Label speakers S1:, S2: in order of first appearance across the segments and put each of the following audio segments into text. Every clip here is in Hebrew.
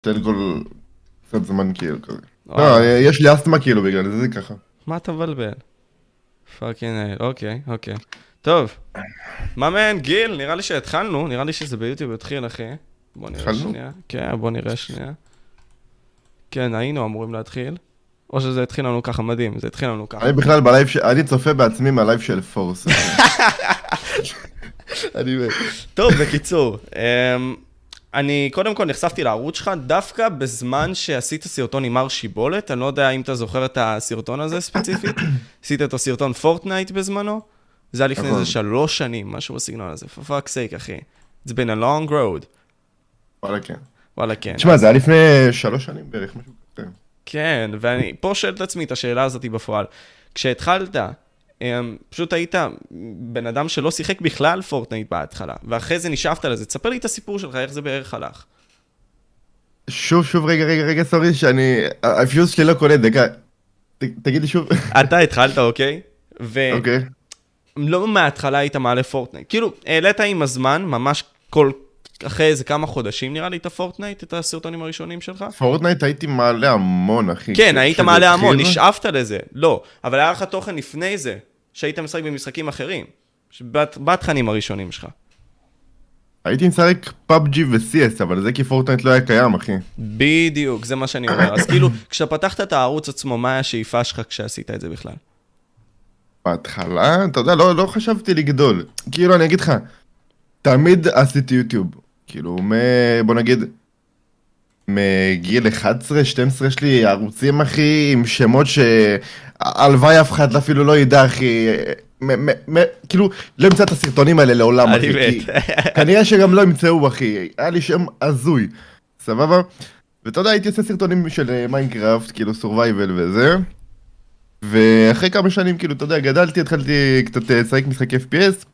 S1: תן כל קצת זמן כאילו כזה. לא, יש לי אסתמה כאילו בגלל זה, זה ככה.
S2: מה אתה מבלבל? fucking hell, אוקיי, אוקיי. טוב, מה man, גיל, נראה לי שהתחלנו, נראה לי שזה ביוטיוב התחיל, אחי. בוא נראה
S1: התחלנו?
S2: שנייה. כן, בוא נראה שנייה. כן, היינו אמורים להתחיל. או שזה התחיל לנו ככה, מדהים, זה התחיל לנו ככה.
S1: אני בכלל בלייב, ש- אני צופה בעצמי מהלייב של פורס. אני.
S2: טוב, בקיצור, אמ, אני קודם כל נחשפתי לערוץ שלך דווקא בזמן שעשית סרטון עם מר שיבולת, אני לא יודע אם אתה זוכר את הסרטון הזה ספציפית, עשית אותו סרטון פורטנייט בזמנו, זה היה לפני
S1: נכון.
S2: איזה שלוש שנים, משהו בסגנון הזה, for fuck's sake, אחי. It's been a long road.
S1: וואלה כן.
S2: וואלה, כן.
S1: תשמע, זה היה לפני שלוש שנים בערך, משהו כזה.
S2: כן, ואני פה שואל את עצמי את השאלה הזאת בפועל. כשהתחלת, פשוט היית בן אדם שלא שיחק בכלל פורטנייט בהתחלה, ואחרי זה נשאבת לזה. תספר לי את הסיפור שלך, איך זה בערך הלך.
S1: שוב, שוב, רגע, רגע, רגע, sorry, שאני... הפיוז שלי לא קולט, דקה. ת- תגיד לי שוב.
S2: אתה התחלת, אוקיי? ולא
S1: אוקיי.
S2: מההתחלה היית מעלה פורטנייט. כאילו, העלית עם הזמן, ממש כל... אחרי איזה כמה חודשים נראה לי את הפורטנייט, את הסרטונים הראשונים שלך?
S1: פורטנייט הייתי מעלה המון, אחי.
S2: כן, היית מעלה המון. נשאבת לזה. לא, אבל היה לך תוכן לפני זה, שהיית משחק במשחקים אחרים. בת- בתכנים הראשונים שלך.
S1: הייתי משחק PUBG ו-CS, אבל זה כי פורטנייט לא היה קיים, אחי.
S2: בדיוק, זה מה שאני אומר. אז כאילו, כשאתה פתחת את הערוץ עצמו, מה היה השאיפה שלך כשעשית את זה בכלל?
S1: בהתחלה, אתה יודע, לא, לא חשבתי לגדול. כאילו, אני אגיד לך, תמיד עשיתי יוטיוב. כאילו, מ... בוא נגיד, מגיל 11-12 יש לי ערוצים, אחי, עם שמות שהלוואי אף אחד אפילו לא ידע, אחי. כאילו, לא ימצא את הסרטונים האלה לעולם, אחי. כי-. כנראה שגם לא ימצאו, אחי. היה לי שם הזוי. סבבה? ואתה יודע, הייתי עושה סרטונים של אה, מיינקראפט, כאילו survival וזה. ואחרי כמה שנים, כאילו, אתה יודע, גדלתי, התחלתי קצת אה, לשחק משחקי FPS.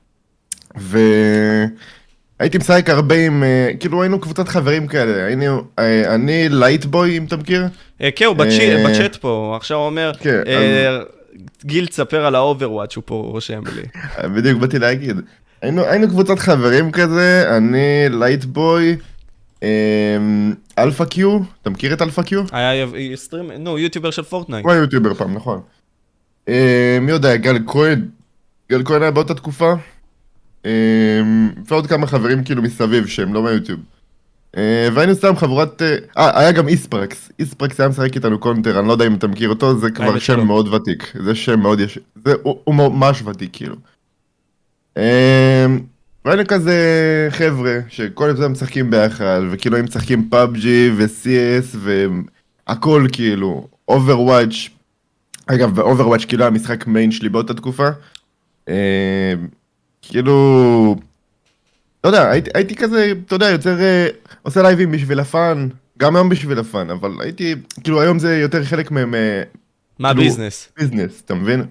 S1: והייתי משחק הרבה עם, אה, כאילו, היינו קבוצת חברים כאלה. היינו, אה, אני לייטבוי, אם אתה מכיר.
S2: אה, כן, הוא בצ'אט פה, הוא עכשיו אומר,
S1: כן,
S2: גיל, תספר על ה-Overwatch, הוא פה רושם לי.
S1: בדיוק באתי להגיד. היינו, קבוצת חברים כזה, אני לייטבוי, אלפא קיו, אתה מכיר את אלפא קיו?
S2: היה סטרים, נו, יוטיובר של פורטנייט.
S1: הוא היה יוטיובר פעם, נכון. אמ, מי יודע, גל כהן, גל כהן היה באותה תקופה. אמ, ועוד כמה חברים כאילו מסביב שהם לא מהיוטיוב. אה, והיינו סתם חבורת... אה, אה, היה גם איספרקס. איספרקס היה משחק איתנו קונטר, אני לא יודע אם אתה מכיר אותו, זה כבר שם. מאוד ותיק. זה שם מאוד יש... זה, הוא, הוא ממש ותיק, כאילו. אמ, והיינו כזה חבר'ה, שכל הזמן משחקים ביחד, וכאילו הם משחקים PUBG ו-CS והכל כאילו, Overwatch. אגב, ב-Overwatch כאילו היה משחק main שלי באותה תקופה. כאילו... לא יודע, הייתי, הייתי כזה, אתה יודע, יוצר, אה, עושה לייבים בשביל ה-fun, גם היום בשביל ה-fun, אבל הייתי, כאילו היום זה יותר חלק מהם
S2: מה הביזנס?
S1: ביזנס, אתה מבין?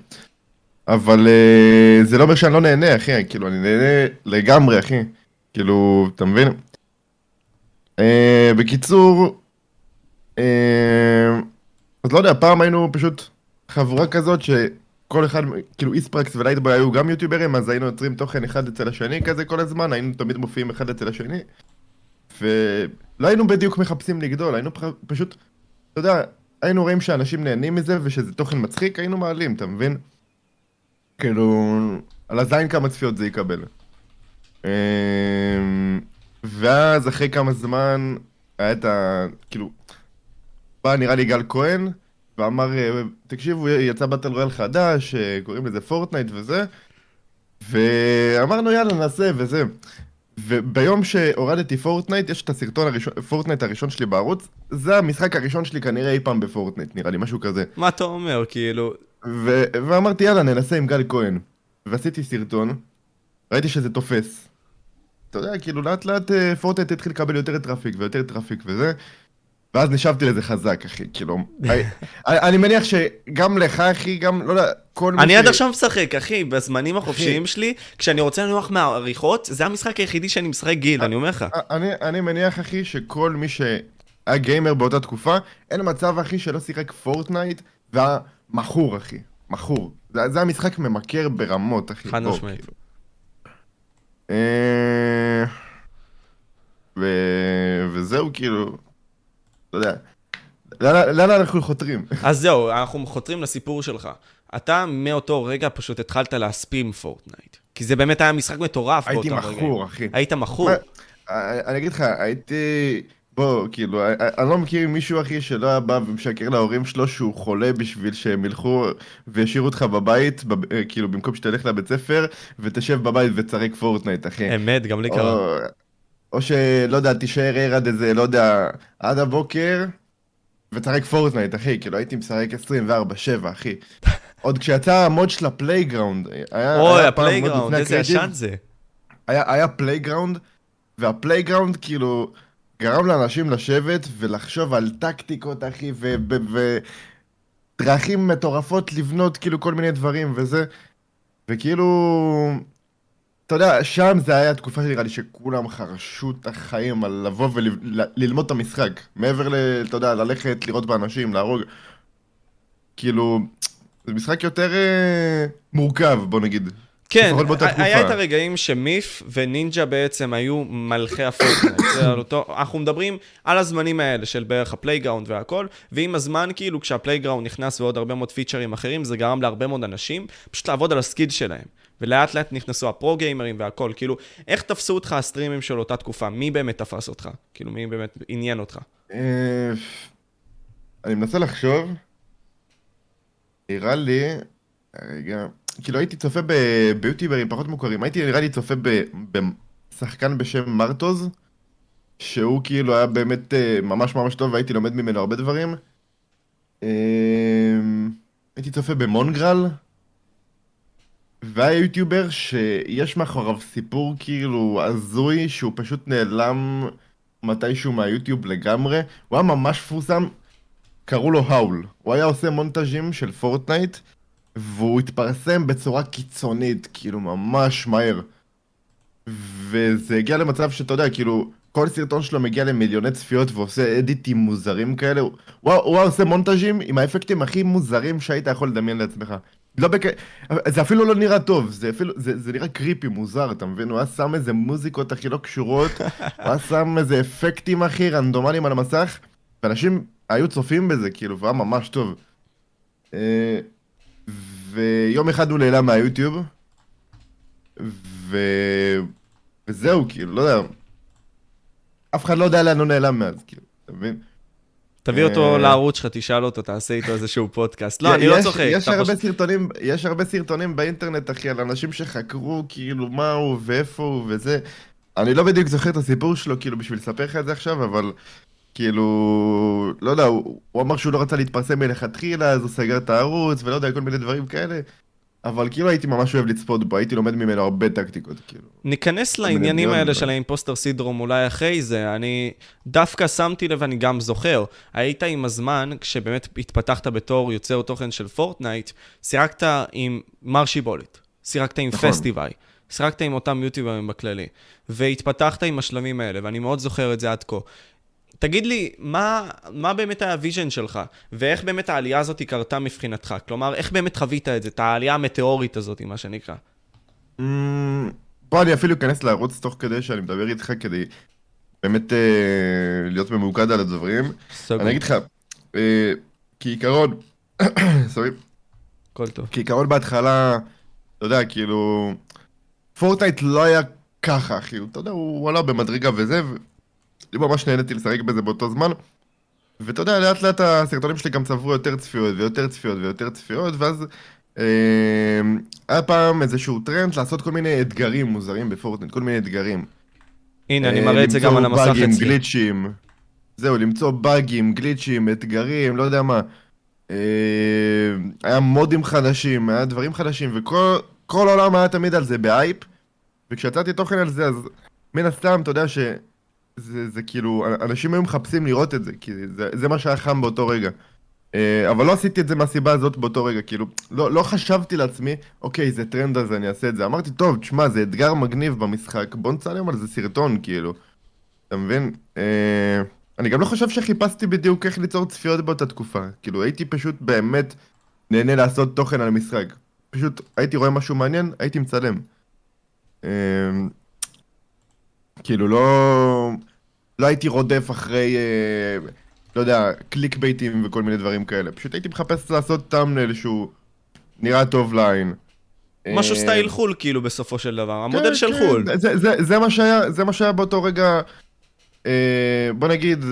S1: אבל אה, זה לא אומר שאני לא נהנה, אחי, כאילו, אני נהנה לגמרי, אחי. כאילו, אתה מבין? אה, בקיצור, אה, אז לא יודע, פעם היינו פשוט חבורה כזאת שכל אחד, כאילו איספרקס ולייטבוי היו גם יוטיוברים, אז היינו יוצרים תוכן אחד אצל השני כזה כל הזמן, היינו תמיד מופיעים אחד אצל השני. ולא היינו בדיוק מחפשים לגדול, היינו פח- פשוט, אתה יודע, היינו רואים שאנשים נהנים מזה ושזה תוכן מצחיק, היינו מעלים, אתה מבין? כאילו, על הזין כמה צפיות זה יקבל. אמ, ואז אחרי כמה זמן היה את ה... כאילו, בא נראה לי גל כהן, ואמר, אה, תקשיבו, יצא battle royale חדש, אה, קוראים לזה Fortnite וזה, ואמרנו יאללה נעשה וזה. וביום שהורדתי Fortnite, יש את הסרטון הראשון, Fortnite הראשון שלי בערוץ, זה המשחק הראשון שלי כנראה אי פעם ב Fortnite, נראה לי, משהו כזה.
S2: מה אתה אומר, כאילו?
S1: ו- ואמרתי יאללה ננסה עם גל כהן. ועשיתי סרטון, ראיתי שזה תופס. אתה יודע, כאילו לאט לאט אה, Fortnite התחיל לקבל יותר traffic ויותר traffic וזה. ואז נשאבתי לזה חזק, אחי, כאילו... אני- מניח שגם לך, אחי, גם, לא יודע, כל מי
S2: אני עד עכשיו משחק, אחי, בזמנים החופשיים שלי, כשאני רוצה לנוח מהעריכות, זה המשחק היחידי שאני משחק גיל, אני אומר לך.
S1: אני, מניח, אחי, שכל מי שהיה גיימר באותה תקופה, אין מצב, אחי, שלא שיחק Fortnite והיה מכור, אחי. מכור. זה, המשחק ממכר ברמות, אחי.
S2: חד משמעית.
S1: כאילו. אה. וזהו, כאילו... אתה יודע, לאן אנחנו חותרים?
S2: אז זהו, אנחנו חותרים לסיפור שלך. אתה מאותו רגע פשוט התחלת להספים פורטנייט. כי זה באמת היה משחק מטורף
S1: הייתי
S2: באותם רגעים.
S1: מכור, אחי.
S2: היית מכור.
S1: אה, אני אגיד לך, הייתי... בוא, כאילו, אה, אה, אני לא מכיר מישהו, אחי, שלא היה בא ומשקר להורים שלו שהוא חולה בשביל שהם ילכו וישאירו אותך בבית, בב- כאילו, במקום שתלך לבית ספר, ותשב בבית ותשחק Fortnite, אחי.
S2: אמת, גם לי קרה.
S1: או, שלא יודע, תישאר ער עד איזה, לא יודע, עד הבוקר, ותשחק פורטנייט, אחי, כאילו הייתי משחק 24-7, אחי. עוד כשיצא ה mode של ה playground, היה,
S2: אוי,
S1: היה
S2: ה
S1: playground,
S2: איזה ישן זה.
S1: היה, היה playground, וה playground כאילו גרם לאנשים לשבת ולחשוב על טקטיקות, אחי, ודרכים מטורפות לבנות כאילו כל מיני דברים וזה, וכאילו, אתה יודע, שם זה היה תקופה שנראה לי שכולם חרשו את החיים על לבוא וללמוד את המשחק, מעבר ל... אתה יודע, ללכת, לראות באנשים, להרוג, כאילו, זה משחק יותר אה, מורכב, בוא נגיד.
S2: כן, היה. את הרגעים שמיף ונינג'ה בעצם היו מלכי ה Fortnite. אנחנו מדברים על הזמנים האלה של בערך ה playground והכל, ועם הזמן, כאילו, כשה playground נכנס ועוד הרבה מאוד features אחרים, זה גרם להרבה מאוד אנשים פשוט לעבוד על ה skill שלהם. ולאט לאט נכנסו ה pro גיימרים והכל, כאילו, איך תפסו אותך ה streamים של אותה תקופה? מי באמת תפס אותך? כאילו, מי באמת עניין אותך?
S1: אה, אני מנסה לחשוב. נראה לי, רגע, כאילו הייתי צופה ביוטיוברים פחות מוכרים, הייתי נראה לי צופה בשחקן בשם מרטוז, שהוא כאילו היה באמת אה, ממש ממש טוב והייתי לומד ממנו הרבה דברים. אה, הייתי צופה במונגרל, והיה יוטיובר שיש מאחוריו סיפור כאילו הזוי שהוא פשוט נעלם מתישהו מהיוטיוב לגמרי, הוא היה ממש מפורסם, קראו לו האול. הוא היה עושה מונטאז'ים של פורטנייט, והוא התפרסם בצורה קיצונית, כאילו ממש מהר. וזה הגיע למצב שאתה יודע, כאילו, כל סרטון שלו מגיע למיליוני צפיות ועושה אדיטים מוזרים כאלה. הוא, הוא, הוא עושה מונטאז'ים עם האפקטים הכי מוזרים שהיית יכול לדמיין לעצמך. לא בק... זה אפילו לא נראה טוב, זה אפילו, זה, זה נראה קריפי, מוזר, אתה מבין? הוא היה שם איזה מוזיקות הכי לא קשורות, הוא היה שם איזה אפקטים הכי רנדומליים על המסך, ואנשים היו צופים בזה, כאילו, והיה ממש טוב. אה, ויום אחד הוא נעלם מהיוטיוב, ו... וזהו, כאילו, לא יודע. אף אחד לא יודע לאן הוא נעלם מאז, כאילו, אתה מבין?
S2: תביא אותו
S1: אה,
S2: לערוץ שלך, תשאל אותו, תעשה איתו איזשהו פודקאסט. לא, אני לא צוחק.
S1: יש הרבה סרטונים, יש הרבה סרטונים באינטרנט, אחי, על אנשים שחקרו, כאילו, מה הוא ואיפה הוא וזה. אני לא בדיוק זוכר את הסיפור שלו, כאילו, בשביל לספר לך את זה עכשיו, אבל... כאילו, לא יודע, הוא, הוא אמר שהוא לא רצה להתפרסם מלכתחילה, אז הוא סגר את הערוץ, ולא יודע, כל מיני דברים כאלה. אבל כאילו הייתי ממש אוהב לצפות בו, הייתי לומד ממנו הרבה טקטיקות, כאילו.
S2: ניכנס לעניינים האלה. של האימפוסטר סידרום אולי אחרי זה. אני דווקא שמתי לב, אני גם זוכר, היית עם הזמן, כשבאמת התפתחת בתור יוצר תוכן של פורטנייט, שיחקת עם מר שיבולת, שיחקת עם
S1: נכון.
S2: פסטיבי, שיחקת עם אותם יוטיוברים בכללי, והתפתחת עם השלבים האלה, ואני מאוד זוכר את זה עד כה. תגיד לי, מה, מה באמת ה vision שלך, ואיך באמת העלייה הזאת קרתה מבחינתך? כלומר, איך באמת חווית את זה, את העלייה המטאורית הזאת, מה שנקרא?
S1: אמ, בוא אני אפילו אכנס לערוץ תוך כדי שאני מדבר איתך כדי באמת אה, להיות ממוקד על הדברים.
S2: סגור.
S1: אני אגיד לך, אה, כעיקרון, sorry,
S2: הכל טוב.
S1: כעיקרון בהתחלה, אתה יודע, כאילו, Fortnite לא היה ככה, אחי, אתה יודע, הוא עלה במדרגה וזה, ואני ממש נהניתי לשחק בזה באותו זמן. ואתה יודע, לאט לאט הסרטונים שלי גם צברו יותר צפיות ויותר צפיות ויותר צפיות, ואז אה, היה פעם איזשהו טרנד לעשות כל מיני אתגרים מוזרים ב Fortnite, כל מיני אתגרים.
S2: הנה, אני
S1: אה,
S2: מראה את זה גם
S1: למצוא
S2: על המסך
S1: באגים,
S2: אצלי.
S1: glitchים. זהו, למצוא באגים, glitchים, אתגרים, לא יודע מה. אה, היה modeים חדשים, היה דברים חדשים, וכל כל העולם היה תמיד על זה בהייפ. וכשיצאתי תוכן על זה, אז מן הסתם, אתה יודע ש... זה, זה כאילו, אנשים היו מחפשים לראות את זה, כי זה, זה מה שהיה חם באותו רגע. אה, אבל לא עשיתי את זה מהסיבה הזאת באותו רגע, כאילו, לא, לא חשבתי לעצמי, אוקיי, זה טרנד אז אני אעשה את זה. אמרתי, טוב, תשמע, זה אתגר מגניב במשחק, בוא נצלם על זה סרטון, כאילו. אתה מבין? אה, אני גם לא חושב שחיפשתי בדיוק איך ליצור צפיות באותה תקופה. כאילו, הייתי פשוט באמת נהנה לעשות תוכן על המשחק. פשוט הייתי רואה משהו מעניין, הייתי מצלם. אה, כאילו, לא... לא הייתי רודף אחרי... אה, לא יודע, clickbaitים וכל מיני דברים כאלה. פשוט הייתי מחפש לעשות thumbnail שהוא נראה טוב לעין.
S2: משהו
S1: אה,
S2: style חו"ל, כאילו, בסופו של דבר. המודל
S1: כן,
S2: של
S1: כן,
S2: חו"ל.
S1: זה, זה, זה, מה שהיה, זה מה שהיה באותו רגע, אה, בוא נגיד,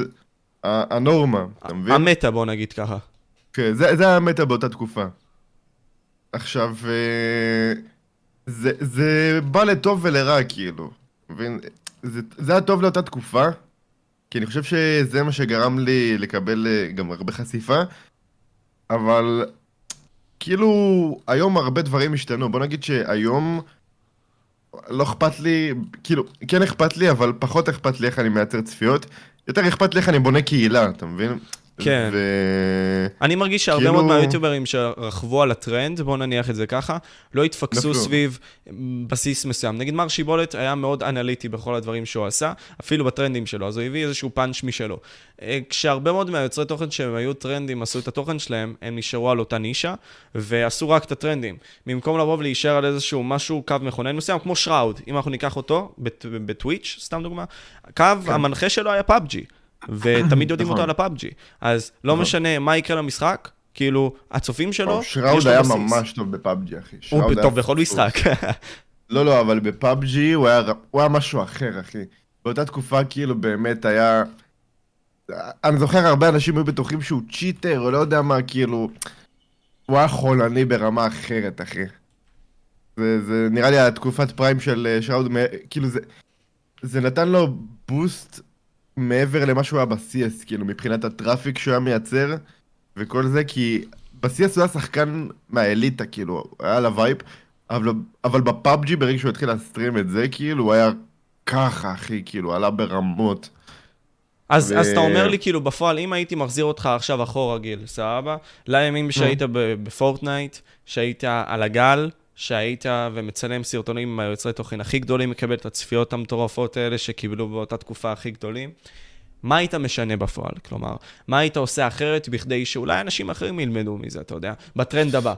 S1: הנורמה, אתה מבין?
S2: המטה, בוא נגיד ככה.
S1: כן, זה, זה היה המטה באותה תקופה. עכשיו, אה, זה, זה בא לטוב ולרע, כאילו. מבין? זה, זה היה טוב לאותה תקופה, כי אני חושב שזה מה שגרם לי לקבל אה, גם הרבה חשיפה, אבל כאילו, היום הרבה דברים השתנו. בוא נגיד שהיום לא אכפת לי, כאילו, כן אכפת לי, אבל פחות אכפת לי איך אני מייצר צפיות. יותר אכפת לי איך אני בונה קהילה, אתה מבין?
S2: כן.
S1: ו...
S2: אני מרגיש שהרבה
S1: כאילו-
S2: מאוד מהיוטיוברים שרכבו על הטרנד, בואו נניח את זה ככה, לא התפקסו
S1: נפלו.
S2: סביב בסיס מסוים. נגיד מר שיבולת היה מאוד אנליטי בכל הדברים שהוא עשה, אפילו בטרנדים שלו, אז הוא הביא איזשהו פאנץ' משלו. אה, כשהרבה מאוד מהיוצרי תוכן שהם היו טרנדים, עשו את התוכן שלהם, הם נשארו על אותה נישה, ועשו רק את הטרנדים. במקום לבוא ולהישאר על איזשהו משהו, קו מכוון מסוים, כמו Shroud, אם אנחנו ניקח אותו בט- ב Twitch, סתם דוגמה, קו המנחה שלו היה PUBG. ותמיד יודעים
S1: נכון.
S2: אותו על ה PUBG. אז לא משנה מה יקרה למשחק, כאילו, הצופים שלו, יש
S1: Shroud
S2: לו
S1: היה
S2: בסיס.
S1: ממש טוב ב PUBG, אחי.
S2: הוא
S1: Shroud היה
S2: טוב בכל. משחק.
S1: לא, לא, אבל ב PUBG הוא היה, היה משהו אחר, אחי. באותה תקופה כאילו באמת היה... אני זוכר הרבה אנשים היו בטוחים שהוא cheater, או לא יודע מה, כאילו... הוא היה חולני ברמה אחרת, אחי. זה, זה נראה לי התקופת prime של אה, Shroud, כאילו זה... זה נתן לו boost מעבר למה שהוא היה ב- CS, כאילו, מבחינת ה traffic שהוא היה מייצר, וכל זה, כי ב- CS הוא היה שחקן מהאליטה, כאילו, היה על ה wave, אבל, אבל ב PUBG, ברגע שהוא התחיל ל stream את זה, כאילו, הוא היה ככה, אחי, כאילו, עלה ברמות.
S2: אז,
S1: ו-
S2: אז אתה אומר לי, כאילו, בפועל, אם הייתי מחזיר אותך עכשיו אחורה, גיל, סבבה? לימים שהיית ב Fortnite, שהיית על הגל, שהיית ומצלם סרטונים עם היוצרי תוכן הכי גדולים, מקבל את הצפיות המטורפות האלה שקיבלו באותה תקופה הכי גדולים. מה היית משנה בפועל? כלומר, מה היית עושה אחרת בכדי שאולי אנשים אחרים ילמדו מזה, אתה יודע? בטרנד הבא.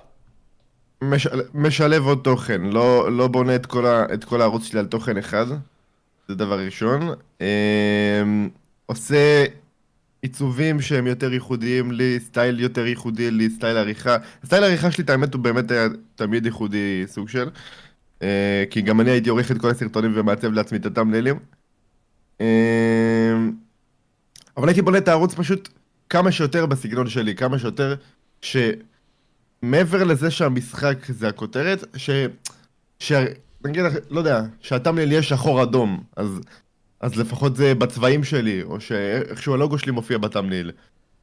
S1: משל, משלב עוד תוכן, לא, לא בונה את כל, ה, את כל הערוץ שלי על תוכן אחד, זה דבר ראשון. אמ, עושה עיצובים שהם יותר ייחודיים לי, סטייל יותר ייחודי לי, סטייל עריכה. סטייל העריכה שלי, את האמת, הוא באמת היה תמיד ייחודי סוג של. אה, כי גם אני הייתי עורך את כל הסרטונים ומעצב לעצמי את ה thumbnailים. אמ, אבל הייתי בונה את הערוץ פשוט כמה שיותר בסגנון שלי, כמה שיותר ש... מעבר לזה שהמשחק זה הכותרת, ש... ש... נגיד, לא יודע, שהטאמנל יהיה שחור אדום, אז... אז לפחות זה בצבעים שלי, או שאיכשהו הלוגו שלי מופיע בטאמנל,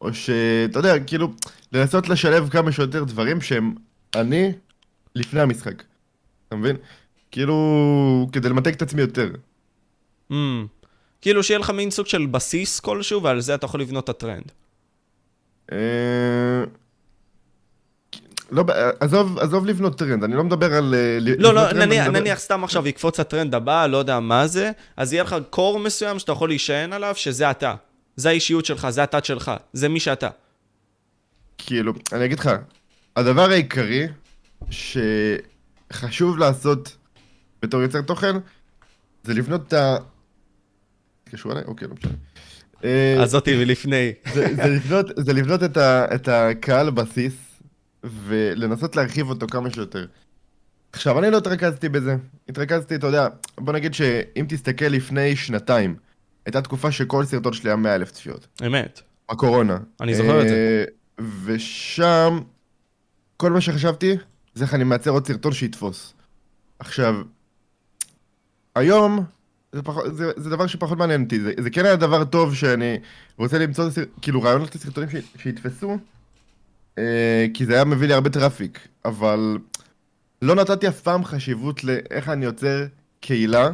S1: או שאתה יודע, כאילו, לנסות לשלב כמה שיותר דברים שהם אני לפני המשחק. אתה מבין? כאילו, כדי למתג את עצמי יותר.
S2: Mm. כאילו שיהיה לך מין סוג של בסיס כלשהו, ועל זה אתה יכול לבנות את הטרנד.
S1: לא, עזוב, עזוב לבנות טרנד, אני לא מדבר על... אה,
S2: לא, לא,
S1: טרנד,
S2: נניח,
S1: מדבר-
S2: נניח סתם עכשיו יקפוץ הטרנד הבא, לא יודע מה זה, אז יהיה לך core מסוים שאתה יכול להישען עליו, שזה אתה. זה האישיות שלך, זה הטאץ' שלך, זה מי שאתה.
S1: כאילו, אני אגיד לך, הדבר העיקרי שחשוב לעשות בתור יוצר תוכן, זה לבנות את ה... קשור אליי? אוקיי, לא משנה. אה,
S2: אז זאתי מלפני.
S1: זה, זה, לבנות, זה לבנות את, ה, את הקהל בסיס ולנסות להרחיב אותו כמה שיותר. עכשיו, אני לא התרכזתי בזה. התרכזתי, אתה יודע, בוא נגיד שאם תסתכל לפני שנתיים, הייתה תקופה שכל סרטון שלי היה 100 אלף צפיות.
S2: אמת.
S1: הקורונה.
S2: אני זוכר את זה.
S1: אה, ושם, כל מה שחשבתי, זה איך אני מייצר עוד סרטון שיתפוס. עכשיו, היום, זה, פח, זה, זה דבר שפחות מעניין אותי, זה, זה כן היה דבר טוב שאני רוצה למצוא, סר, כאילו רעיונות לסרטונים ש, שיתפסו, כי זה היה מביא לי הרבה traffic, אבל לא נתתי אף פעם חשיבות לאיך אני יוצר קהילה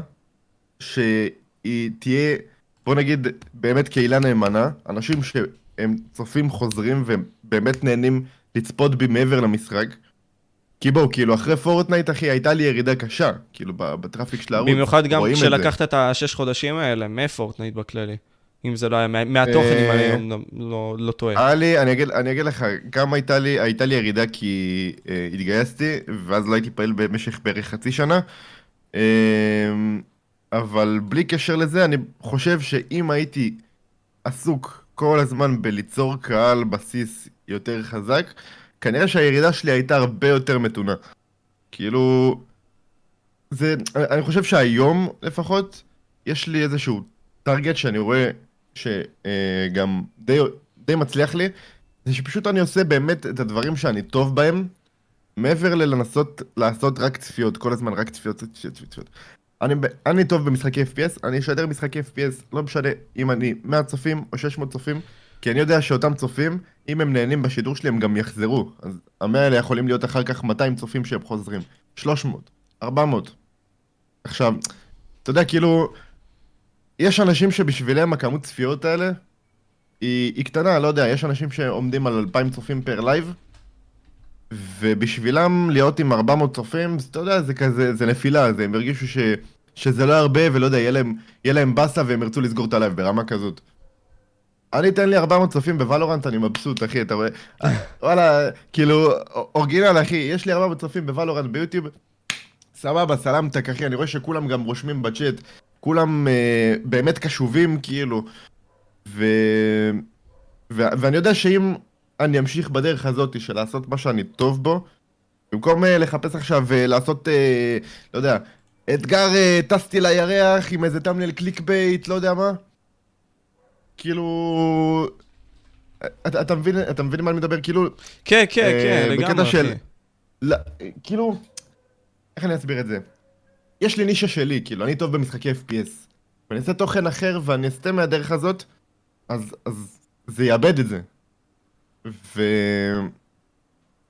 S1: שהיא תהיה, בוא נגיד, באמת קהילה נאמנה, אנשים שהם צופים חוזרים והם באמת נהנים לצפות בי מעבר למשחק. כי בואו, כאילו, אחרי פורטנייט, אחי, הייתה לי ירידה קשה, כאילו, ב traffic של הערוץ.
S2: במיוחד גם
S1: רואים את.
S2: כשלקחת את השש חודשים האלה מפורטנייט בכללי. אם זה לא היה, מה- מהתוכן, אם
S1: אה,
S2: אני לא- לא- לא טועה.
S1: היה לי, אני אגיד, לך, גם הייתה לי, ירידה כי אה, התגייסתי, ואז לא הייתי פעיל במשך בערך חצי שנה. אה, אבל בלי קשר לזה, אני חושב שאם הייתי עסוק כל הזמן בליצור קהל בסיס יותר חזק, כנראה שהירידה שלי הייתה הרבה יותר מתונה. כאילו, זה, אני חושב שהיום לפחות, יש לי איזשהו טארגט שאני רואה שגם די, די מצליח לי, זה שפשוט אני עושה באמת את הדברים שאני טוב בהם, מעבר ללנסות לעשות רק צפיות, כל הזמן רק צפיות, צפיות, צפיות. אני, אני טוב במשחקי FPS, אני אשדר משחקי FPS, לא משנה אם אני 100 צופים או 600 צופים, כי אני יודע שאותם צופים, אם הם נהנים בשידור שלי, הם גם יחזרו. אז המאה האלה יכולים להיות אחר כך 200 צופים שהם חוזרים. 300, 400. עכשיו, אתה יודע, כאילו, יש אנשים שבשבילם הכמות צפיות האלה היא, היא קטנה, לא יודע, יש אנשים שעומדים על 2,000 צופים per live, ובשבילם להיות עם 400 צופים, אתה יודע, זה כזה, זה נפילה, זה, הם הרגישו ש, שזה לא הרבה, ולא יודע, יהיה להם, יהיה להם באסה והם ירצו לסגור את ה live ברמה כזאת. אני אתן לי 400 צופים בוולורנט, אני מבסוט, אחי, אתה רואה? וואלה, כאילו, original, אחי, יש לי 400 צופים בוולורנט ביוטיוב, סבבה, סלמתק, אחי, אני רואה שכולם גם רושמים בצ'אט, כולם אה, באמת קשובים, כאילו, ו... ו... ואני יודע שאם אני אמשיך בדרך הזאת של לעשות מה שאני טוב בו, במקום אה, לחפש עכשיו אה, לעשות, אה, לא יודע, אתגר אה, טסתי לירח עם איזה thumbnail clickbait, לא יודע מה, כאילו... אתה, אתה מבין, אתה מבין מה אני מדבר? כאילו...
S2: כן, כן,
S1: אה,
S2: כן,
S1: בקטע
S2: לגמרי,
S1: של-
S2: אחי.
S1: לא, כאילו... איך אני אסביר את זה? יש לי נישה שלי, כאילו, אני טוב במשחקי FPS. ואני אעשה תוכן אחר ואני אסטה מהדרך הזאת, אז, אז זה יאבד את זה. ו...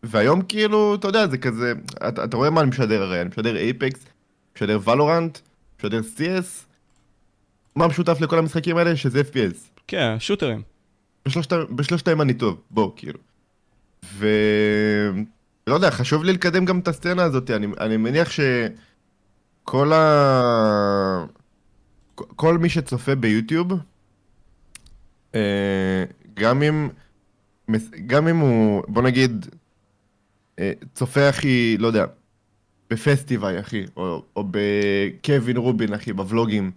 S1: והיום כאילו, אתה יודע, זה כזה, אתה, אתה רואה מה אני משדר הרי, אני משדר אייפקס, משדר ולורנט, משדר CS, מה משותף לכל המשחקים האלה? שזה FPS.
S2: כן, שוטרים.
S1: בשלושת- בשלושתהם אני טוב, בוא, כאילו. ו... לא יודע, חשוב לי לקדם גם את הסצנה הזאת, אני, אני מניח שכל ה... כל מי שצופה ביוטיוב, אה, גם אם, גם אם הוא, בוא נגיד, אה, צופה אחי, לא יודע, בפסטיבי אחי, או, או בקווין רובין אחי, בוולוגים.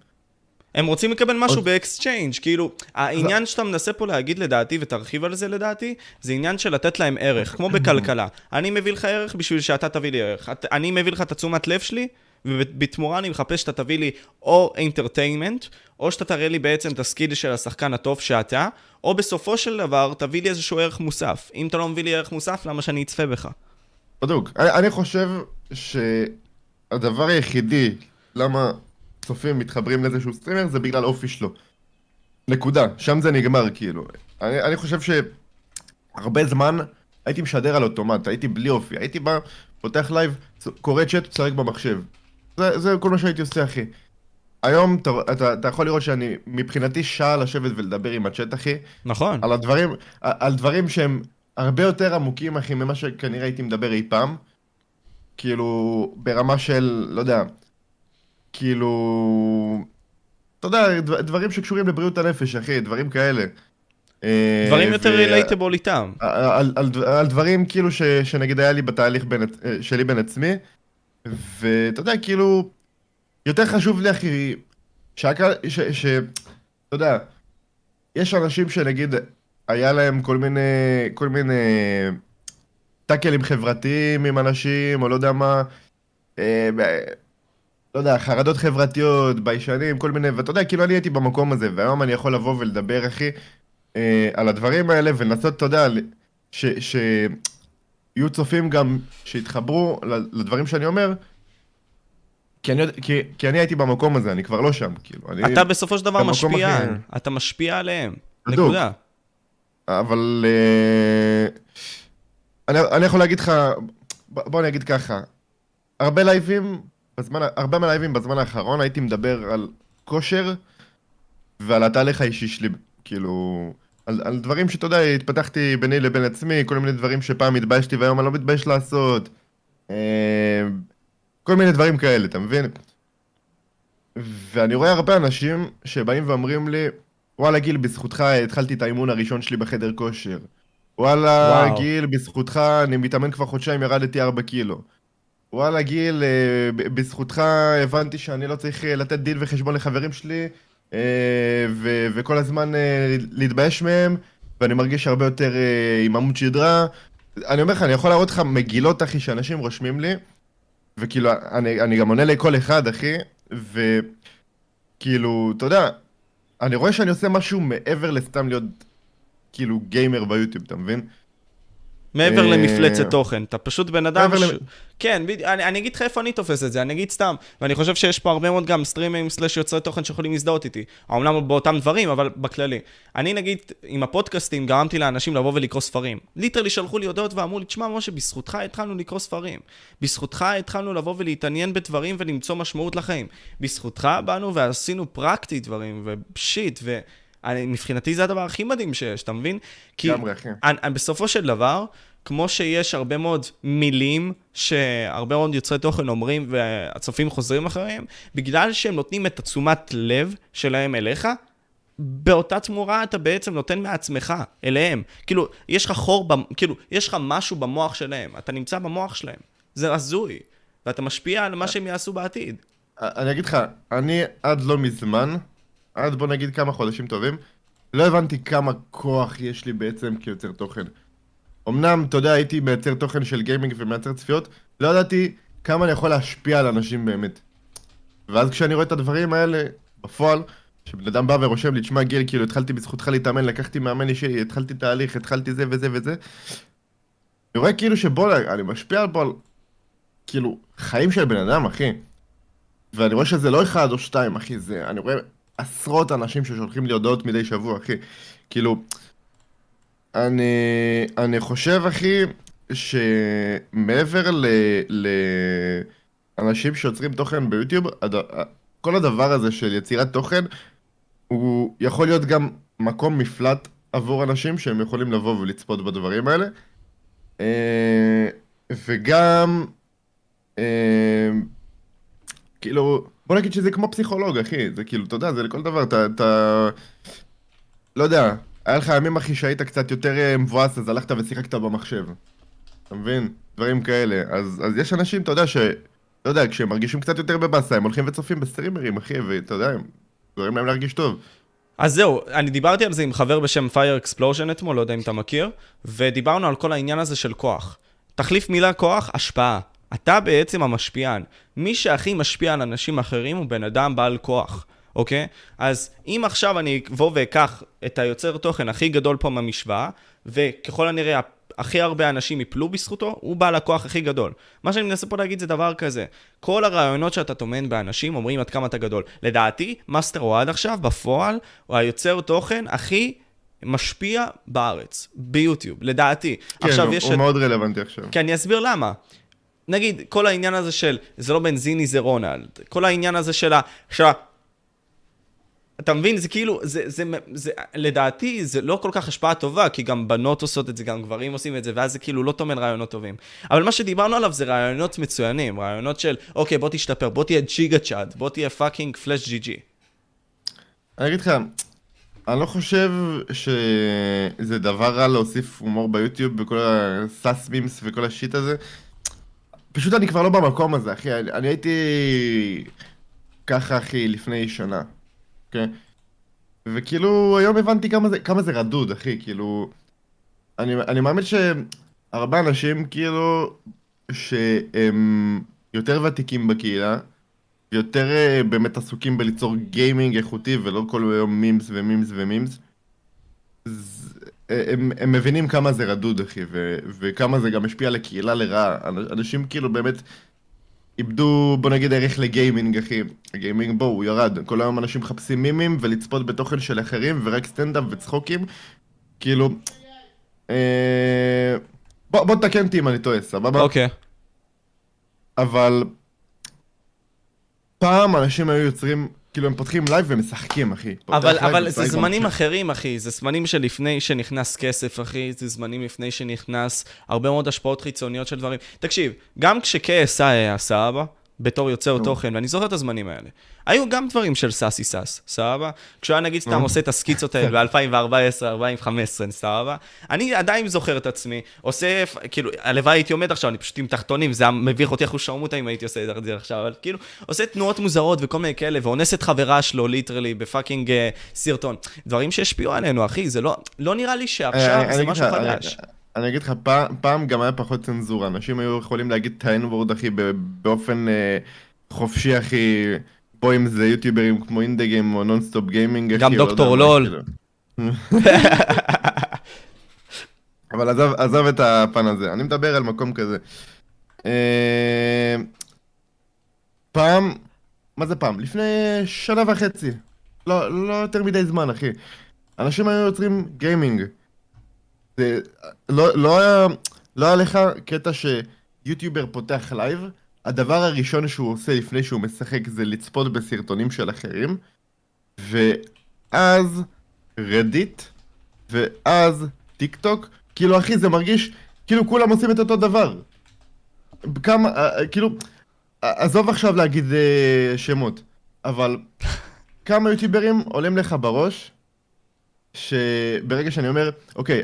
S2: הם רוצים לקבל משהו
S1: עוד-
S2: ב exchange, כאילו, העניין שאתה מנסה פה להגיד לדעתי, ותרחיב על זה לדעתי, זה עניין של לתת להם ערך, כמו בכלכלה. אני מביא לך ערך בשביל שאתה תביא לי ערך. אני מביא לך את התשומת לב שלי, ובתמורה אני מחפש שאתה תביא לי או entertainment, או שאתה תראה לי בעצם את ה skill של השחקן הטוב שאתה, או בסופו של דבר תביא לי איזשהו ערך מוסף. אם אתה לא מביא לי ערך מוסף, למה שאני אצפה בך?
S1: בדיוק. אני, חושב שהדבר היחידי למה צופים מתחברים לאיזשהו streamer זה בגלל אופי שלו. נקודה. שם זה נגמר, כאילו. אני, אני חושב שהרבה זמן הייתי משדר על אוטומט, הייתי בלי אופי. הייתי בא, פותח live, קורא צ'אט, צועק במחשב. זה, זה כל מה שהייתי עושה, אחי. היום אתה, אתה, אתה יכול לראות שאני, מבחינתי שעה לשבת ולדבר עם הצ'אט, אחי.
S2: נכון.
S1: על הדברים, על דברים שהם הרבה יותר עמוקים, אחי, ממה שכנראה הייתי מדבר אי פעם. כאילו, ברמה של, לא יודע, כאילו... אתה יודע, דבר- דברים שקשורים לבריאות הנפש, אחי, דברים כאלה. אה,
S2: דברים יותר
S1: ו-
S2: רילייטבול איתם.
S1: על, על, על דברים כאילו ש, שנגיד היה לי בתהליך בין, אה, שלי בין עצמי, ואתה יודע, כאילו, יותר חשוב לי, אחי, שהקהל, ש, ש... אתה יודע, יש אנשים שנגיד, היה להם כל מיני, כל מיני טאקלים חברתיים עם אנשים, או לא יודע מה, אה, לא יודע, חרדות חברתיות, ביישנים, כל מיני, ואתה יודע, כאילו אני הייתי במקום הזה, והיום אני יכול לבוא ולדבר, אחי, אה, על הדברים האלה, ולנסות, אתה יודע, ש... ש... יהיו צופים גם שיתחברו לדברים שאני אומר, כי אני, כי, כי אני הייתי במקום הזה, אני כבר לא שם, כאילו. אני,
S2: אתה בסופו של דבר
S1: במקום
S2: משפיען,
S1: אחר.
S2: אתה משפיע עליהם.
S1: בדיוק.
S2: נקודה.
S1: אבל... אה, אני, אני יכול להגיד לך, בוא אני אגיד ככה, הרבה לייבים, בזמן, הרבה מהלייבים בזמן האחרון הייתי מדבר על כושר ועל התהליך האישי שלי, כאילו, על, על דברים שאתה יודע, התפתחתי ביני לבין עצמי, כל מיני דברים שפעם התביישתי והיום אני לא מתבייש לעשות, אה, כל מיני דברים כאלה, אתה מבין? ואני רואה הרבה אנשים שבאים ואומרים לי, וואלה גיל, בזכותך התחלתי את האימון הראשון שלי בחדר כושר. וואלה
S2: וואו.
S1: גיל, בזכותך אני מתאמן כבר חודשיים, ירדתי 4 קילו. וואלה גיל, אה, בזכותך הבנתי שאני לא צריך אה, לתת דין וחשבון לחברים שלי, ו- וכל הזמן אה, להתבייש מהם, ואני מרגיש הרבה יותר אה, עם עמוד שדרה. אני אומר לך, אני יכול להראות לך מגילות, אחי, שאנשים רושמים לי, וכאילו, אני, אני גם עונה לכל אחד, אחי, וכאילו, אתה יודע, אני רואה שאני עושה משהו מעבר לסתם להיות, כאילו, gamer ביוטיוב, אתה מבין?
S2: מעבר
S1: אה,
S2: למפלצת תוכן, אתה פשוט בן אדם ש... כן, אני, אני אגיד לך איפה אני תופס את זה, אני אגיד סתם, ואני חושב שיש פה הרבה מאוד גם streamerים slash יוצרי תוכן שיכולים להזדהות איתי, אומנם באותם דברים, אבל בכללי. אני נגיד, עם הפודקאסטים גרמתי לאנשים לבוא ולקרוא ספרים. literally שלחו לי הודעות ואמרו לי, תשמע, משה, בזכותך התחלנו לקרוא ספרים. בזכותך התחלנו לבוא ולהתעניין בדברים ולמצוא משמעות לחיים. בזכותך באנו ועשינו פרקטי דברים, ושיט, ו... אני, מבחינתי זה הדבר הכי מדהים שיש, אתה מבין? כי
S1: לגמרי, אחי.
S2: אני, אני, בסופו של דבר, כמו שיש הרבה מאוד מילים שהרבה מאוד יוצרי תוכן אומרים והצופים חוזרים אחריהם, בגלל שהם נותנים את התשומת לב שלהם אליך, באותה תמורה אתה בעצם נותן מעצמך אליהם. כאילו, יש לך חור. כאילו, יש לך משהו במוח שלהם, אתה נמצא במוח שלהם. זה הזוי, ואתה משפיע על מה שהם יעשו בעתיד.
S1: אני אגיד לך, אני עד לא מזמן, עד בוא נגיד כמה חודשים טובים, לא הבנתי כמה כוח יש לי בעצם כיוצר תוכן. אמנם, אתה יודע, הייתי מייצר תוכן של גיימינג ומייצר צפיות, לא ידעתי כמה אני יכול להשפיע על אנשים באמת. ואז כשאני רואה את הדברים האלה, בפועל, שבן אדם בא ורושם לי, תשמע גיל, כאילו התחלתי בזכותך להתאמן, לקחתי מאמן אישי, התחלתי תהליך, התחלתי זה וזה וזה. אני רואה כאילו שבואנה, אני משפיע פה על, כאילו, חיים של בן אדם, אחי. ואני רואה שזה לא אחד או שתיים, אחי, זה... אני רואה עשרות אנשים ששולחים לי הודעות מדי שבוע, אחי. כאילו... אני... אני חושב, אחי, שמעבר ל... לאנשים שיוצרים תוכן ביוטיוב, הד... כל הדבר הזה של יצירת תוכן, הוא יכול להיות גם מקום מפלט עבור אנשים שהם יכולים לבוא ולצפות בדברים האלה. אה, וגם... אה, כאילו, בוא נגיד שזה כמו פסיכולוג, אחי. זה כאילו, אתה יודע, זה לכל דבר. אתה, אתה... לא יודע, היה לך ימים, אחי, שהיית קצת יותר אה, מבואס, אז הלכת ושיחקת במחשב. אתה מבין? דברים כאלה. אז, אז יש אנשים, אתה יודע, ש... לא יודע, כשהם מרגישים קצת יותר בבאסה, הם הולכים וצופים בסטרימרים, אחי, ואתה יודע, הם גורם להם להרגיש טוב.
S2: אז זהו, אני דיברתי על זה עם חבר בשם Fire Explosion אתמול, לא יודע אם אתה מכיר, ודיברנו על כל העניין הזה של כוח. תחליף מילה כוח, השפעה. אתה בעצם המשפיען. מי שהכי משפיע על אנשים אחרים הוא בן אדם בעל כוח, אוקיי? אז אם עכשיו אני אבוא ואקח את היוצר תוכן הכי גדול פה מהמשוואה, וככל הנראה הכי הרבה אנשים יפלו בזכותו, הוא בעל הכוח הכי גדול. מה שאני מנסה פה להגיד זה דבר כזה, כל הרעיונות שאתה טומן באנשים אומרים עד כמה אתה גדול. לדעתי, מאסטר עד עכשיו, בפועל, הוא היוצר תוכן הכי משפיע בארץ, ביוטיוב, לדעתי.
S1: כן,
S2: עכשיו
S1: הוא,
S2: יש
S1: הוא
S2: את...
S1: מאוד רלוונטי עכשיו.
S2: כי אני אסביר למה. נגיד, כל העניין הזה של, זה לא בנזיני, זה רונלד. כל העניין הזה של ה... של ה... אתה מבין? זה כאילו, זה, זה, זה, לדעתי, זה לא כל כך השפעה טובה, כי גם בנות עושות את זה, גם גברים עושים את זה, ואז זה כאילו לא טומן רעיונות טובים. אבל מה שדיברנו עליו זה רעיונות מצוינים, רעיונות של, אוקיי, בוא תשתפר, בוא תהיה giga chad, בוא תהיה fucking FlashGG.
S1: אני אגיד לך, אני לא חושב שזה דבר רע להוסיף הומור ביוטיוב וכל ה sus memes וכל ה shit הזה. פשוט אני כבר לא במקום הזה, אחי. אני, אני הייתי ככה, אחי, לפני שנה, אוקיי? וכאילו, היום הבנתי כמה זה, כמה זה רדוד, אחי, כאילו... אני, אני מאמין שהרבה אנשים, כאילו, שהם יותר ותיקים בקהילה, יותר אה, באמת עסוקים בליצור gaming איכותי ולא כל היום memes ו memes ו memes. הם, הם מבינים כמה זה רדוד, אחי, ו, וכמה זה גם משפיע על הקהילה לרעה. אנ- אנשים כאילו באמת איבדו, בוא נגיד, ערך ל gaming, אחי. ה gaming, בואו, הוא ירד. כל היום אנשים מחפשים מימים ולצפות בתוכן של אחרים, ורק סטנדאפ וצחוקים. כאילו... אה, בוא, בוא תתקן אותי אם אני טועה, סבבה?
S2: אוקיי.
S1: אבל פעם אנשים היו יוצרים, כאילו הם פותחים live ומשחקים, אחי.
S2: אבל, אבל זה זמנים. אחרים, אחי. זה זמנים שלפני שנכנס כסף, אחי. זה זמנים לפני שנכנס הרבה מאוד השפעות חיצוניות של דברים. תקשיב, גם כש-KSI היה סבא, בתור יוצר. תוכן, ואני זוכר את הזמנים האלה. היו גם דברים של sussy sus, סבבה? כשהוא היה נגיד סתם. עושה את הסקיצות האלה ב-2014, 2015, סבבה? אני עדיין זוכר את עצמי, עושה, כאילו, הלוואי הייתי עומד עכשיו, אני פשוט עם תחתונים, זה היה מביך אותי אחוז שרמוטה אם הייתי עושה את זה עכשיו, אבל כאילו, עושה תנועות מוזרות וכל מיני כאלה, ואונס את חברה שלו, literally, ב fucking אה, סרטון. דברים שהשפיעו עלינו, אחי, זה לא, לא נראה לי שעכשיו
S1: אה,
S2: זה משהו
S1: אני-
S2: חדש.
S1: אני אגיד לך, פעם- פעם גם היה פחות צנזורה, אנשים היו יכולים להגיד את ה-N-word, אחי, באופן אה, חופשי, אחי, פה אם זה יוטיוברים כמו אינדגים או נונסטופ גיימינג, אחי,
S2: גם
S1: לא
S2: דוקטור
S1: מה,
S2: לול.
S1: כאילו. אבל עזוב, עזוב את הפן הזה, אני מדבר על מקום כזה. אה, פעם, מה זה פעם? לפני שנה וחצי, לא, לא יותר מדי זמן, אחי. אנשים היו יוצרים גיימינג. זה, לא, לא היה, לא היה לך קטע שיוטיובר פותח לייב, הדבר הראשון שהוא עושה לפני שהוא משחק זה לצפות בסרטונים של אחרים, ואז רדיט, ואז טיק טוק, כאילו אחי זה מרגיש כאילו כולם עושים את אותו דבר. כמה, אה, אה, כאילו, אה, עזוב עכשיו להגיד שמות, אבל כמה יוטיוברים עולים לך בראש, שברגע שאני אומר, אוקיי,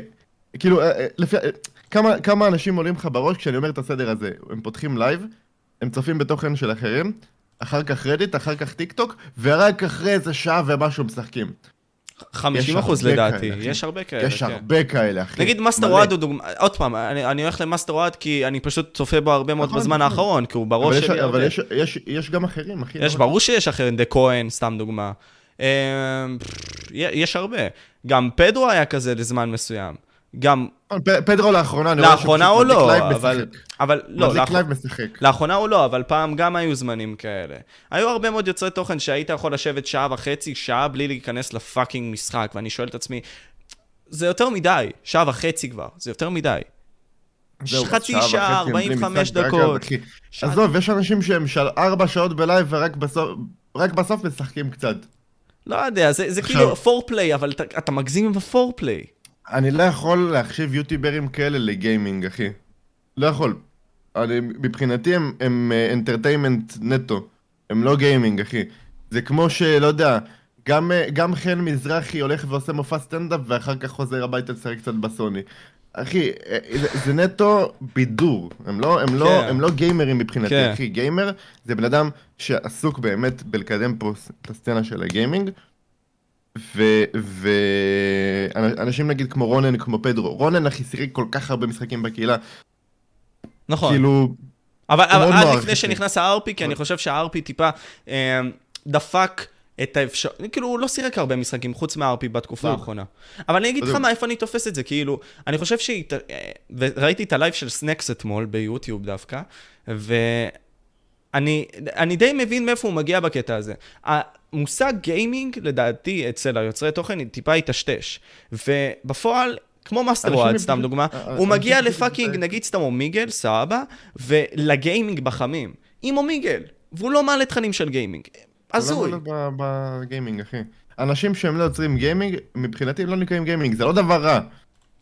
S1: כאילו, אה, אה, לפי, אה, כמה, כמה אנשים עולים לך בראש כשאני אומר את הסדר הזה? הם פותחים לייב, הם צופים בתוכן של אחרים, אחר כך רדיט, אחר כך טיק טוק, ורק אחרי איזה שעה ומשהו משחקים.
S2: 50
S1: יש
S2: אחוז לדעתי,
S1: כאלה.
S2: יש הרבה כאלה,
S1: יש
S2: כן.
S1: הרבה כאלה, אחי.
S2: נגיד מאסטר. אוהד הוא דוגמא, עוד פעם, אני, אני הולך למאסטר אוהד כי אני פשוט צופה בו הרבה מאוד
S1: נכון,
S2: בזמן
S1: נכון.
S2: האחרון, כי הוא
S1: אבל
S2: בראש
S1: יש-
S2: שלי הרבה.
S1: אבל יש- יש- יש גם אחרים, אחי.
S2: יש,
S1: לא-
S2: ברור שיש אחרים, דה כהן, סתם דוגמה. אמ, יש הרבה. גם פדרו היה כזה לזמן מסוים. גם,
S1: פדרו לאחרונה, אני
S2: לאחרונה הוא לא,
S1: לייב
S2: אבל...
S1: משחק.
S2: אבל לא,
S1: מדליק
S2: לאחר-
S1: לייב משחק.
S2: לאחרונה הוא לא, אבל פעם גם היו זמנים כאלה. היו הרבה מאוד יוצרי תוכן שהיית יכול לשבת שעה וחצי, שעה בלי להיכנס ל fucking משחק, ואני שואל את עצמי, זה יותר מדי, שעה וחצי כבר, זה יותר מדי. חצי
S1: שעה
S2: שעה,
S1: וחצי, בלי
S2: 45
S1: משחק, רק
S2: דקות.
S1: עזוב, יש אנשים שהם של ארבע שעות בלייב ורק בסוף, רק בסוף משחקים קצת.
S2: לא יודע, זה, זה כאילו foreplay, אבל אתה, אתה מגזים עם ה foreplay.
S1: אני לא יכול להחשיב יוטיוברים כאלה לגיימינג, אחי. לא יכול. אני, מבחינתי הם, הם entertainment נטו. הם לא גיימינג, אחי. זה כמו שלא יודע, גם, אה, גם חן מזרחי הולך ועושה מופע סטנדאפ ואחר כך חוזר הביתה לשחק קצת בסוני. אחי, אה, זה, זה נטו בידור. הם לא, הם, לא,
S2: כן.
S1: הם לא גיימרים מבחינתי,
S2: כן.
S1: אחי. גיימר זה בן אדם שעסוק באמת בלקדם פה את הסצנה של הגיימינג. ואנשים נגיד כמו רונן, כמו פדרו, רונן אחי שיחק כל כך הרבה משחקים בקהילה,
S2: נכון.
S1: כאילו,
S2: אבל, אבל עד לפני. שנכנס ה-RP, כי אני חושב שה-RP טיפה אה, דפק את האפשר... כאילו, הוא לא שיחק הרבה משחקים חוץ מה-RP בתקופה
S1: בדיוק.
S2: האחרונה. אבל אני אגיד לך. מה, איפה אני תופס את זה, כאילו, אני חושב שהיא... אה, וראיתי את הלייב של סנקס אתמול, ביוטיוב דווקא, ואני אני די מבין מאיפה הוא מגיע בקטע הזה. המושג גיימינג, לדעתי, אצל היוצרי תוכן, טיפה היטשטש. ובפועל... כמו מאסטר וואד, סתם דוגמה,
S1: אה,
S2: הוא
S1: אנשים
S2: מגיע לפאקינג, נגיד סתם אומיגל, סבבה, ולגיימינג בחמים. עם אומיגל, והוא לא מעלה תכנים של גיימינג. הזוי.
S1: זה לא מעלה בגיימינג אחי. אנשים שהם לא יוצרים גיימינג, מבחינתי הם לא נקראים גיימינג, זה לא דבר רע.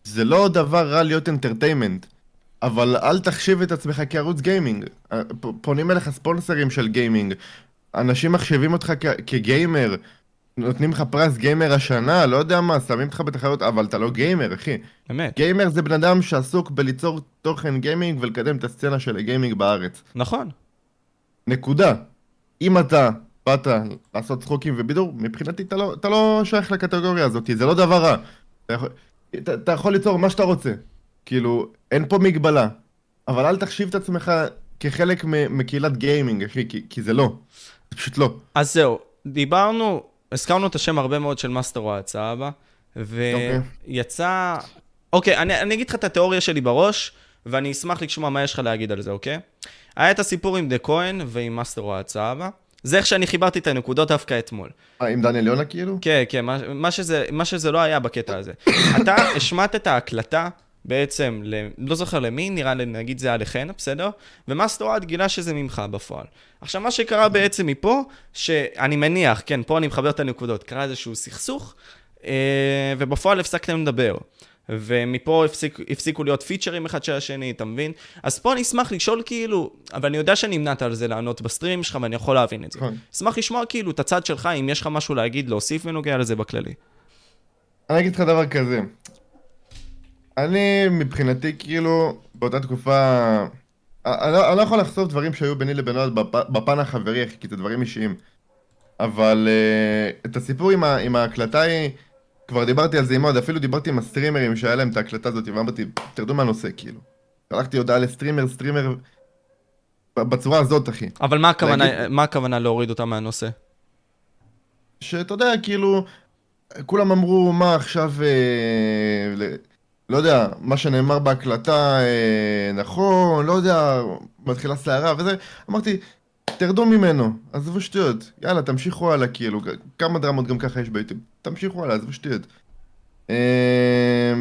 S1: זה לא דבר רע להיות entertainment. אבל אל תחשיב את עצמך כערוץ גיימינג. אה, פונים אליך ספונסרים של גיימינג. אנשים מחשיבים אותך כ- כגיימר. נותנים לך פרס גיימר השנה, לא יודע מה, שמים אותך בתחרות, אבל אתה לא גיימר, אחי.
S2: באמת,
S1: גיימר זה בן אדם שעסוק בליצור תוכן גיימינג ולקדם את הסצנה של הגיימינג בארץ.
S2: נכון.
S1: נקודה. אם אתה באת לעשות צחוקים ובידור, מבחינתי אתה לא, אתה לא שייך לקטגוריה הזאת, זה לא דבר רע. אתה יכול, אתה, אתה יכול ליצור מה שאתה רוצה. כאילו, אין פה מגבלה. אבל אל תחשיב את עצמך כחלק מקהילת גיימינג, אחי, כי, כי זה לא. זה פשוט לא.
S2: אז זהו, דיברנו, הזכרנו את השם הרבה מאוד של מאסטר אוהד, סבבה? ויצא... אוקיי, אני, אני אגיד לך את התיאוריה שלי בראש, ואני אשמח לשמוע מה יש לך להגיד על זה, אוקיי? היה את הסיפור עם דה כהן ועם מאסטר אוהד, סבבה? זה איך שאני חיברתי את הנקודות דווקא אתמול.
S1: אה, עם דניאל יונה כאילו?
S2: כן, כן, מה, מה, שזה, מה שזה לא היה בקטע הזה. אתה השמעת את ההקלטה בעצם, ל, לא זוכר למי, נראה לי, נגיד זה היה לחן, בסדר? ומאסטר אוהד גילה שזה ממך בפועל. עכשיו, מה שקרה בעצם מפה, שאני מניח, כן, פה אני מחבר את הנקודות, קרה איזשהו סכסוך, אה, ובפועל הפסקתם לדבר. ומפה הפסיק, הפסיקו להיות פיצ'רים אחד של השני, אתה מבין? אז פה אני אשמח לשאול כאילו, אבל אני יודע שנמנעת על זה לענות בסטרימים שלך, ואני יכול להבין את זה.
S1: נכון.
S2: אשמח לשמוע כאילו את הצד שלך, אם יש לך משהו להגיד, להוסיף בנוגע לזה בכללי.
S1: אני אגיד לך דבר כזה. אני מבחינתי כאילו באותה תקופה... אני לא, אני לא יכול לחשוף דברים שהיו ביני לבין אוהד בפ- בפן החברי, כי זה דברים אישיים. אבל uh, את הסיפור עם, ה, עם ההקלטה היא... כבר דיברתי על זה עם אוהד, אפילו דיברתי עם הסטרימרים שהיה להם את ההקלטה הזאת, ואמרתי, תרדו מהנושא, כאילו. שלחתי הודעה לסטרימר, סטרימר... בצורה הזאת, אחי.
S2: אבל מה הכוונה,
S1: להגיד-
S2: מה הכוונה להוריד אותה מהנושא?
S1: שאתה יודע, כאילו, כולם אמרו, מה עכשיו, אה, ל- לא יודע, מה שנאמר בהקלטה אה, נכון, לא יודע, מתחילה סערה וזה, אמרתי, תרדו ממנו, עזבו שטויות, יאללה, תמשיכו הלאה, כאילו, כמה דרמות גם ככה יש ביוטיוב, תמשיכו הלאה, עזבו שטויות. אה,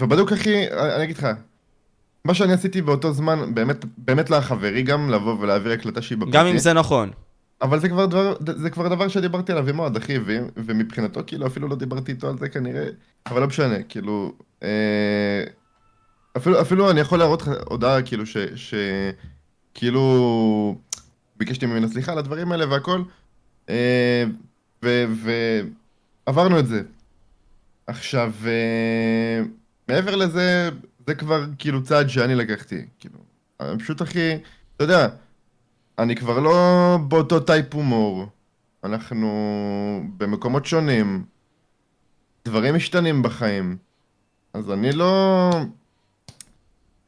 S1: ובדיוק, אחי, אני אגיד לך, מה שאני עשיתי באותו זמן, באמת, באמת לא היה חברי גם לבוא ולהעביר הקלטה שהיא בפרטי.
S2: גם אם זה נכון.
S1: אבל זה כבר דבר, זה כבר דבר שדיברתי עליו עם אוהד, אחי, ומבחינתו, כאילו, אפילו לא דיברתי איתו על זה כנראה, אבל לא משנה, כאילו, אה, אפילו, אפילו אני יכול להראות לך הודעה, כאילו, ש, ש... כאילו, ביקשתי ממנו סליחה על הדברים האלה והכל, אה, ועברנו את זה. עכשיו, אה, מעבר לזה, זה כבר כאילו צעד שאני לקחתי, כאילו, אני פשוט אחי, אתה יודע, אני כבר לא באותו טייפ הומור. אנחנו במקומות שונים. דברים משתנים בחיים. אז אני לא...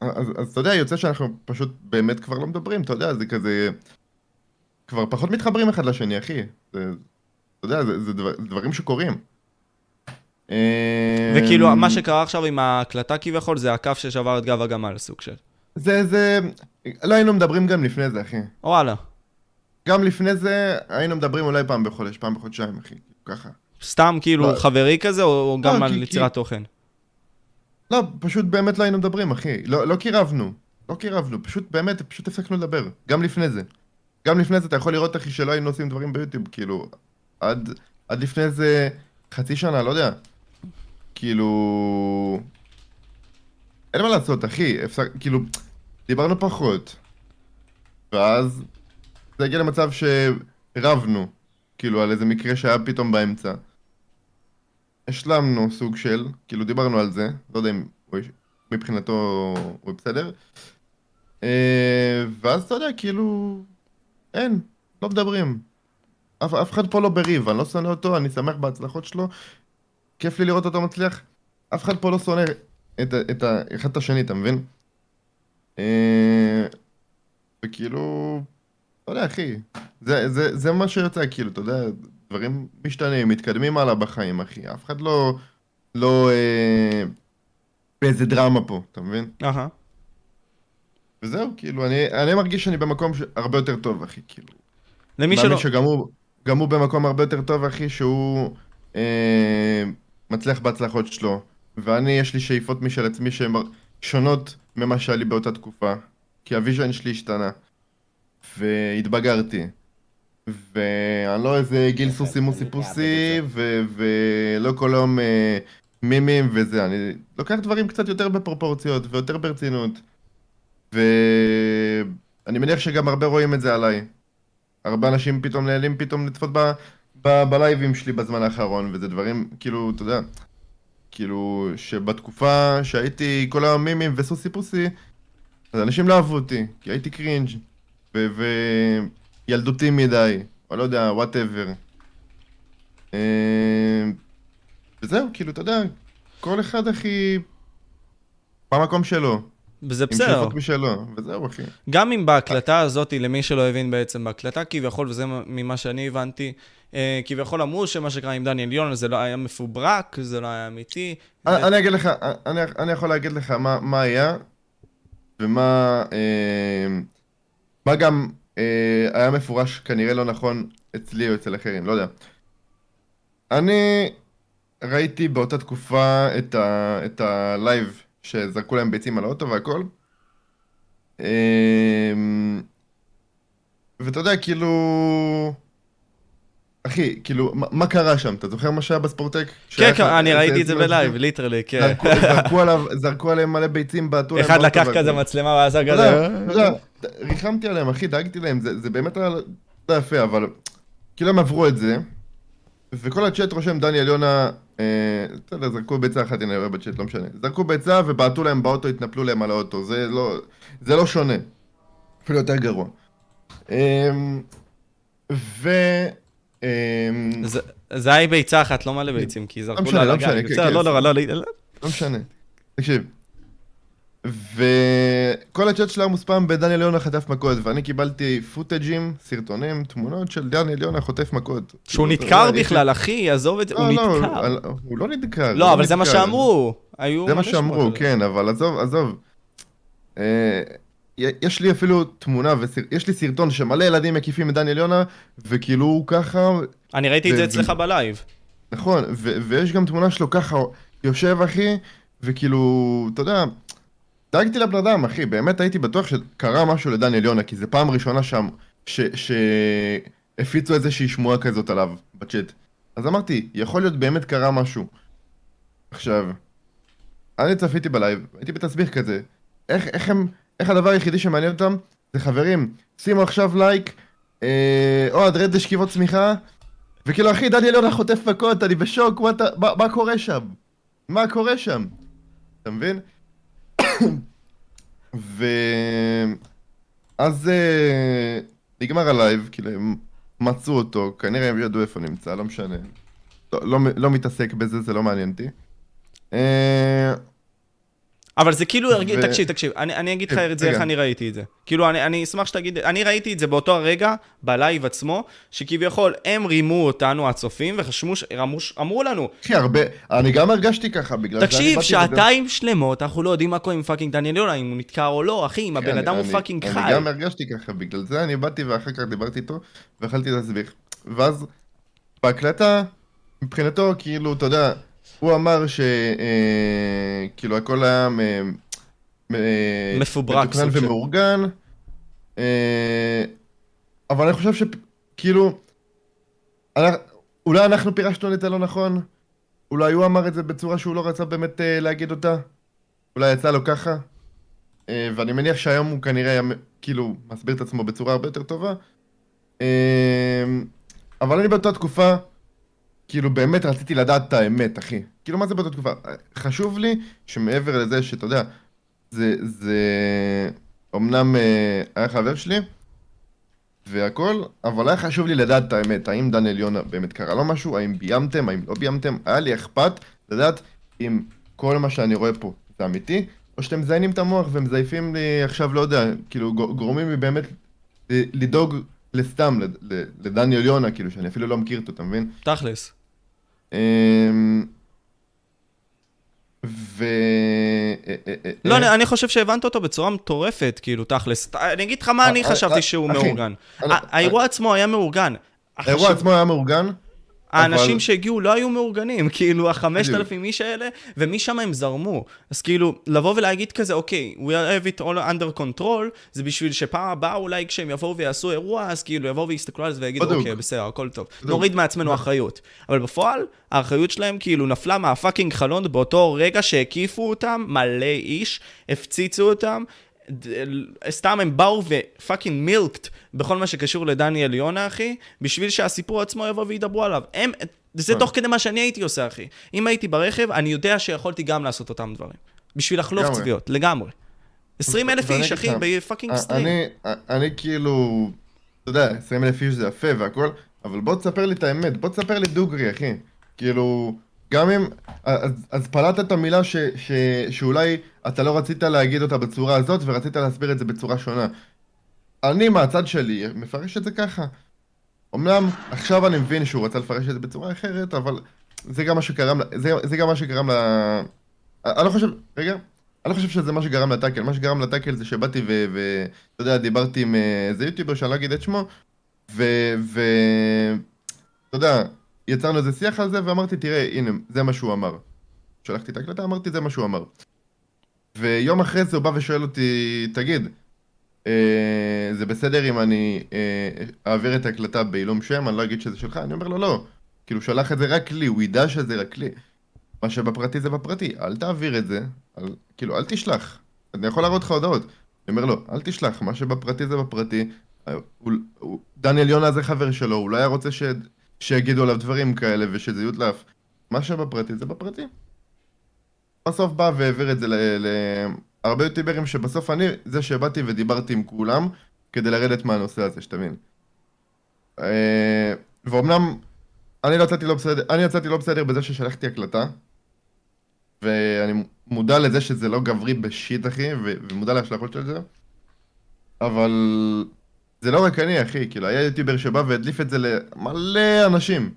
S1: אז, אז אתה יודע, יוצא שאנחנו פשוט באמת כבר לא מדברים, אתה יודע, זה כזה... כבר פחות מתחברים אחד לשני, אחי. זה, אתה יודע, זה, זה, דבר, דברים שקורים.
S2: וכאילו,
S1: אמ,
S2: מה שקרה עכשיו עם ההקלטה כביכול, זה הכף ששבר את גב הגמל, סוג של.
S1: זה, זה... לא היינו מדברים גם לפני זה, אחי.
S2: וואלה.
S1: גם לפני זה היינו מדברים אולי פעם בחודש, פעם בחודשיים, אחי. ככה.
S2: סתם כאילו
S1: לא.
S2: חברי כזה, או גם
S1: לא,
S2: על
S1: כי-
S2: יצירת תוכן?
S1: לא, פשוט באמת לא היינו מדברים, אחי. לא, לא קירבנו. לא קירבנו. פשוט באמת, פשוט הפסקנו לדבר. גם לפני זה. גם לפני זה אתה יכול לראות, אחי, שלא היינו עושים דברים ביוטיוב, כאילו... עד, עד לפני זה חצי שנה, לא יודע. כאילו... אין מה לעשות, אחי. הפסק... כאילו... דיברנו פחות. ואז... זה הגיע למצב שרבנו. כאילו, על איזה מקרה שהיה פתאום באמצע. השלמנו סוג של, כאילו דיברנו על זה, לא יודע אם מבחינתו הוא בסדר. אה, ואז אתה יודע, כאילו, אין, לא מדברים. אף, אף אחד פה לא בריב, אני לא שונא אותו, אני שמח בהצלחות שלו. כיף לי לראות אותו מצליח. אף אחד פה לא שונא את, ה- את ה- אחד את השני, אתה מבין? אה, וכאילו, לא יודע, אחי, זה, זה, זה מה שיוצא, כאילו, אתה יודע, דברים משתנים, מתקדמים הלאה בחיים, אחי. אף אחד לא, לא אה, באיזה דרמה פה, אתה מבין?
S2: אהה.
S1: וזהו, כאילו, אני, אני מרגיש שאני במקום ש... הרבה יותר טוב, אחי, כאילו.
S2: למי שלא...
S1: שגם הוא, גם הוא במקום הרבה יותר טוב, אחי, שהוא אה, מצליח בהצלחות שלו. ואני, יש לי שאיפות משל עצמי שהן שונות ממה שהיה לי באותה תקופה. כי ה vision שלי השתנה. והתבגרתי. ואני לא איזה גיל סוסי מוסי פוסי, ולא כל היום אה, מימים וזה. אני לוקח דברים קצת יותר בפרופורציות ויותר ברצינות. ואני מניח שגם הרבה רואים את זה עליי. הרבה אנשים פתאום נהנים פתאום לצפות ב, ב, בלייבים שלי בזמן האחרון, וזה דברים, כאילו, אתה יודע, כאילו, שבתקופה שהייתי כל היום מימים וסוסי פוסי, אז אנשים לא אהבו אותי, כי הייתי cringe ו- וילדותי מדי, או לא יודע, whatever. וזהו, כאילו, אתה יודע, כל אחד, אחי, במקום שלו,
S2: וזה בסדר.
S1: עם שאיפות משלו, וזהו, אחי.
S2: גם אם בהקלטה הזאת, למי שלא הבין בעצם, בהקלטה כביכול, וזה ממה שאני הבנתי, אה, כביכול אמרו שמה שקרה עם דניאל יונה זה לא היה מפוברק, זה לא היה אמיתי.
S1: אני אגיד לך, אני, יכול להגיד לך מה, היה, ומה אה, מה גם אה, היה מפורש כנראה לא נכון אצלי או אצל אחרים, לא יודע. אני ראיתי באותה תקופה את, ה, את הלייב שזרקו להם ביצים על האוטו והכל. אה, ואתה יודע, כאילו... אחי, כאילו, מה- מה קרה שם? אתה זוכר מה שהיה בספורטק?
S2: כן, כן, אני ראיתי את זה בלייב, literally, כן.
S1: זרקו- זרקו עליו, זרקו עליהם מלא ביצים, בעטו להם
S2: אחד לקח. כזה מצלמה ועשה
S1: אתה יודע,
S2: כזה...
S1: ריחמתי עליהם, אחי, דאגתי להם, זה זה באמת היה לא יפה, אבל כאילו הם עברו את זה, וכל הצ'אט רושם דניאל יונה, אה, בסדר, זרקו ביצה אחת, הנה, רואה בצ'אט, לא משנה. זרקו ביצה ובעטו להם באוטו, התנפלו להם על האוטו, זה לא, זה לא שונה. אפילו יותר גרוע. אמ, ו... אמ,
S2: זה- היה ביצה אחת, לא מלא ביצים, כי זרקו
S1: משנה,
S2: לה
S1: לא
S2: על הגג.
S1: משנה, כן, כן,
S2: לא לא, לא, לא.
S1: לא משנה. תקשיב. וכל הצ'אט שלה מוספם בדניאל יונה חטף מכות, ואני קיבלתי פוטג'ים, סרטונים, תמונות של דניאל יונה חוטף מכות.
S2: שהוא
S1: כאילו,
S2: נדקר
S1: יודע,
S2: בכלל, אחי, עזוב את זה, הוא
S1: לא, לא,
S2: נדקר.
S1: הוא לא נדקר.
S2: לא, אבל זה מה. שאמרו.
S1: זה מה שאמרו. כן, אבל עזוב, עזוב. אה, יש לי אפילו תמונה, יש לי סרטון שמלא ילדים מקיפים את דניאל יונה, וכאילו הוא ככה,
S2: אני ראיתי את זה אצלך בלייב.
S1: נכון, ויש גם תמונה שלו ככה, יושב אחי, וכאילו, אתה יודע, דאגתי לבן אדם, אחי, באמת הייתי בטוח שקרה משהו לדניאל יונה, כי זו פעם ראשונה שם, שהפיצו איזושהי שמועה כזאת עליו בצ'אט. אז אמרתי, יכול להיות באמת קרה משהו. עכשיו, אני צפיתי בלייב, הייתי בתסביך כזה, איך, איך הם, איך הדבר היחידי שמעניין אותם, זה חברים, שימו עכשיו לייק, אה, אוהד רד לשכיבות סמיכה, וכאילו אחי, דניאל יונה חוטף מכות, אני בשוק, מה, מה קורה שם? מה קורה שם? אתה מבין? ו... אז אה, נגמר הלייב, כאילו מצאו אותו, כנראה הם ידעו איפה נמצא, לא משנה. לא, לא, לא מתעסק בזה, זה לא מעניין אותי.
S2: אבל זה כאילו הרגיל,
S1: ו-
S2: תקשיב, תקשיב, אני, אני אגיד לך
S1: כן,
S2: את זה, איך. אני ראיתי את זה. כאילו, אני, אני אשמח שתגיד, אני ראיתי את זה באותו הרגע, בלייב עצמו, שכביכול הם רימו אותנו, הצופים, וחשבו, אמרו, לנו,
S1: אחי, הרבה, אני גם הרגשתי ככה, בגלל זה אני
S2: תקשיב,
S1: באתי
S2: שעתיים שלמות, אנחנו לא יודעים מה קורה עם fucking דניאל יונה, אם הוא נדקר או לא, אחי, אם
S1: כן,
S2: הבן
S1: אני-
S2: אדם הוא fucking חי.
S1: אני גם הרגשתי ככה, בגלל זה אני באתי ואחר כך דיברתי איתו, ואכלתי להסביך. ואז, בהקלטה, מבחינתו, כאילו, אתה יודע, הוא אמר ש... אה, כאילו, הכל היה... מ- מ-
S2: מפוברק,
S1: מתוכנן. ומאורגן. אה, אבל אני חושב שכאילו... אולי אנחנו פירשנו את זה לא נכון? אולי הוא אמר את זה בצורה שהוא לא רצה באמת אה, להגיד אותה? אולי יצא לו ככה? אה, ואני מניח שהיום הוא כנראה היה, כאילו, מסביר את עצמו בצורה הרבה יותר טובה. אה, אבל אני באותה תקופה, כאילו, באמת רציתי לדעת את האמת, אחי. כאילו, מה זה באותה תקופה? אה, חשוב לי שמעבר לזה שאתה יודע, זה, זה... אמנם אה, היה חבר שלי, והכל, אבל היה חשוב לי לדעת את האמת, האם דניאל יונה באמת קרה לו משהו, האם ביימתם, האם לא ביימתם, היה לי אכפת לדעת אם כל מה שאני רואה פה זה אמיתי, או שאתם מזיינים את המוח ומזייפים לי עכשיו, לא יודע, כאילו גו- גורמים לי באמת ל- לדאוג לסתם, לדניאל יונה, כאילו, שאני אפילו לא מכיר אותו, אתה מבין?
S2: תכלס.
S1: אמ, ו... אה, אה, אה,
S2: לא, אני, אני חושב שהבנת אותו בצורה מטורפת, כאילו, תכלס. אני אגיד לך מה אני חשבתי שהוא מאורגן. האירוע עצמו היה מאורגן.
S1: האירוע עצמו היה מאורגן,
S2: האנשים
S1: אבל-
S2: שהגיעו לא היו מאורגנים, כאילו החמשת אלפים איש האלה, ומשם הם זרמו. אז כאילו, לבוא ולהגיד כזה, אוקיי, we have it all under control, זה בשביל שפעם הבאה אולי כשהם יבואו ויעשו אירוע, אז כאילו יבואו ויסתכלו על זה ויגידו. אוקיי, בסדר, הכל טוב.
S1: בדיוק.
S2: נוריד מעצמנו אחריות. אבל בפועל, האחריות שלהם כאילו נפלה מהפאקינג חלון באותו רגע שהקיפו אותם, מלא איש, הפציצו אותם. סתם הם באו ו fucking milked בכל מה שקשור לדניאל יונה, אחי, בשביל שהסיפור עצמו יבוא וידברו עליו. הם, זה
S1: אה.
S2: תוך כדי מה שאני הייתי עושה, אחי. אם הייתי ברכב, אני יודע שיכולתי גם לעשות אותם דברים. בשביל לחלוף. צביעות, לגמרי. 20 אלף איש, אחי, ב
S1: fucking
S2: stream.
S1: אני כאילו, אתה יודע, 20 אלף איש זה יפה והכל, אבל בוא תספר לי את האמת, בוא תספר לי דוגרי, אחי. כאילו, גם אם, אז, אז פלטת את המילה ש, ש, שאולי אתה לא רצית להגיד אותה בצורה הזאת ורצית להסביר את זה בצורה שונה. אני מהצד שלי מפרש את זה ככה. אמנם עכשיו אני מבין שהוא רצה לפרש את זה בצורה אחרת, אבל זה גם מה שגרם, זה, זה גם מה שגרם ל... אני לא חושב, רגע, אני לא חושב שזה מה שגרם לטאקל, מה שגרם לטאקל זה שבאתי ואתה יודע, דיברתי עם אה, איזה יוטיובר שאני לא אגיד את שמו, ו... אתה יודע, יצרנו איזה שיח על זה ואמרתי, תראה, הנה, זה מה שהוא אמר. שלחתי את ההקלטה, אמרתי, זה מה שהוא אמר. ויום אחרי זה הוא בא ושואל אותי, תגיד, אה, זה בסדר אם אני אה, אעביר את ההקלטה בעילום שם, אני לא אגיד שזה שלך, אני אומר לו לא. כאילו, שלח את זה רק לי, הוא ידע שזה רק לי. מה שבפרטי זה בפרטי, אל תעביר את זה, אל, כאילו, אל תשלח. אני יכול להראות לך הודעות. אני אומר לו, אל תשלח, מה שבפרטי זה בפרטי. הוא, הוא, דניאל יונה זה חבר שלו, הוא לא היה רוצה ש, שיגידו עליו דברים כאלה ושזה יודלף. מה שבפרטי זה בפרטי. בסוף בא והעביר את זה להרבה יוטיוברים שבסוף אני זה שבאתי ודיברתי עם כולם כדי לרדת מהנושא הזה, שתבין. אה, ואומנם אני לא יצאתי לא בסדר, אני יצאתי לא בסדר בזה ששלחתי הקלטה ואני מודע לזה שזה לא גברי בשיט אחי, ומודע להשלכות של זה אבל זה לא רק אני אחי, כאילו היה יוטיובר שבא והדליף את זה למלא אנשים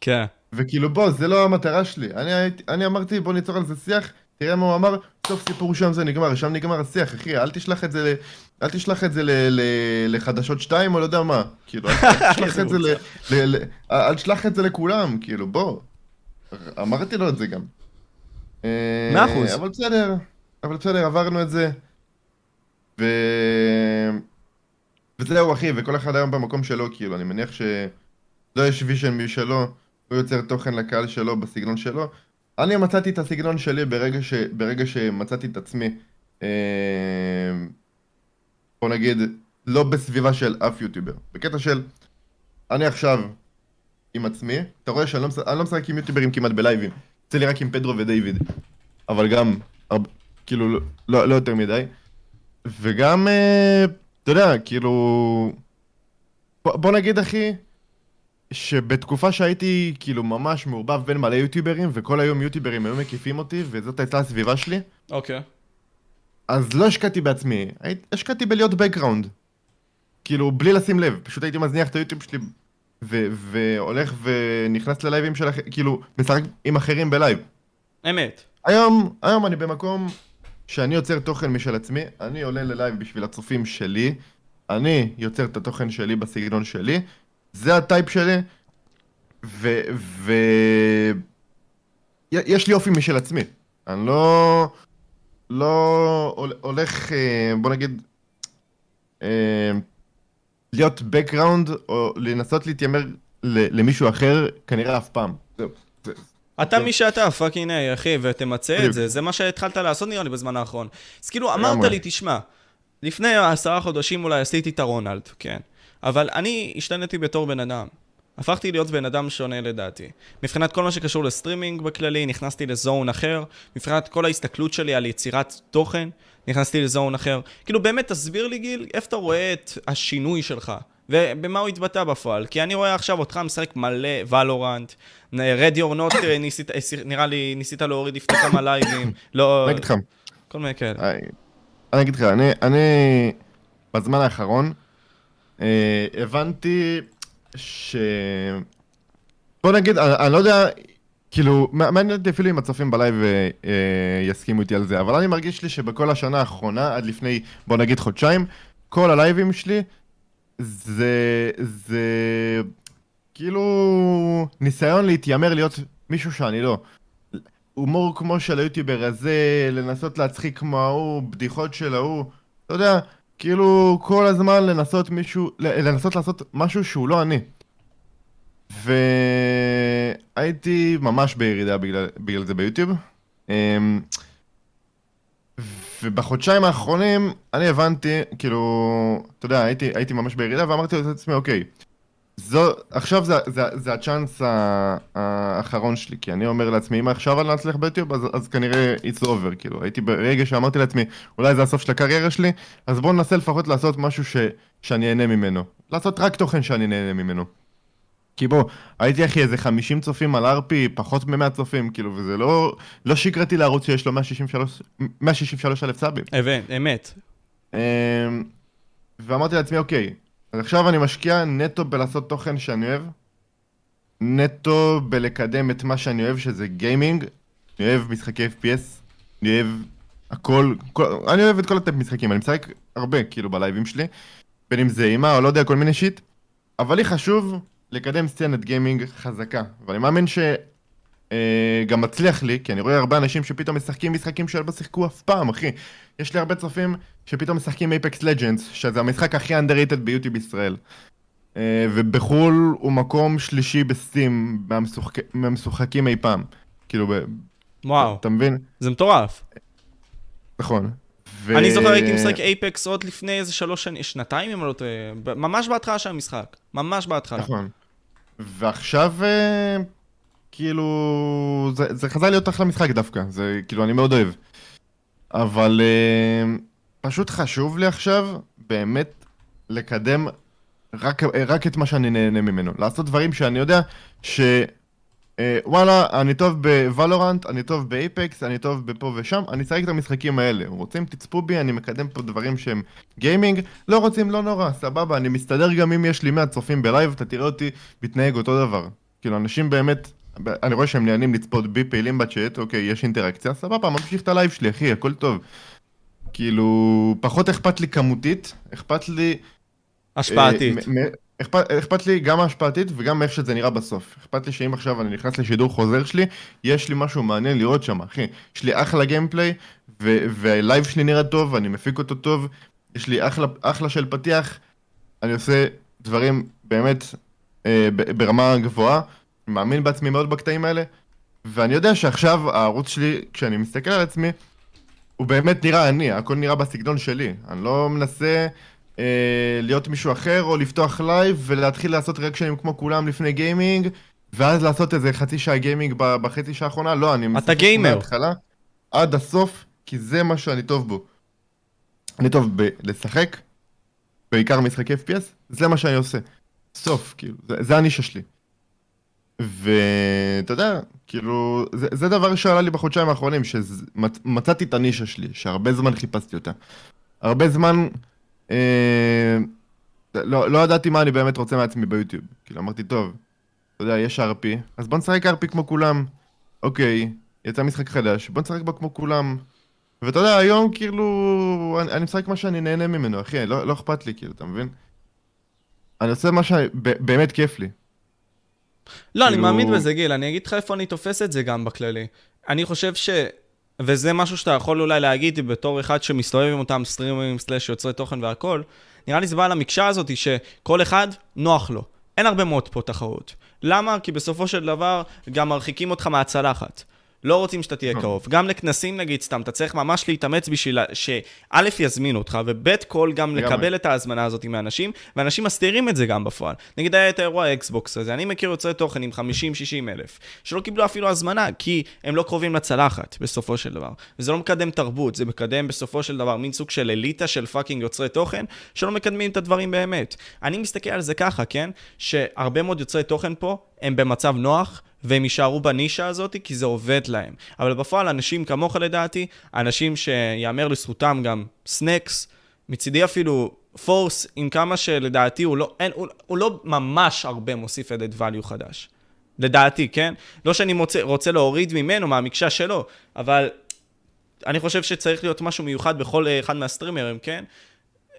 S2: כן.
S1: וכאילו בוא, זה לא המטרה שלי. אני, אני אמרתי בוא ניצור על זה שיח, תראה מה הוא אמר, סוף סיפור שם זה נגמר, שם נגמר השיח, אחי, אל תשלח את זה, ל, אל תשלח את זה ל, ל, לחדשות 2 או לא יודע מה, כאילו, אל תשלח את זה ל, ל, ל, אל תשלח את זה לכולם, כאילו, בוא. אמרתי לו את זה גם.
S2: מאה אחוז.
S1: אבל בסדר, אבל בסדר, עברנו את זה. ו... וזהו אחי, וכל אחד היום במקום שלו, כאילו, אני מניח שלא יש vision משלו. הוא יוצר תוכן לקהל שלו בסגנון שלו. אני מצאתי את הסגנון שלי ברגע, ש... ברגע שמצאתי את עצמי, אה... בוא נגיד, לא בסביבה של אף יוטיובר. בקטע של, אני עכשיו עם עצמי, אתה רואה שאני לא, מש... לא משחק עם יוטיוברים כמעט בלייבים. יוצא לי רק עם פדרו ודייוויד. אבל גם, הרב... כאילו, לא, לא, לא יותר מדי. וגם, אה... אתה יודע, כאילו... בוא, נגיד, אחי, שבתקופה שהייתי כאילו ממש מעורבב בין מלא יוטיוברים וכל היום יוטיוברים היו מקיפים אותי וזאת הייתה הסביבה שלי
S2: אוקיי.
S1: אז לא השקעתי בעצמי, השקעתי בלהיות בקגראונד כאילו בלי לשים לב, פשוט הייתי מזניח את היוטיוב שלי ו- והולך ונכנס ללייבים של אחרים, כאילו משחק עם אחרים בלייב
S2: באמת.
S1: היום, היום אני במקום שאני יוצר תוכן משל עצמי, אני עולה ללייב בשביל הצופים שלי, אני יוצר את התוכן שלי בסגנון שלי, זה ה type שלי, ו... ו... יש לי אופי משל עצמי. אני לא... לא הול- הולך, אה, בוא נגיד, אה, להיות background או לנסות להתיימר למישהו אחר, כנראה אף פעם. זהו.
S2: אתה
S1: כן.
S2: מי שאתה, fucking A, אחי, ותמצה את. זה, זה מה שהתחלת לעשות נראה לי בזמן האחרון. אז כאילו, אמרת. לי, תשמע, לפני עשרה חודשים אולי עשיתי את הרונלד, כן. אבל אני השתנתי בתור בן אדם. הפכתי להיות בן אדם שונה לדעתי. מבחינת כל מה שקשור לסטרימינג בכללי, נכנסתי ל zone אחר. מבחינת כל ההסתכלות שלי על יצירת תוכן, נכנסתי לזון אחר. כאילו, באמת, תסביר לי, גיל, איפה אתה רואה את השינוי שלך? ובמה הוא התבטא בפועל? כי אני רואה עכשיו אותך משחק מלא ולורנט, רדי אור נוט, נראה לי, ניסית להוריד לפני כמה לייבים, לא...
S1: אני אגיד לך,
S2: כל מיני כאלה.
S1: אני אני אגיד לך, אני, בזמן האחרון אה, הבנתי ש... בוא נגיד, אני, אני לא יודע, כאילו, מע- מעניין אותי אפילו אם הצופים בלייב אה, אה, יסכימו איתי על זה, אבל אני מרגיש לי שבכל השנה האחרונה, עד לפני, בוא נגיד חודשיים, כל הלייבים שלי זה, זה כאילו ניסיון להתיימר להיות מישהו שאני לא. הומור כמו של היוטיובר הזה, לנסות להצחיק כמו ההוא, בדיחות של ההוא, אתה יודע, כאילו כל הזמן לנסות מישהו, לנסות לעשות משהו שהוא לא אני. והייתי ממש בירידה בגלל, בגלל זה ביוטיוב. אמ, ובחודשיים האחרונים אני הבנתי, כאילו, אתה יודע, הייתי, הייתי ממש בירידה ואמרתי לעצמי, אוקיי, זו, עכשיו זה, זה, זה הצ'אנס האחרון שלי, כי אני אומר לעצמי, אם עכשיו אני לא אצליח ביוטיוב, אז, אז כנראה it's over, כאילו, הייתי ברגע שאמרתי לעצמי, אולי זה הסוף של הקריירה שלי, אז בואו ננסה לפחות לעשות משהו ש, שאני אהנה ממנו. לעשות רק תוכן שאני נהנה ממנו. כי בוא, הייתי אחי איזה 50 צופים על ארפי, פחות מ-100 צופים, כאילו, וזה לא, לא שגרתי לערוץ שיש לו 163 163 אלף סאבים.
S2: אמת, אמת.
S1: אמ, ואמרתי לעצמי, אוקיי, אז עכשיו אני משקיע נטו בלעשות תוכן שאני אוהב, נטו בלקדם את מה שאני אוהב, שזה גיימינג, אני אוהב משחקי FPS, אני אוהב הכל, כל, אני אוהב את כל הטייפ משחקים, אני משחק הרבה, כאילו, בלייבים שלי, בין אם זה אימה או לא יודע, כל מיני שיט, אבל לי חשוב לקדם סצנת גיימינג חזקה, ואני מאמין ש... אה, גם מצליח לי, כי אני רואה הרבה אנשים שפתאום משחקים משחקים שלא שיחקו אף פעם, אחי. יש לי הרבה צופים שפתאום משחקים אייפקס לג'נדס, שזה המשחק הכי underrated ביוטי בישראל. אה, ובחו"ל הוא מקום שלישי בסטים מהמשוחק... מהמשוחקים אי פעם. כאילו.
S2: וואו,
S1: אתה מבין?
S2: זה מטורף.
S1: נכון. ו...
S2: אני זוכר הייתי משחק אייפקס עוד לפני איזה שלוש שנים, שנתיים אם אני לא טועה, ממש בהתחלה של המשחק, ממש בהתחלה.
S1: נכון. ועכשיו, אה, כאילו, זה, זה חזר להיות אחלה משחק דווקא, זה כאילו, אני מאוד אוהב. אבל אה, פשוט חשוב לי עכשיו, באמת, לקדם רק, רק את מה שאני נהנה ממנו. לעשות דברים שאני יודע ש... אה, וואלה, אני טוב בוולורנט, אני טוב באייפקס, אני טוב בפה ושם, אני אשחק את המשחקים האלה. רוצים, תצפו בי, אני מקדם פה דברים שהם gaming, לא רוצים, לא נורא, סבבה, אני מסתדר גם אם יש לי 100 צופים בלייב, אתה תראה אותי מתנהג אותו דבר. כאילו, אנשים באמת, אני רואה שהם נהנים לצפות בי, פעילים בצ'אט, אוקיי, יש אינטראקציה, סבבה, ממשיך את הלייב שלי, אחי, הכל טוב. כאילו, פחות אכפת לי כמותית, אכפת לי
S2: השפעתית.
S1: אה, מ- מ- אכפת, אכפת לי גם ההשפעתית וגם איך שזה נראה בסוף. אכפת לי שאם עכשיו אני נכנס לשידור חוזר שלי, יש לי משהו מעניין לראות שם, אחי. יש לי אחלה gameplay, ו- והלייב שלי נראה טוב, ואני מפיק אותו טוב, יש לי אחלה, אחלה של פתיח, אני עושה דברים באמת אה, ב- ברמה גבוהה, מאמין בעצמי מאוד בקטעים האלה, ואני יודע שעכשיו הערוץ שלי, כשאני מסתכל על עצמי, הוא באמת נראה אני, הכל נראה בסגנון שלי. אני לא מנסה אה, להיות מישהו אחר, או לפתוח לייב ולהתחיל לעשות reactionים כמו כולם לפני gaming, ואז לעשות איזה חצי שעה גיימינג בחצי שעה האחרונה. לא, אני משחק
S2: גיימר.
S1: מההתחלה עד הסוף, כי זה מה שאני טוב בו. אני טוב בלשחק, בעיקר משחקי FPS, זה מה שאני עושה. סוף, כאילו, זה, זה הנישה שלי. ואתה יודע, כאילו, זה, זה דבר שעלה לי בחודשיים האחרונים, שמצאתי את הנישה שלי, שהרבה זמן חיפשתי אותה. הרבה זמן, אה, לא, לא ידעתי מה אני באמת רוצה מעצמי ביוטיוב. כאילו, אמרתי, טוב, אתה יודע, יש RP, אז בוא נשחק RP כמו כולם. אוקיי, יצא משחק חדש, בוא נשחק בו כמו כולם. ואתה יודע, היום כאילו, אני, אני משחק מה שאני נהנה ממנו, אחי, לא, לא אכפת לי, כאילו, אתה מבין? אני עושה מה שבאמת כיף לי.
S2: לא, אני
S1: כאילו-
S2: מאמין בזה, גיל, אני אגיד לך איפה אני תופס את זה גם בכללי. אני חושב ש... וזה משהו שאתה יכול אולי להגיד בתור אחד שמסתובב עם אותם סטרימרים סלאש יוצרי תוכן והכל, נראה לי זה בא למקשה הזאת שכל אחד נוח לו. אין הרבה מאוד פה תחרות. למה? כי בסופו של דבר גם מרחיקים אותך מהצלחת. לא רוצים שאתה תהיה קרוב. גם לכנסים נגיד סתם, אתה צריך ממש להתאמץ בשביל שא' יזמין אותך, וב' כל גם. לקבל את ההזמנה הזאת מאנשים, ואנשים מסתירים את זה גם בפועל. נגיד היה את האירוע האקסבוקס הזה, אני מכיר יוצרי תוכן עם 50-60 אלף, שלא קיבלו אפילו הזמנה, כי הם לא קרובים לצלחת, בסופו של דבר. וזה לא מקדם תרבות, זה מקדם בסופו של דבר מין סוג של אליטה של fucking יוצרי תוכן, שלא מקדמים את הדברים באמת. אני מסתכל על זה ככה, כן? שהרבה מאוד יוצרי תוכן פה, הם במצב נוח, והם יישארו בנישה הזאת כי זה עובד להם. אבל בפועל אנשים כמוך לדעתי, אנשים שיאמר לזכותם גם סנקס, מצידי אפילו פורס, עם כמה שלדעתי הוא לא, אין, הוא, הוא לא ממש הרבה מוסיף added value חדש. לדעתי, כן? לא שאני מוצא, רוצה להוריד ממנו, מהמקשה שלו, אבל אני חושב שצריך להיות משהו מיוחד בכל אה, אחד מהסטרימרים, כן?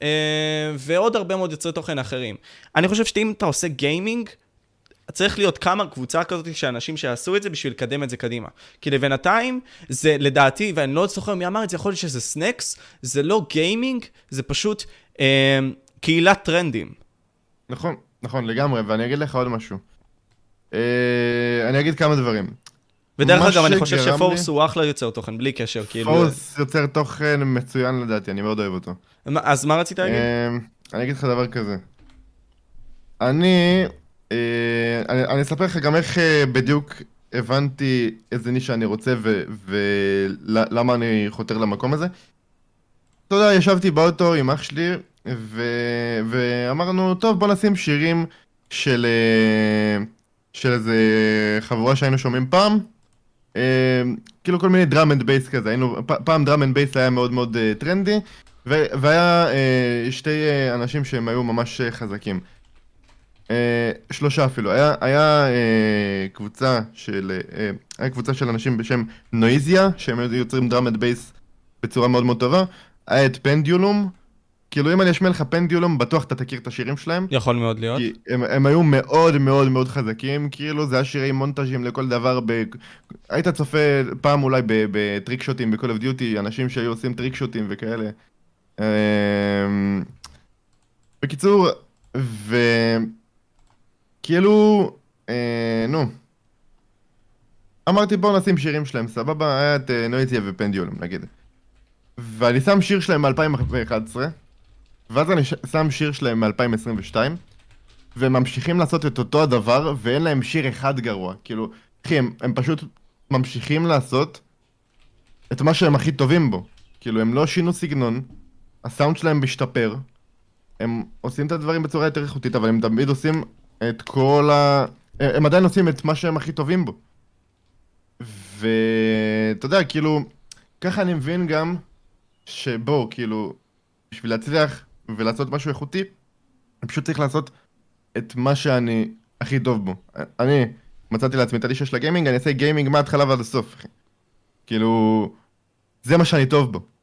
S2: אה, ועוד הרבה מאוד יוצרי תוכן אחרים. אני חושב שאם אתה עושה גיימינג, צריך להיות כמה קבוצה כזאת של אנשים שיעשו את זה בשביל לקדם את זה קדימה. כי לבינתיים, זה לדעתי, ואני לא זוכר מי אמר את זה, יכול להיות שזה סנקס, זה לא גיימינג, זה פשוט אה, קהילת טרנדים.
S1: נכון, נכון, לגמרי, ואני אגיד לך עוד משהו. אה, אני אגיד כמה דברים.
S2: ודרך אגב, אני חושב שפורס
S1: לי-
S2: הוא אחלה יוצר תוכן, בלי קשר, כאילו...
S1: פורס יוצר תוכן מצוין לדעתי, אני מאוד אוהב אותו.
S2: אז מה רצית להגיד?
S1: אה, אני אגיד לך דבר כזה. אני, אני, אני אספר לך גם איך אה, בדיוק הבנתי איזה נישה אני רוצה ולמה אני חותר למקום הזה. אתה יודע, ישבתי באוטו עם אח שלי ו, ואמרנו, טוב בוא נשים שירים של, אה, של איזה חבורה שהיינו שומעים פעם. אה, כאילו כל מיני drum and bass כזה, היינו, פעם drum and bass היה מאוד מאוד אה, טרנדי. והיה אה, שתי אה, אנשים שהם היו ממש אה, חזקים. אה, שלושה אפילו. היה, היה אה, קבוצה של, אה, היה קבוצה של אנשים בשם Noisia, שהם יוצרים and bass בצורה מאוד מאוד טובה. היה את Pendulum, כאילו אם אני אשמיע לך Pendulum, בטוח אתה תכיר את השירים שלהם.
S2: יכול מאוד להיות.
S1: כי הם, הם היו מאוד מאוד מאוד חזקים, כאילו זה היה שירי מונטאז'ים לכל דבר. ב... היית צופה פעם אולי ב trick shot ים ב-Call of Duty, אנשים שהיו עושים trick shot ים וכאלה. אמ, בקיצור, וכאילו, אה, נו. אמרתי בואו נשים שירים שלהם, סבבה, היה את אה, נויטיה ופנדיולום נגיד. ואני שם שיר שלהם מ-2011, ואז אני שם שיר שלהם מ-2022, והם ממשיכים לעשות את אותו הדבר, ואין להם שיר אחד גרוע. כאילו, אחי, הם, הם פשוט ממשיכים לעשות את מה שהם הכי טובים בו. כאילו, הם לא שינו סגנון, הסאונד שלהם משתפר, הם עושים את הדברים בצורה יותר איכותית, אבל הם תמיד עושים את כל ה... הם עדיין עושים את מה שהם הכי טובים בו. ואתה יודע, כאילו, ככה אני מבין גם שבוא, כאילו, בשביל להצליח ולעשות משהו איכותי, אני פשוט צריך לעשות את מה שאני הכי טוב בו. אני מצאתי לעצמי את הנישה של הגיימינג, אני אעשה גיימינג מההתחלה ועד הסוף, אחי. כאילו, זה מה שאני טוב בו.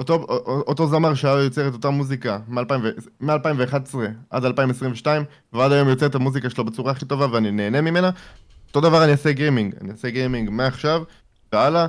S1: אותו, אותו זמר שהיה יוצר את אותה מוזיקה מ-2011 עד 2022, ועד היום יוצר את המוזיקה שלו בצורה הכי טובה ואני נהנה ממנה, אותו דבר אני אעשה גיימינג, אני אעשה גיימינג מעכשיו והלאה,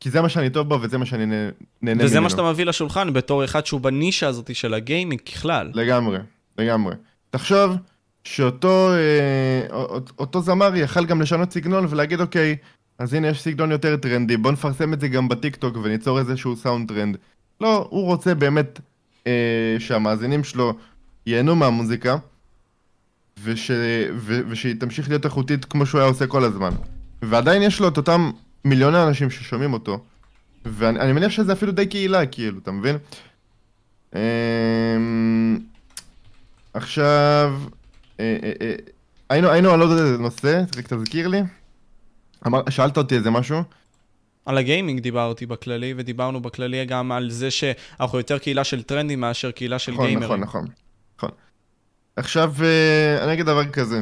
S1: כי זה מה שאני טוב בו וזה מה שאני נה- נהנה ממנו.
S2: וזה מה שאתה מביא לשולחן בתור אחד שהוא בנישה הזאת של הגיימינג ככלל.
S1: לגמרי, לגמרי. תחשוב שאותו אה, אות- אותו זמר יכל גם לשנות סגנון ולהגיד אוקיי, אז הנה יש סגנון יותר טרנדי, בוא נפרסם את זה גם בטיקטוק וניצור איזשהו סאונד טרנד. לא, הוא רוצה באמת אה, שהמאזינים שלו ייהנו מהמוזיקה, וש, ו, ושהיא תמשיך להיות איכותית כמו שהוא היה עושה כל הזמן. ועדיין יש לו את אותם מיליוני אנשים ששומעים אותו, ואני אני מניח שזה אפילו די קהילה, כאילו, אתה מבין? אמ, עכשיו, אה, אה, אה, היינו, היינו על עוד נושא, רק תזכיר לי. אמר, שאלת אותי איזה משהו?
S2: על הגיימינג דיברתי בכללי, ודיברנו בכללי גם על זה שאנחנו יותר קהילה של טרנדים מאשר קהילה של
S1: נכון,
S2: גיימרים.
S1: נכון, נכון, נכון. עכשיו, אה, אני אגיד דבר כזה.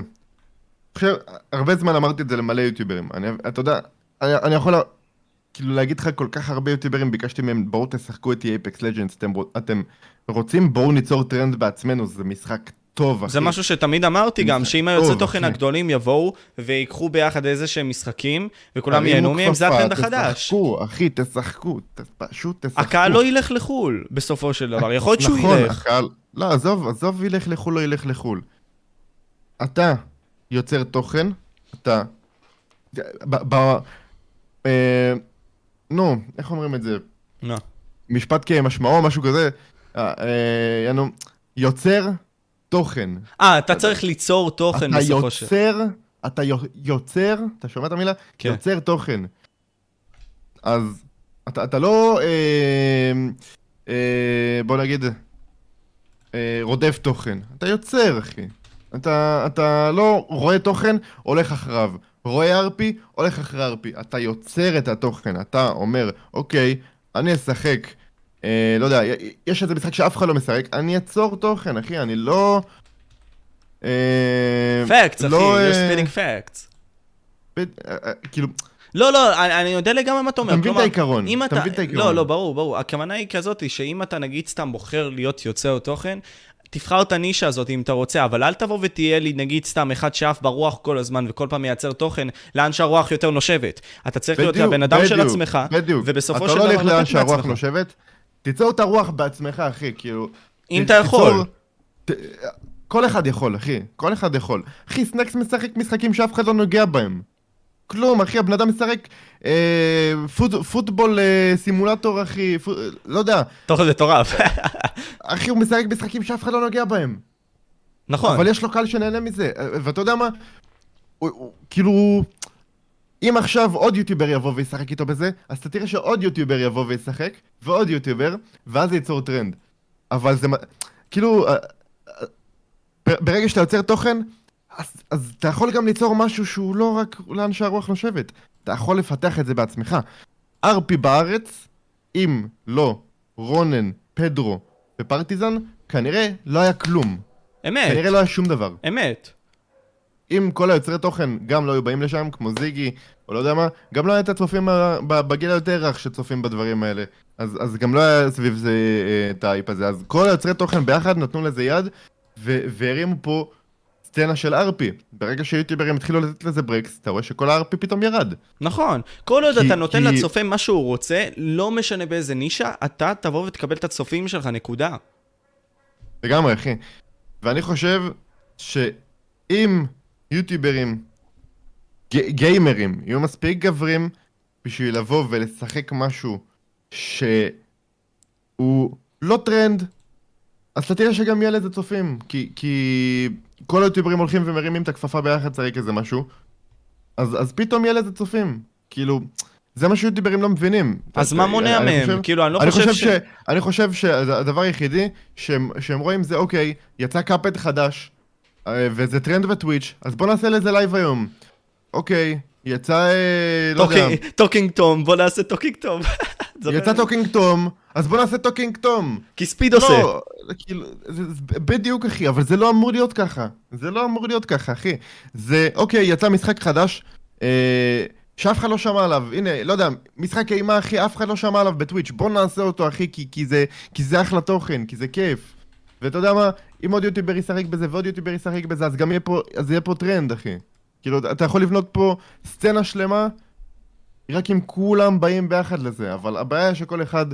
S1: עכשיו, הרבה זמן אמרתי את זה למלא יוטיוברים. אני, אתה יודע, אני, אני יכול לה- כאילו להגיד לך כל כך הרבה יוטיוברים, ביקשתי מהם, בואו תשחקו את אייפקס לג'נדס, אתם רוצים, בואו ניצור טרנד בעצמנו, זה משחק טוב, אחי.
S2: זה משהו שתמיד אמרתי גם, שאם
S1: היוצרי
S2: תוכן הגדולים יבואו ויקחו ביחד איזה שהם משחקים, וכולם ייהנו מהם, זה הטרנד החדש.
S1: תשחקו, אחי, תשחקו, פשוט תשחקו.
S2: הקהל לא ילך לחו"ל, בסופו של דבר. יכול להיות שהוא
S1: נכון,
S2: ילך.
S1: הקהל... לא, עזוב, עזוב ילך לחו"ל, לא ילך לחו"ל. אתה יוצר תוכן, אתה... ב... ב... אה, נו, איך אומרים את זה?
S2: נו.
S1: משפט כמשמעו, משהו כזה. אה, אה, יוצר תוכן.
S2: אה, אתה צריך ליצור תוכן
S1: אתה
S2: בסופו של...
S1: יוצר, אתה יו- יוצר, אתה שומע את המילה?
S2: כן.
S1: יוצר תוכן. אז אתה, אתה לא, אה, אה, בוא נגיד, אה, רודף תוכן. אתה יוצר, אחי. אתה, אתה לא רואה תוכן, הולך אחריו. רואה RP, הולך אחרי RP. אתה יוצר את התוכן. אתה אומר, אוקיי, אני אשחק, אה, לא יודע, יש איזה משחק שאף אחד לא משחק, אני אצור תוכן, אחי, אני לא... אה,
S2: פקטס, אחי,
S1: לא,
S2: you're
S1: אה,
S2: spitting facts.
S1: ב- אה, אה, כאילו,
S2: לא, לא, אני, יודע לגמרי מה אתה אומר.
S1: אתה מבין את העיקרון, אתה. מבין את העיקרון.
S2: לא, לא, ברור, ברור. הכוונה היא כזאת, שאם אתה נגיד סתם בוחר להיות יוצר תוכן, תבחר את הנישה הזאת אם אתה רוצה, אבל אל תבוא ותהיה לי נגיד סתם אחד שעף ברוח כל הזמן וכל פעם מייצר תוכן לאן שהרוח יותר נושבת. אתה צריך להיות
S1: בדיוק,
S2: הבן אדם של
S1: בדיוק,
S2: עצמך,
S1: בדיוק.
S2: ובסופו של דבר
S1: אתה לא הולך לאן שהרוח. נושבת, תיצור את הרוח בעצמך, אחי, כאילו...
S2: אם
S1: ת-
S2: אתה יכול.
S1: תיצור- ת- כל אחד יכול, אחי, כל אחד יכול. אחי, סנקס משחק משחקים שאף אחד לא נוגע בהם. כלום, אחי, הבן אדם משחק אה, פוט, פוטבול אה, סימולטור, אחי, פו, לא יודע.
S2: תוכן מטורף.
S1: אחי, הוא משחק משחקים שאף אחד לא נוגע בהם.
S2: נכון.
S1: אבל יש לו קהל שנהנה מזה, אה, ואתה יודע מה? הוא, הוא, כאילו... אם עכשיו עוד יוטיובר יבוא וישחק איתו בזה, אז אתה תראה שעוד יוטיובר יבוא וישחק, ועוד יוטיובר, ואז זה ייצור טרנד. אבל זה... כאילו... אה, אה, ברגע שאתה יוצר תוכן, אז, אז אתה יכול גם ליצור משהו שהוא לא רק לאן שהרוח נושבת. אתה יכול לפתח את זה בעצמך. ארפי בארץ, אם לא רונן, פדרו ופרטיזן, כנראה לא היה כלום.
S2: אמת,
S1: כנראה לא היה שום דבר.
S2: אמת.
S1: אם כל היוצרי תוכן גם לא היו באים לשם, כמו זיגי, או לא יודע מה, גם לא היה את הצופים בגיל היותר רך שצופים בדברים האלה. אז, אז גם לא היה סביב זה אה, את האייפ הזה. אז כל היוצרי תוכן ביחד נתנו לזה יד, ו- והרימו פה סצנה של ארפי. ברגע שיוטיוברים התחילו לתת לזה ברקס, אתה רואה שכל הארפי פתאום ירד.
S2: נכון. כל עוד
S1: כי-
S2: אתה נותן
S1: כי-
S2: לצופה מה שהוא רוצה, לא משנה באיזה נישה, אתה תבוא ותקבל את הצופים שלך, נקודה.
S1: לגמרי, אחי. ואני חושב שאם יוטיוברים, ג- גיימרים, יהיו מספיק גברים בשביל לבוא ולשחק משהו שהוא לא טרנד, תראה שגם יהיה לזה צופים. כי, כי כל היוטיוברים הולכים ומרימים את הכפפה ביחד לשחק איזה משהו, אז, אז פתאום יהיה לזה צופים. כאילו, זה מה שיוטיוברים לא מבינים.
S2: אז מה מונע מהם?
S1: חושב-
S2: כאילו, אני לא
S1: אני
S2: חושב ש...
S1: אני חושב שהדבר היחידי שהם, שהם רואים זה אוקיי, יצא Cuphead חדש, וזה טרנד בטוויץ', אז בוא נעשה לזה לייב היום. אוקיי, יצא, אה, לא יודע,
S2: Talking- Tom, בוא נעשה Talking Tom. זוכר?
S1: יצא Talking Tom, אז בוא נעשה Talking Tom.
S2: כי Speed עושה.
S1: לא, כאילו, בדיוק אחי, אבל זה לא אמור להיות ככה. זה לא אמור להיות ככה, אחי. זה, אוקיי, יצא משחק חדש, אה, שאף אחד לא שמע עליו. הנה, לא יודע, משחק אימה, אחי, אף אחד לא שמע עליו בטוויץ'. בוא נעשה אותו, אחי, כי, כי, זה, כי זה אחלה תוכן, כי זה כיף. ואתה יודע מה, אם עוד יוטיובר ישחק בזה ועוד יוטיובר ישחק בזה, אז גם יהיה פה, אז יהיה פה טרנד, אחי. כאילו, אתה יכול לבנות פה סצנה שלמה, רק אם כולם באים ביחד לזה, אבל הבעיה שכל אחד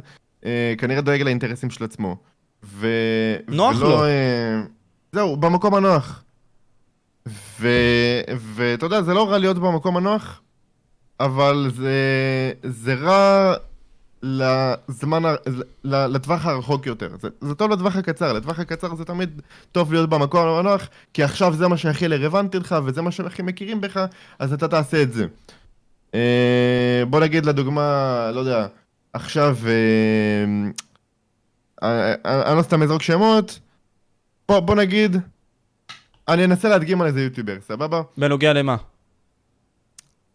S1: אה, כנראה דואג לאינטרסים של עצמו. ו...
S2: נוח
S1: ולא,
S2: לו.
S1: אה, זהו, במקום הנוח. ואתה יודע, זה לא רע להיות במקום הנוח, אבל זה, זה רע לזמן, לטווח הרחוק יותר. זה, זה טוב לטווח הקצר, לטווח הקצר זה תמיד טוב להיות במקום הנוח, כי עכשיו זה מה שהכי רלוונטי לך, וזה מה שהכי מכירים בך, אז אתה תעשה את זה. אה, בוא נגיד לדוגמה, לא יודע, עכשיו, אה, אה, אה, אני לא סתם אזרוק שמות, בוא, בוא נגיד, אני אנסה להדגים על איזה יוטיובר, סבבה?
S2: בנוגע למה?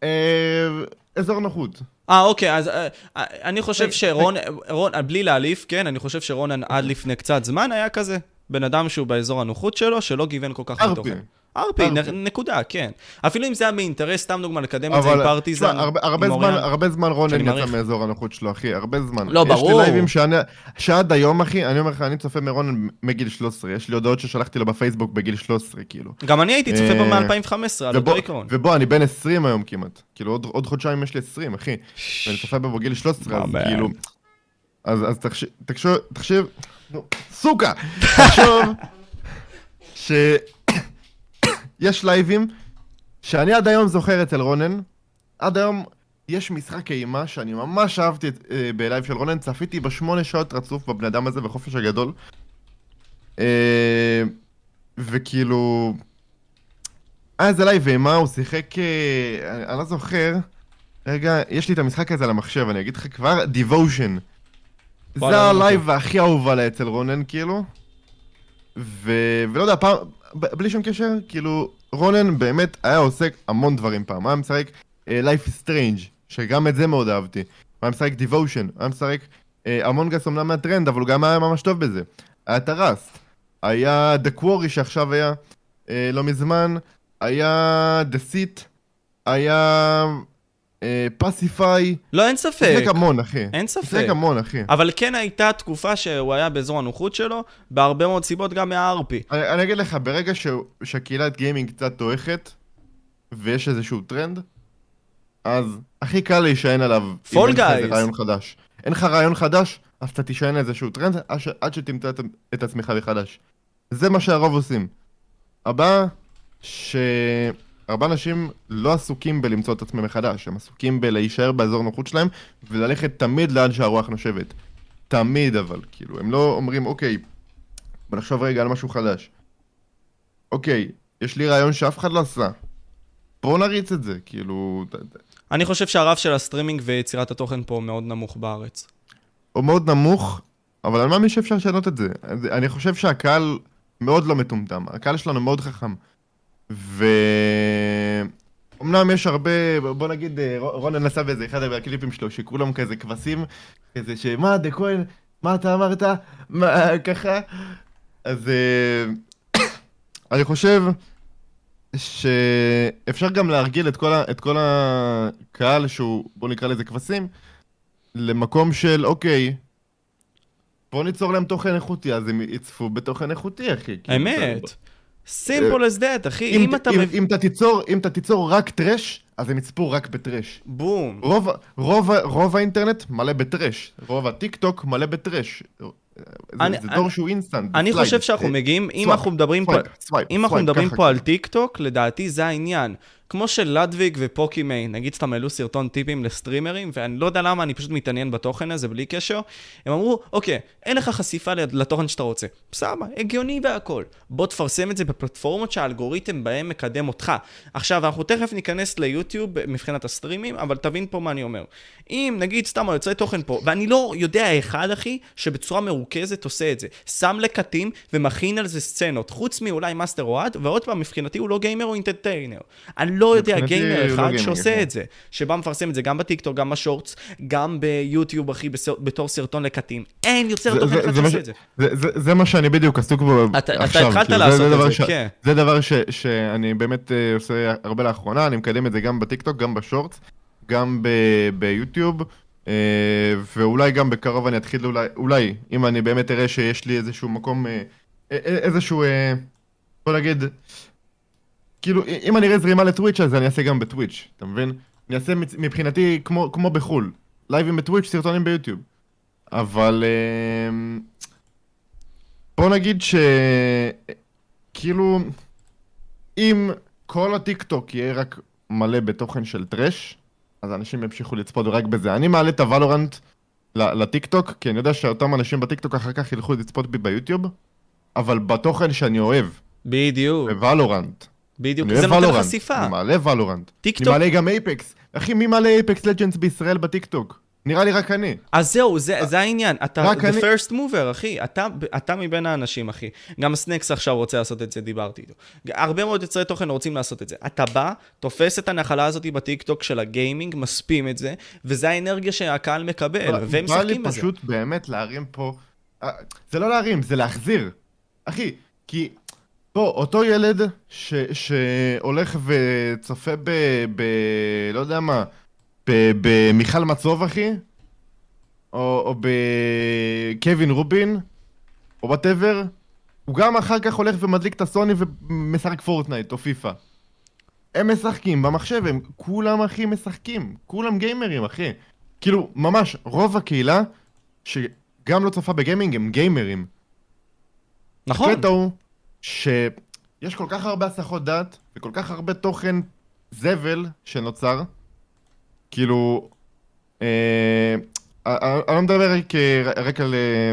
S1: אה, אזור נוחות.
S2: אה, אוקיי, אז אה, אה, אני חושב שרון, רון, אה, בלי להעליף, כן, אני חושב שרונן עד לפני קצת זמן היה כזה. בן אדם שהוא באזור הנוחות שלו, שלא גיוון כל כך
S1: ארפי.
S2: בתוכן. ארפי, נקודה, כן. אפילו אם זה היה מאינטרס, סתם דוגמה, לקדם את זה
S1: אבל,
S2: עם פרטיזן,
S1: תשמע, הרבה, זמן,
S2: אוריאן.
S1: הרבה זמן רונן יצא. מאזור הנוחות שלו, אחי, הרבה זמן.
S2: לא,
S1: יש
S2: ברור.
S1: לי לייבים שעד היום, אחי, אני אומר לך, אני צופה מרונן מגיל 13, יש לי הודעות ששלחתי לו בפייסבוק בגיל 13, כאילו.
S2: גם אני הייתי צופה בו
S1: אה,
S2: מ-2015, על אותו עיקרון.
S1: ובוא, אני בן 20 היום כמעט. כאילו, עוד, חודשיים יש לי 20, אחי. ואני צופה בו בגיל 13, אז כאילו... אז, תחשוב, תחשיב, נו, סוכה! תחשוב שיש לייבים שאני עד היום זוכר אצל רונן, עד היום יש משחק אימה שאני ממש אהבתי אה, בלייב של רונן, צפיתי בשמונה שעות רצוף בבן אדם הזה בחופש הגדול. אה, וכאילו... היה איזה לייב אימה, הוא שיחק... אה, אני, אני לא זוכר. רגע, יש לי את המשחק הזה על המחשב, אני אגיד לך כבר, Devotion. זה
S2: לא
S1: הלייב הכי אהוב עליי אצל רונן, כאילו. ו... ולא יודע, פעם, בלי שום קשר, כאילו, רונן באמת היה עוסק המון דברים פעם. היה משחק אה, Life is Strange, שגם את זה מאוד אהבתי. היה משחק Devotion, היה משחק Among Us אמנם מהטרנד, אבל הוא גם היה ממש טוב בזה. היה את הראסט, היה The Quarry שעכשיו היה uh, לא מזמן, היה The Seat, היה פסיפיי,
S2: לא, אין ספק.
S1: שיחק המון, אחי.
S2: אין ספק.
S1: המון, אחי.
S2: אבל כן הייתה תקופה שהוא היה באזור הנוחות שלו, בהרבה מאוד סיבות גם מהארפי.
S1: אני, אני אגיד לך, ברגע ש, שהקהילת גיימינג קצת דועכת, ויש איזשהו טרנד, אז הכי קל להישען עליו. אם
S2: Fall
S1: אין לך. רעיון חדש. אין לך רעיון חדש, אז אתה תישען על איזשהו טרנד עד, ש, עד שתמצא את, את עצמך מחדש. זה מה שהרוב עושים. הבא, שהרבה אנשים לא עסוקים בלמצוא את עצמם מחדש, הם עסוקים בלהישאר באזור נוחות שלהם, וללכת תמיד לאן שהרוח נושבת. תמיד אבל, כאילו, הם לא אומרים, אוקיי, בוא נחשוב רגע על משהו חדש. אוקיי, יש לי רעיון שאף אחד לא עשה. בואו נריץ את זה, כאילו...
S2: אני חושב שהרף של הסטרימינג ויצירת התוכן פה מאוד נמוך בארץ.
S1: הוא מאוד נמוך, אבל אני מאמין שאפשר לשנות את זה. אני חושב שהקהל מאוד לא מטומטם, הקהל שלנו מאוד חכם. ו... אמנם יש הרבה, בוא נגיד, אה, רונן נסע באיזה אחד הקליפים שלו, שכולם כזה כבשים, כזה שמה, דה כהן, מה אתה אמרת? מה, ככה? אז אה, אני חושב שאפשר גם להרגיל את כל, ה... את כל הקהל שהוא, בוא נקרא לזה כבשים, למקום של, אוקיי, בוא ניצור להם תוכן איכותי, אז הם יצפו בתוכן איכותי, אחי. כאילו,
S2: אמת.
S1: אתה-
S2: simple as that, אחי.
S1: אם,
S2: אם אתה...
S1: אם, אם אתה תיצור, אם אתה תיצור רק טרש, אז הם יצפו רק בטרש.
S2: בום.
S1: רוב, רוב, רוב האינטרנט מלא בטרש, רוב הטיק טוק מלא בטרש. זה,
S2: אני-
S1: זה
S2: אני-
S1: דור שהוא אינסטנט.
S2: אני
S1: סלייד.
S2: חושב שאנחנו
S1: אה,
S2: מגיעים, אם אנחנו מדברים פה... אם אנחנו מדברים פה על
S1: ככה.
S2: טיק טוק, לדעתי זה העניין. כמו שלדוויג ופוקימיין, נגיד סתם העלו סרטון טיפים לסטרימרים, ואני לא יודע למה, אני פשוט מתעניין בתוכן הזה בלי קשר. הם אמרו, אוקיי, אין לך חשיפה לתוכן שאתה רוצה. בסדר, הגיוני והכל. בוא תפרסם את זה בפלטפורמות שהאלגוריתם בהם מקדם אותך. עכשיו, אנחנו תכף ניכנס ליוטיוב מבחינת הסטרימים, אבל תבין פה מה אני אומר. אם נגיד סתם היוצרי תוכן פה, ואני לא יודע אחד, אחי, שבצורה מרוכזת עושה את זה. שם קאטים ומכין על זה סצנות, חוץ מאולי מאסטר אוהד, ועוד פעם, מבחינתי הוא לא גיימר או אינטרטיינר. אני לא יודע גיימר
S1: לא
S2: אחד
S1: גיימר,
S2: שעושה
S1: כן.
S2: את זה, שבא מפרסם את זה גם בטיקטוק, גם בשורטס, גם ביוטיוב, אחי, בתור סרטון לקטים. אין יוצר
S1: זה-
S2: תוכן
S1: זה-
S2: אחד
S1: זה
S2: שעושה את זה.
S1: זה- זה- זה מה שאני בדיוק עסוק בו
S2: אתה- אתה
S1: עכשיו.
S2: התחלת
S1: כאילו,
S2: לעשות את
S1: דבר
S2: זה, כן.
S1: זה דבר ש- שאני באמת אה, עושה הרבה לאחרונה, אני מקדם את זה גם בטיקטוק, גם בשורטס, גם ב- ביוטיוב, אה, ואולי גם בקרוב אני אתחיל אולי, אולי, אם אני באמת אראה שיש לי איזשהו מקום, אה, איזשהו, בוא נגיד, כאילו, אם אני אראה זרימה לטוויץ' אז אני אעשה גם בטוויץ', אתה מבין? אני אעשה מבחינתי כמו, כמו בחו"ל, לייבים בטוויץ', סרטונים ביוטיוב. אבל אה, בוא נגיד ש... כאילו, אם כל הטיק טוק יהיה רק מלא בתוכן של טראש, אז אנשים ימשיכו לצפות רק בזה. אני מעלה את הוולורנט לטיק טוק, כי אני יודע שאותם אנשים בטיק טוק אחר כך ילכו לצפות בי ביוטיוב, אבל בתוכן שאני אוהב,
S2: בדיוק,
S1: בוולורנט.
S2: בדיוק.
S1: אני
S2: זה נותן
S1: ולורנט,
S2: חשיפה.
S1: אני מעלה וולורנט.
S2: טיק
S1: אני
S2: טוק
S1: מעלה גם אייפקס. אחי, מי מעלה אייפקס לג'נדס בישראל בטיק טוק? נראה לי רק אני.
S2: אז זהו, זה, זה העניין. אתה the
S1: אני-
S2: first mover, אחי. אתה, אתה מבין האנשים, אחי. גם סנקס עכשיו רוצה לעשות את זה, דיברתי איתו. הרבה מאוד יוצרי תוכן רוצים לעשות את זה. אתה בא, תופס את הנחלה הזאת בטיקטוק של הגיימינג, מספים את זה, וזה האנרגיה שהקהל מקבל, והם
S1: בא לי
S2: משחקים בזה.
S1: פשוט באמת להרים פה... אה, זה לא להרים, זה להחזיר. אחי, כי... בוא, אותו ילד ש, שהולך וצופה ב... ב... לא יודע מה, במיכל מצוב, אחי, או, או בקווין רובין, או whatever, הוא גם אחר כך הולך ומדליק את הסוני ומשחק פורטנייט או פיפא. הם משחקים במחשב, הם כולם אחי משחקים, כולם גיימרים אחי. כאילו, ממש, רוב הקהילה שגם לא צופה בגיימינג הם גיימרים.
S2: נכון.
S1: הקטע הוא שיש כל כך הרבה הסחות דעת וכל כך הרבה תוכן זבל שנוצר, כאילו, אה, אה, אני לא מדבר רק, אה, רק על, אה,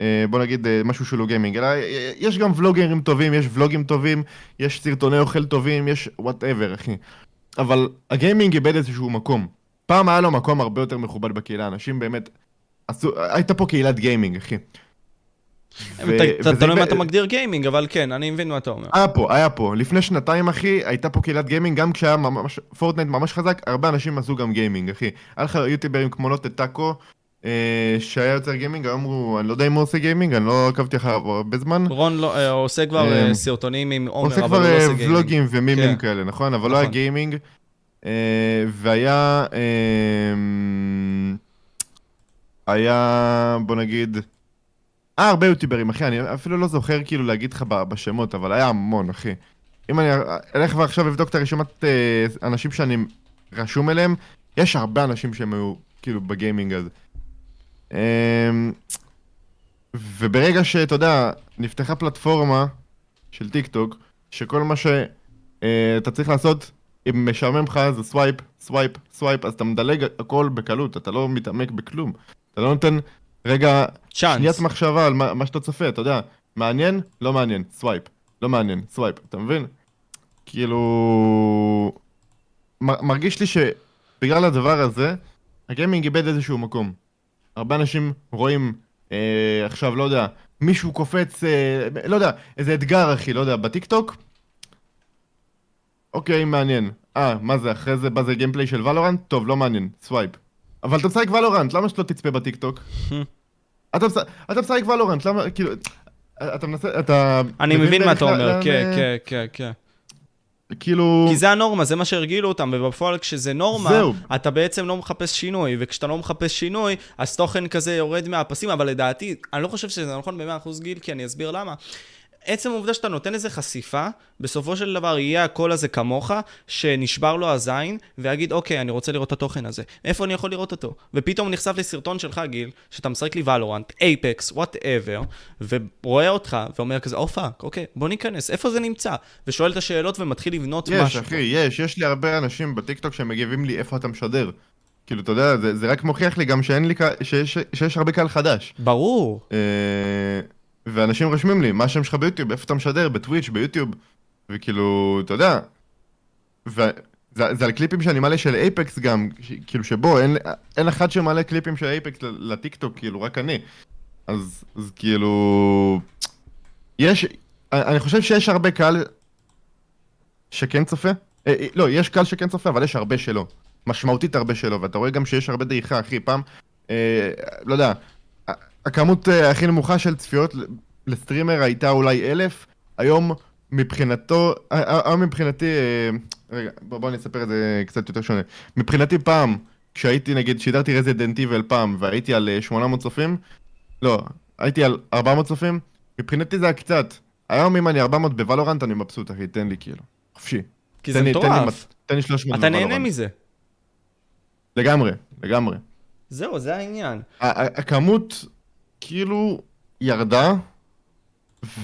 S1: אה, בוא נגיד, אה, משהו שהוא לא גיימינג, אלא אה, יש גם ולוגרים טובים, יש ולוגים טובים, יש סרטוני אוכל טובים, יש whatever, אחי. אבל הגיימינג איבד איזשהו מקום. פעם היה לו מקום הרבה יותר מכובד בקהילה, אנשים באמת... עשו, הייתה פה קהילת גיימינג, אחי.
S2: תלוי מה אתה מגדיר גיימינג, אבל כן, אני מבין מה אתה אומר.
S1: היה פה, היה פה. לפני שנתיים, אחי, הייתה פה קהילת גיימינג, גם כשהיה ממש, פורטנייט ממש חזק, הרבה אנשים עשו גם גיימינג, אחי. היה לך יוטיוברים כמו לוטה טאקו, אה, שהיה יוצר גיימינג, היום הוא, אני לא יודע אם הוא עושה גיימינג, אני לא עקבתי אחריו הרבה זמן.
S2: רון לא- אה, עושה כבר
S1: אה,
S2: אה, סרטונים עם עומר,
S1: עושה
S2: אבל
S1: כבר
S2: הוא לא עושה גיימינג.
S1: ולוגים ומימים
S2: כן.
S1: כאלה, נכון? אבל לא היה
S2: נכון.
S1: גיימינג. אה, והיה... אה, היה, בוא נגיד... היה הרבה יוטיוברים, אחי, אני אפילו לא זוכר כאילו להגיד לך בשמות, אבל היה המון, אחי. אם אני אלך ועכשיו אבדוק את הרשימת אה, אנשים שאני רשום אליהם, יש הרבה אנשים שהם היו כאילו בגיימינג הזה. אה, וברגע שאתה יודע, נפתחה פלטפורמה של טיק טוק, שכל מה שאתה צריך לעשות, אם משעמם לך זה swipe, swipe, swipe, אז אתה מדלג הכל בקלות, אתה לא מתעמק בכלום. אתה לא נותן רגע,
S2: צ'אנס.
S1: שניית מחשבה על מה, מה שאתה צופה, אתה יודע, מעניין? לא מעניין, swipe. לא מעניין, swipe, אתה מבין? כאילו... מ- מרגיש לי שבגלל הדבר הזה, הגיימינג איבד איזשהו מקום. הרבה אנשים רואים אה, עכשיו, לא יודע, מישהו קופץ, אה, לא יודע, איזה אתגר, אחי, לא יודע, בטיקטוק? אוקיי, מעניין. אה, מה זה, אחרי זה בא זה gameplay של ולורנט? טוב, לא מעניין, swipe. אבל אתה משחק ולורנט, למה שלא תצפה בטיקטוק? אתה מש- אתה משחק ולורנט, למה, כאילו... אתה מנסה, אתה...
S2: אני מבין מה אתה אומר, כן, כן, כן, כן.
S1: כאילו...
S2: כי זה הנורמה, זה מה שהרגילו אותם, ובפועל כשזה נורמה,
S1: זהו.
S2: אתה בעצם לא מחפש שינוי, וכשאתה לא מחפש שינוי, אז תוכן כזה יורד מהפסים, אבל לדעתי, אני לא חושב שזה נכון ב-100% גיל, כי אני אסביר למה. עצם העובדה שאתה נותן איזה חשיפה, בסופו של דבר יהיה הקול הזה כמוך, שנשבר לו הזין, ויגיד, אוקיי, אני רוצה לראות את התוכן הזה. איפה אני יכול לראות אותו? ופתאום נחשף לסרטון שלך, גיל, שאתה משחק לי ולורנט, אייפקס, whatever, ורואה אותך, ואומר כזה, oh fuck, אוקיי, בוא ניכנס, איפה זה נמצא? ושואל את השאלות ומתחיל לבנות
S1: יש,
S2: משהו.
S1: אחי, יש. יש לי הרבה אנשים בטיקטוק שמגיבים לי איפה אתה משדר. כאילו, אתה יודע, זה, זה רק מוכיח לי גם שאין לי, שיש, שיש הרבה קהל חדש.
S2: ברור.
S1: אה, ואנשים רושמים לי, מה השם שלך ביוטיוב, איפה אתה משדר, בטוויץ', ביוטיוב. וכאילו, אתה יודע, וזה זה על קליפים שאני מעלה של אייפקס גם, ש- כאילו שבו, אין, אין אחד שמעלה קליפים של אייפקס לטיקטוק, כאילו, רק אני. אז, אז כאילו, יש, אני חושב שיש הרבה קהל שכן צופה. אה, אה, לא, יש קהל שכן צופה, אבל יש הרבה שלא. משמעותית הרבה שלא, ואתה רואה גם שיש הרבה דעיכה, אחי. פעם, אה, לא יודע, הכמות אה, הכי נמוכה של צפיות לסטרימר הייתה אולי אלף, היום מבחינתו, אה, אה, היום מבחינתי, אה, רגע, בוא, בוא אני אספר את זה קצת יותר שונה. מבחינתי פעם, כשהייתי נגיד, שידרתי רזידנט איבל פעם, והייתי על אה, 800 צופים, לא, הייתי על 400 צופים, מבחינתי זה היה קצת. היום אם אני 400 בוולורנט אני מבסוט, אחי, תן לי כאילו. חופשי.
S2: כי זה מטורף.
S1: תן לי 300
S2: אתה נהנה. מזה.
S1: לגמרי, לגמרי.
S2: זהו, זה העניין.
S1: הכמות כאילו ירדה,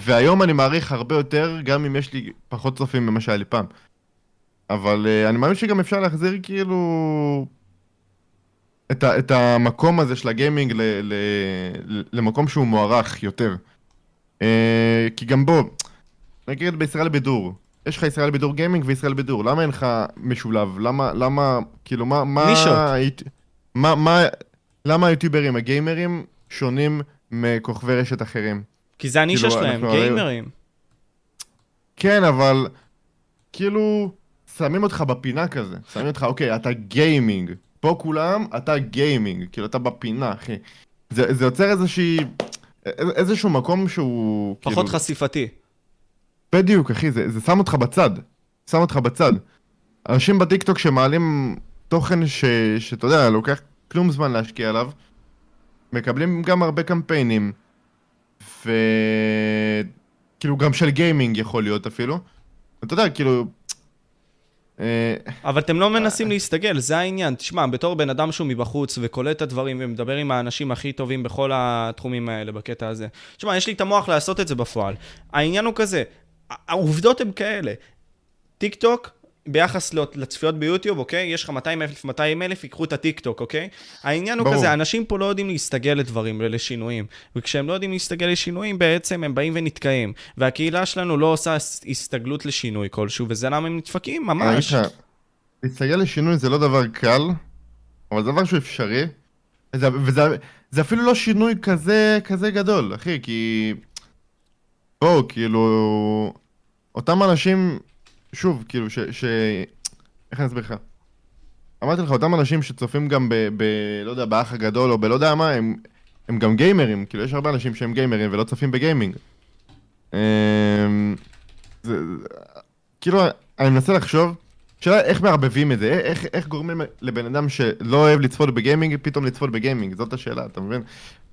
S1: והיום אני מעריך הרבה יותר, גם אם יש לי פחות צופים ממה שהיה לי פעם. אבל uh, אני מאמין שגם אפשר להחזיר כאילו את, ה- את המקום הזה של הגיימינג ל, ל, ל, למקום שהוא מוערך יותר. Uh, כי גם בו, נגיד בישראל בידור, יש לך ישראל בידור גיימינג וישראל בידור, למה אין לך משולב? למה, למה, כאילו, מה, מה... היית- מה, מה, למה היוטיוברים הגיימרים שונים מכוכבי רשת אחרים?
S2: כי זה הנישה
S1: כאילו,
S2: שלהם,
S1: אנחנו הרי-
S2: גיימרים.
S1: כן, אבל כאילו, שמים אותך בפינה כזה. שמים אותך, אוקיי, אתה גיימינג. פה כולם, אתה גיימינג. כאילו, אתה בפינה, אחי. זה, זה יוצר איזושהי... איז- איזשהו מקום שהוא...
S2: פחות
S1: כאילו,
S2: חשיפתי.
S1: בדיוק, אחי, זה, זה שם אותך בצד. שם אותך בצד. אנשים בטיקטוק שמעלים תוכן ש... שאתה יודע, לוקח כלום זמן להשקיע עליו, מקבלים גם הרבה קמפיינים. ו... כאילו, גם של גיימינג יכול להיות אפילו. אתה יודע, כאילו... אה,
S2: אבל אתם לא מנסים להסתגל, זה העניין. תשמע, בתור בן אדם שהוא מבחוץ וקולט את הדברים ומדבר עם האנשים הכי טובים בכל התחומים האלה, בקטע הזה. תשמע, יש לי את המוח לעשות את זה בפועל. העניין הוא כזה, העובדות הן כאלה. טיק טוק, ביחס לצפיות ביוטיוב, אוקיי? יש לך 200 אלף, 200 אלף, ייקחו את הטיק טוק, אוקיי? העניין הוא
S1: ברור.
S2: כזה, אנשים פה לא יודעים להסתגל לדברים, לשינויים. וכשהם לא יודעים להסתגל לשינויים, בעצם הם באים ונתקעים. והקהילה שלנו לא עושה הס- הסתגלות לשינוי כלשהו, וזה למה הם נדפקים, ממש.
S1: לך, להסתגל לשינוי זה לא דבר קל, אבל זה דבר שהוא אפשרי. וזה, וזה זה אפילו לא שינוי כזה, כזה גדול, אחי, כי... בואו, כאילו... אותם אנשים, שוב, כאילו, ש... ש... איך אני אסביר לך? אמרתי לך, אותם אנשים שצופים גם ב... ב... לא יודע, באח הגדול או בלא יודע מה, הם, הם גם גיימרים, כאילו, יש הרבה אנשים שהם גיימרים ולא צופים בגיימינג. אמ, זה... כאילו, אני מנסה לחשוב, שאלה איך מערבבים את זה, איך, איך גורמים לבן אדם שלא אוהב לצפות בגיימינג, פתאום לצפות בגיימינג, זאת השאלה, אתה מבין?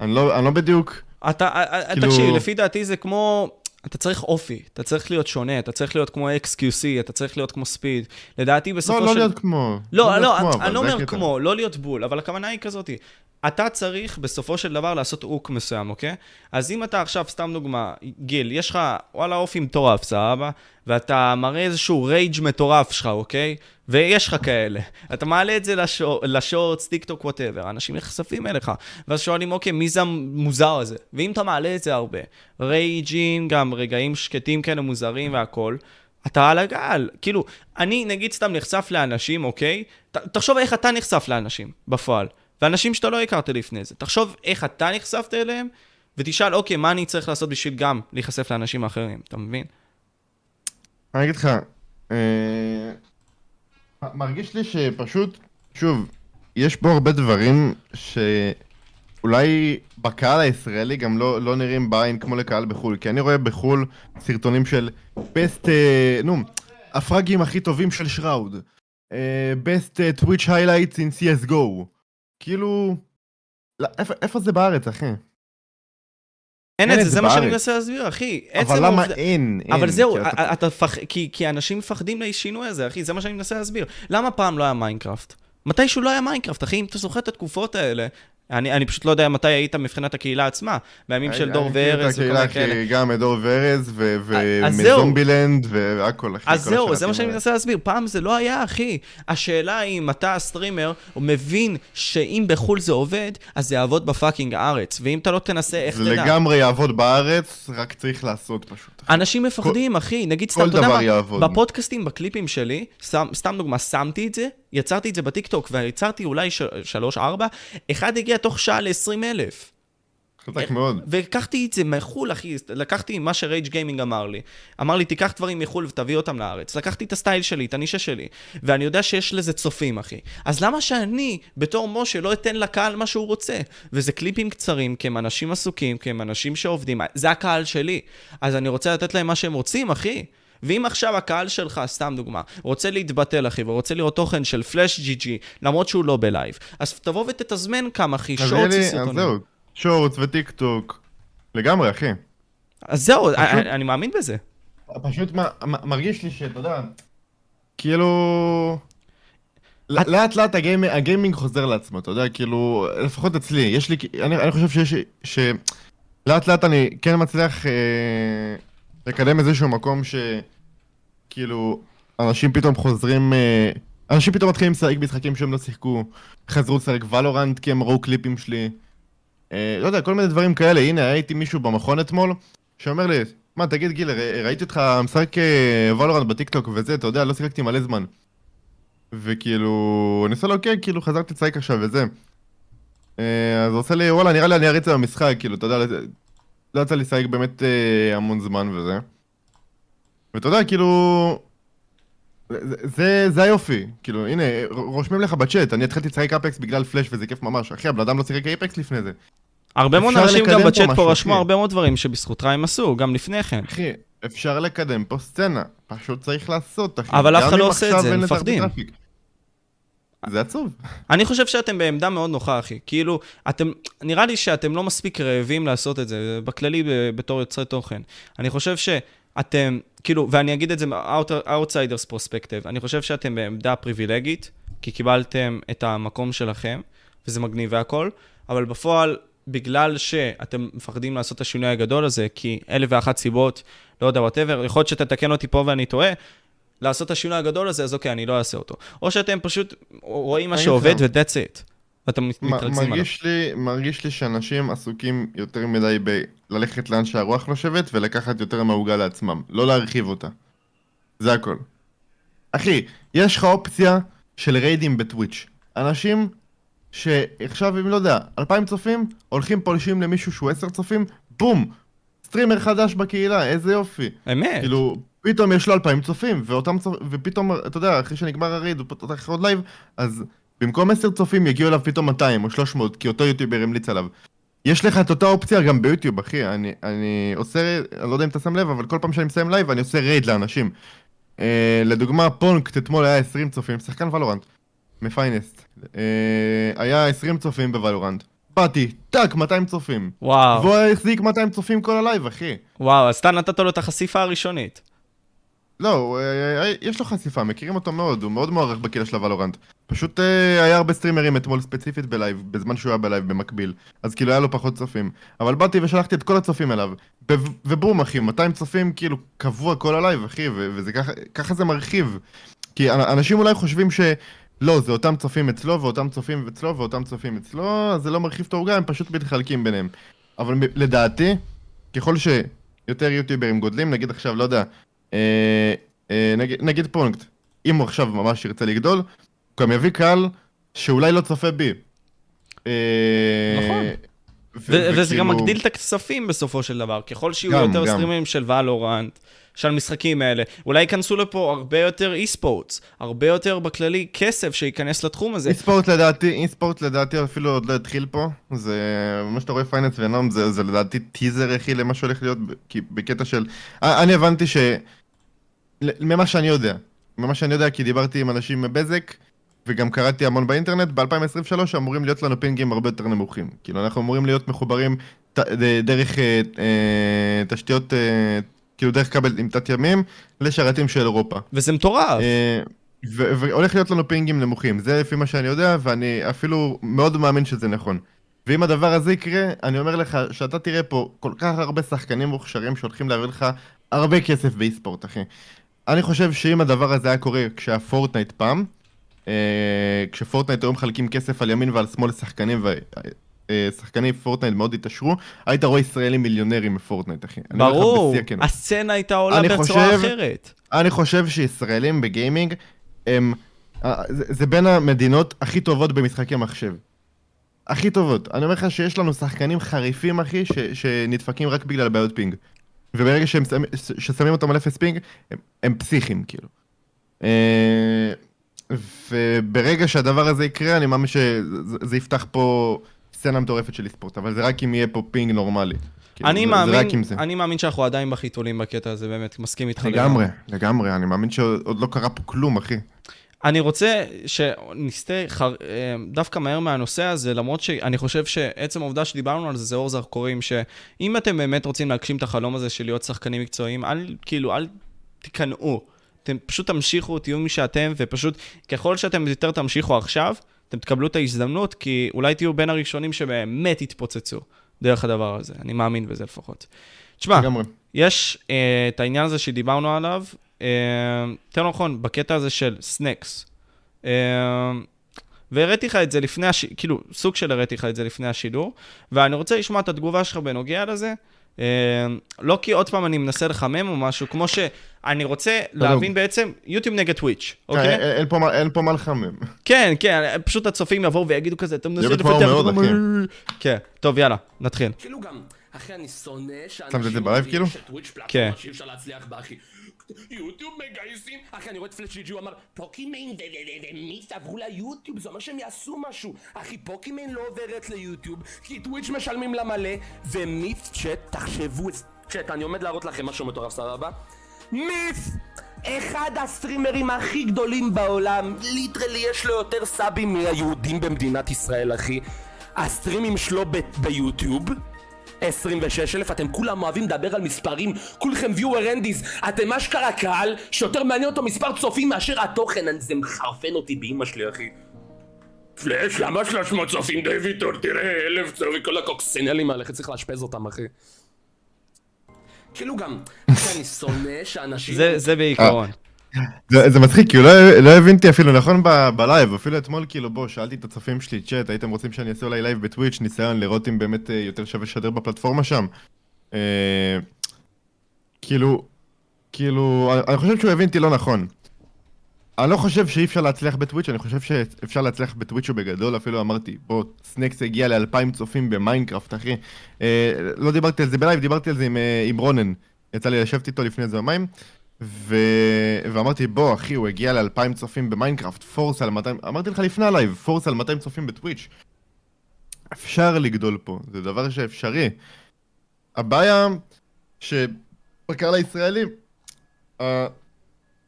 S1: אני לא, אני לא בדיוק...
S2: אתה, אה, אה,
S1: כאילו-
S2: תקשיב, לפי דעתי זה כמו... אתה צריך אופי, אתה צריך להיות שונה, אתה צריך להיות כמו XQC, אתה צריך להיות כמו ספיד. לדעתי בסופו
S1: לא,
S2: של...
S1: לא להיות כמו.
S2: לא,
S1: להיות
S2: לא,
S1: כמו,
S2: אני לא אומר. כמו, לא להיות בול, אבל הכוונה היא כזאתי. אתה צריך בסופו של דבר לעשות hook מסוים, אוקיי? אז אם אתה עכשיו, סתם דוגמה, גיל, יש לך וואלה אופי מטורף, סבבה? ואתה מראה איזשהו rage מטורף שלך, אוקיי? ויש לך כאלה. אתה מעלה את זה לשור, ל shorts, טיק טוק, whatever, אנשים נחשפים אליך. ואז שואלים, אוקיי, מי זה המוזר הזה? ואם אתה מעלה את זה הרבה, rage ים, גם רגעים שקטים כאלה מוזרים והכול, אתה על הגל. כאילו, אני נגיד סתם נחשף לאנשים, אוקיי? ת, תחשוב איך אתה נחשף לאנשים בפועל. ואנשים שאתה לא הכרת לפני זה. תחשוב איך אתה נחשפת אליהם, ותשאל, אוקיי, מה אני צריך לעשות בשביל גם להיחשף לאנשים האחרים, אתה מבין?
S1: אני אגיד לך, אה, מרגיש לי שפשוט, שוב, יש פה הרבה דברים שאולי בקהל הישראלי גם לא, לא נראים בעין כמו לקהל בחו"ל, כי אני רואה בחו"ל סרטונים של best, אה, נו, ה frag ים הכי טובים של shroud. אה, best אה, Twitch highlights in CSGO. כאילו... לא, איפה- איפה זה בארץ, אחי?
S2: אין
S1: אין
S2: את זה,
S1: זה
S2: מה שאני. מנסה להסביר, אחי.
S1: אבל למה אין? אין?
S2: אבל זהו,
S1: כי אתה-.
S2: כי, כי אנשים מפחדים לשינוי הזה, אחי, זה מה שאני מנסה להסביר. למה פעם לא היה מיינקראפט? מתישהו לא היה מיינקראפט, אחי, אם אתה זוכר את התקופות האלה, אני, אני פשוט לא יודע מתי היית מבחינת הקהילה עצמה, בימים של דור וארז וכל
S1: הקהילה,
S2: מיני כאלה.
S1: גם את דור וארז. ומזומבילנד, והכל, אחי.
S2: אז זהו, זה מה שאני. מנסה להסביר. פעם זה לא היה, אחי. השאלה היא אם אתה הסטרימר מבין שאם בחו"ל זה עובד, אז זה יעבוד ב fucking הארץ. ואם אתה לא תנסה, איך
S1: זה
S2: תדע?
S1: לגמרי יעבוד בארץ, רק צריך לעשות פשוט.
S2: אנשים מפחדים, אחי. נגיד סתם, אתה יודע מה? בפודקאסטים, בקליפים שלי, סתם, דוגמה, שמתי את זה, יצרתי את זה בטיקטוק, ויצרתי אולי שלוש, ארבע, אחד הגיע תוך שעה ל-20 אלף.
S1: חזק מאוד.
S2: ולקחתי את זה מחו"ל, אחי, לקחתי מה ש Rage Gaming אמר לי. אמר לי, תיקח דברים מחו"ל ותביא אותם לארץ. לקחתי את הסטייל שלי, את הנישה שלי, ואני יודע שיש לזה צופים, אחי. אז למה שאני, בתור משה, לא אתן לקהל מה שהוא רוצה? וזה קליפים קצרים, כי הם אנשים עסוקים, כי הם אנשים שעובדים, זה הקהל שלי. אז אני רוצה לתת להם מה שהם רוצים, אחי. ואם עכשיו הקהל שלך, סתם דוגמה, רוצה להתבטל, אחי, ורוצה לראות תוכן של FlashGG, למרות שהוא לא בלייב, אז תבוא ותתזמן כמה, אחי,
S1: shorts לי- אז
S2: וסרטונים.
S1: זהו, שורטס וטיק טוק. לגמרי, אחי.
S2: אז זהו,
S1: פשוט-
S2: אני, אני מאמין בזה.
S1: פשוט מה- מה- מרגיש לי שאתה יודע, כאילו... לאט לאט הגיימ- הגיימינג חוזר לעצמו, אתה יודע, כאילו, לפחות אצלי, יש לי, אני אני חושב שיש, שלאט לאט אני כן מצליח אה, לקדם איזשהו מקום שכאילו, אנשים פתאום חוזרים, אה, אנשים פתאום מתחילים לשחק משחקים שהם לא שיחקו, חזרו לשחק ולורנט כי הם ראו קליפים שלי, אה, לא יודע, כל מיני דברים כאלה, הנה, הייתי מישהו במכון אתמול, שאומר לי, מה, תגיד גיל, ראיתי אותך משחק אה, ולורנט בטיקטוק וזה, אתה יודע, לא שיחקתי מלא זמן. וכאילו, אני עושה לו, כן, כאילו, חזרתי לשחק עכשיו וזה. אה, אז הוא עושה לי, וואלה, נראה לי אני אריץ במשחק, כאילו, אתה יודע, לא- יצא לי לשחק באמת אה, המון זמן וזה. ואתה יודע, כאילו... זה, זה, זה היופי, כאילו, הנה, רושמים לך בצ'אט, אני התחלתי לשחק אפקס בגלל פלאש וזה כיף ממש. אחי, הבן אדם לא שיחק אפקס לפני זה.
S2: הרבה מאוד אנשים גם בצ'אט פה רשמו. הרבה מאוד דברים שבזכותך הם עשו, גם לפני כן.
S1: אחי, אפשר לקדם פה סצנה, פשוט צריך לעשות, אחי.
S2: אבל אף אחד לא עושה את זה, מפחדים.
S1: זה עצוב.
S2: אני חושב שאתם בעמדה מאוד נוחה, אחי. כאילו, אתם, נראה לי שאתם לא מספיק רעבים לעשות את זה, בכללי בתור יוצרי תוכן. אני חושב שאתם, כאילו, ואני אגיד את זה מ-outsiders perspective, אני חושב שאתם בעמדה פריבילגית, כי קיבלתם את המקום שלכם, וזה מגניב והכל, אבל בפועל, בגלל שאתם מפחדים לעשות את השינוי הגדול הזה, כי אלף ואחת סיבות, לא יודע, וואטאבר, יכול להיות שתתקן אותי פה ואני טועה, לעשות את השינוי הגדול הזה, אז אוקיי, אני לא אעשה אותו. או שאתם פשוט רואים מה שעובד. ו-that's it. ואתם מתרכזים עליו.
S1: מרגיש לי, מרגיש לי שאנשים עסוקים יותר מדי בללכת לאן שהרוח נושבת ולקחת יותר מהעוגה לעצמם, לא להרחיב אותה. זה הכל. אחי, יש לך אופציה של ריידים בטוויץ'. אנשים שעכשיו, אם לא יודע, אלפיים צופים, הולכים פולשים למישהו שהוא עשר צופים, בום! סטרימר חדש בקהילה, איזה יופי.
S2: אמת.
S1: כאילו, פתאום יש לו אלפיים צופים, ואותם צופ... ופתאום, אתה יודע, אחרי שנגמר ה raid, הוא פותח עוד לייב, אז במקום עשר צופים יגיעו אליו פתאום 200 או 300, כי אותו יוטיובר המליץ עליו. יש לך את אותה אופציה גם ביוטיוב, אחי, אני, אני עושה, אני לא יודע אם אתה שם לב, אבל כל פעם שאני מסיים לייב אני עושה raid לאנשים. אה, לדוגמה, פונקט אתמול היה 20 צופים, שחקן ולורנט, מ Finest. אה, היה 20 צופים בוולורנט. באתי, טאק, 200 צופים.
S2: וואו,
S1: והוא החזיק 200 צופים כל הלייב, אחי.
S2: וואו, אז אתה נתת לו את החשיפה הראשונית.
S1: לא, הוא, אה, אה, יש לו חשיפה, מכירים אותו מאוד, הוא מאוד מוערך בקהילה של הוולורנט. פשוט אה, היה הרבה סטרימרים אתמול ספציפית בלייב, בזמן שהוא היה בלייב במקביל. אז כאילו היה לו פחות צופים. אבל באתי ושלחתי את כל הצופים אליו. ובום אחי, 200 צופים כאילו קבוע כל הלייב אחי, וזה ככה, ככה זה מרחיב. כי אנ- אנשים אולי חושבים ש... לא, זה אותם צופים אצלו, ואותם צופים אצלו, ואותם צופים אצלו, אז זה לא מרחיב את העוגה, הם פשוט מתחלקים ביניהם. אבל לדעתי, ככל שיותר יוטיוברים גודלים, נגיד עכשיו, לא יודע, אה, אה, נגיד, נגיד פונקט, אם הוא עכשיו ממש ירצה לגדול, הוא גם יביא קהל שאולי לא צופה בי. אה,
S2: נכון.
S1: ו-
S2: ו- וזה גם
S1: וכאילו-
S2: מגדיל את הכספים בסופו של דבר. ככל שיהיו
S1: גם,
S2: יותר
S1: גם.
S2: סטרימים של ולורנט, של המשחקים האלה, אולי ייכנסו לפה הרבה יותר esports, הרבה יותר בכללי כסף שייכנס לתחום הזה.
S1: e-sport לדעתי, e-sport לדעתי אפילו עוד לא התחיל פה, זה מה שאתה רואה Finest ו NOM זה, זה לדעתי טיזר הכי למה שהולך להיות, בקטע של, אה, אני הבנתי ש... ממה שאני יודע. ממה שאני יודע, כי דיברתי עם אנשים מבזק, וגם קראתי המון באינטרנט, ב-2023 אמורים להיות לנו פינגים הרבה יותר נמוכים. כאילו, אנחנו אמורים להיות מחוברים ת- דרך אה, אה, תשתיות, אה, כאילו דרך כבל עם תת ימים, לשרתים של אירופה.
S2: וזה מטורף.
S1: אה, והולך להיות לנו פינגים נמוכים, זה לפי מה שאני יודע, ואני אפילו מאוד מאמין שזה נכון. ואם הדבר הזה יקרה, אני אומר לך שאתה תראה פה כל כך הרבה שחקנים מוכשרים שהולכים להביא לך הרבה כסף ב e-sport, אחי. אני חושב שאם הדבר הזה היה קורה כשהיה פורטנייט פעם, אה, כשפורטנייט היו מחלקים כסף על ימין ועל שמאל לשחקנים, ושחקני פורטנייט מאוד התעשרו, היית רואה ישראלים מיליונרים מפורטנייט, אחי.
S2: ברור. הסצנה הייתה עולה בצורה
S1: חושב-
S2: אחרת.
S1: אני חושב שישראלים בגיימינג הם... אה, זה, זה בין המדינות הכי טובות במשחקי מחשב. הכי טובות. אני אומר לך שיש לנו שחקנים חריפים, אחי, ש, שנדפקים רק בגלל בעיות ping. וברגע שהם שמים- ששמים אותם על אפס ping, הם, הם פסיכים, כאילו. אה, וברגע שהדבר הזה יקרה, אני מאמין שזה זה יפתח פה סצנה מטורפת של ספורט, אבל זה רק אם יהיה פה ping נורמלי. כאילו,
S2: אני מאמין. אני מאמין שאנחנו עדיין בחיתולים בקטע הזה, באמת, מסכים איתך
S1: לגמרי, לגמרי, אני מאמין שעוד לא קרה פה כלום, אחי.
S2: אני רוצה שנסטה חר... אה, דווקא מהר מהנושא הזה, למרות שאני חושב שעצם העובדה שדיברנו על זה, זה אור זרקורים, שאם אתם באמת רוצים להגשים את החלום הזה של להיות שחקנים מקצועיים, אל, כאילו, אל תיכנעו. אתם פשוט תמשיכו, תהיו מי שאתם, ופשוט ככל שאתם יותר תמשיכו עכשיו, אתם תקבלו את ההזדמנות, כי אולי תהיו בין הראשונים שבאמת יתפוצצו דרך הדבר הזה. אני מאמין בזה לפחות. תשמע. יש uh, את העניין הזה שדיברנו עליו, uh, יותר נכון, בקטע הזה של סנקס. Uh, והראיתי לך את זה לפני, הש... כאילו, סוג של הראיתי לך את זה לפני השידור, ואני רוצה לשמוע את התגובה שלך בנוגע לזה. Uh, לא כי עוד פעם אני מנסה לחמם או משהו, כמו שאני רוצה להבין בעצם, יוטיוב נגד טוויץ',
S1: אוקיי.
S2: אוקיי?
S1: אין פה מה- לחמם.
S2: כן, כן, פשוט הצופים יבואו ויגידו כזה, אתה מנסה לפתח...
S1: אחי.
S2: כן, טוב, יאללה, נתחיל.
S3: כאילו גם, אחי, אני שונא
S1: שמת את
S3: שאנשים
S1: זה ברייב, כאילו?
S2: כן.
S3: יוטיוב מגייסים, אחי, אני רואה את פלאש ג'י ג'י, הוא אמר, פוקימן ומיס עברו ליוטיוב, זה אומר שהם יעשו משהו. אחי, פוקימן לא עוברת ליוטיוב, כי טוויץ' משלמים לה מלא, ומיס צ'אט, תחשבו, צ'אט, אני עומד להראות לכם משהו מטורף, סבבה? מיס! אחד הסטרימרים הכי גדולים בעולם, ליטרלי יש לו יותר סאבים מהיהודים במדינת ישראל, אחי. הסטרימים שלו ביוטיוב 26 אלף, אתם כולם אוהבים לדבר על מספרים, כולכם viewer אנדיס, אתם אשכרה קהל שיותר מעניין אותו מספר צופים מאשר התוכן, זה מחרפן אותי באמא שלי, אחי. פלאש, למה 300 צופים דיוויטור? תראה, אלף צופים, כל הקוקסינלים האלה, צריך לאשפז אותם, אחי. כאילו גם, אני שונא שאנשים...
S2: זה בעיקרון.
S1: זה, זה מצחיק, כי לא, לא הבנתי אפילו נכון ב, בלייב, אפילו אתמול כאילו בוא, שאלתי את הצופים שלי, צ'אט, הייתם רוצים שאני אעשה אולי לייב בטוויץ', ניסיון לראות אם באמת אה, יותר שווה לשדר בפלטפורמה שם? אה, כאילו, כאילו, אני, חושב שהוא הבין אותי לא נכון. אני לא חושב שאי אפשר להצליח בטוויץ', אני חושב שאפשר להצליח בטוויץ' ובגדול, אפילו אמרתי, בוא, סנקס הגיע לאלפיים צופים במיינקראפט, אחי. אה, לא דיברתי על זה בלייב, דיברתי על זה עם, אה, עם רונן. יצא לי לשבת איתו לפני איזה יומיים, ו... ואמרתי, בוא, אחי, הוא הגיע לאלפיים צופים במיינקראפט, פורס על 200, אמרתי לך לפני הלייב, פורס על 200 צופים בטוויץ'. אפשר לגדול פה, זה דבר שאפשרי. הבעיה שבקהל הישראלי, אה,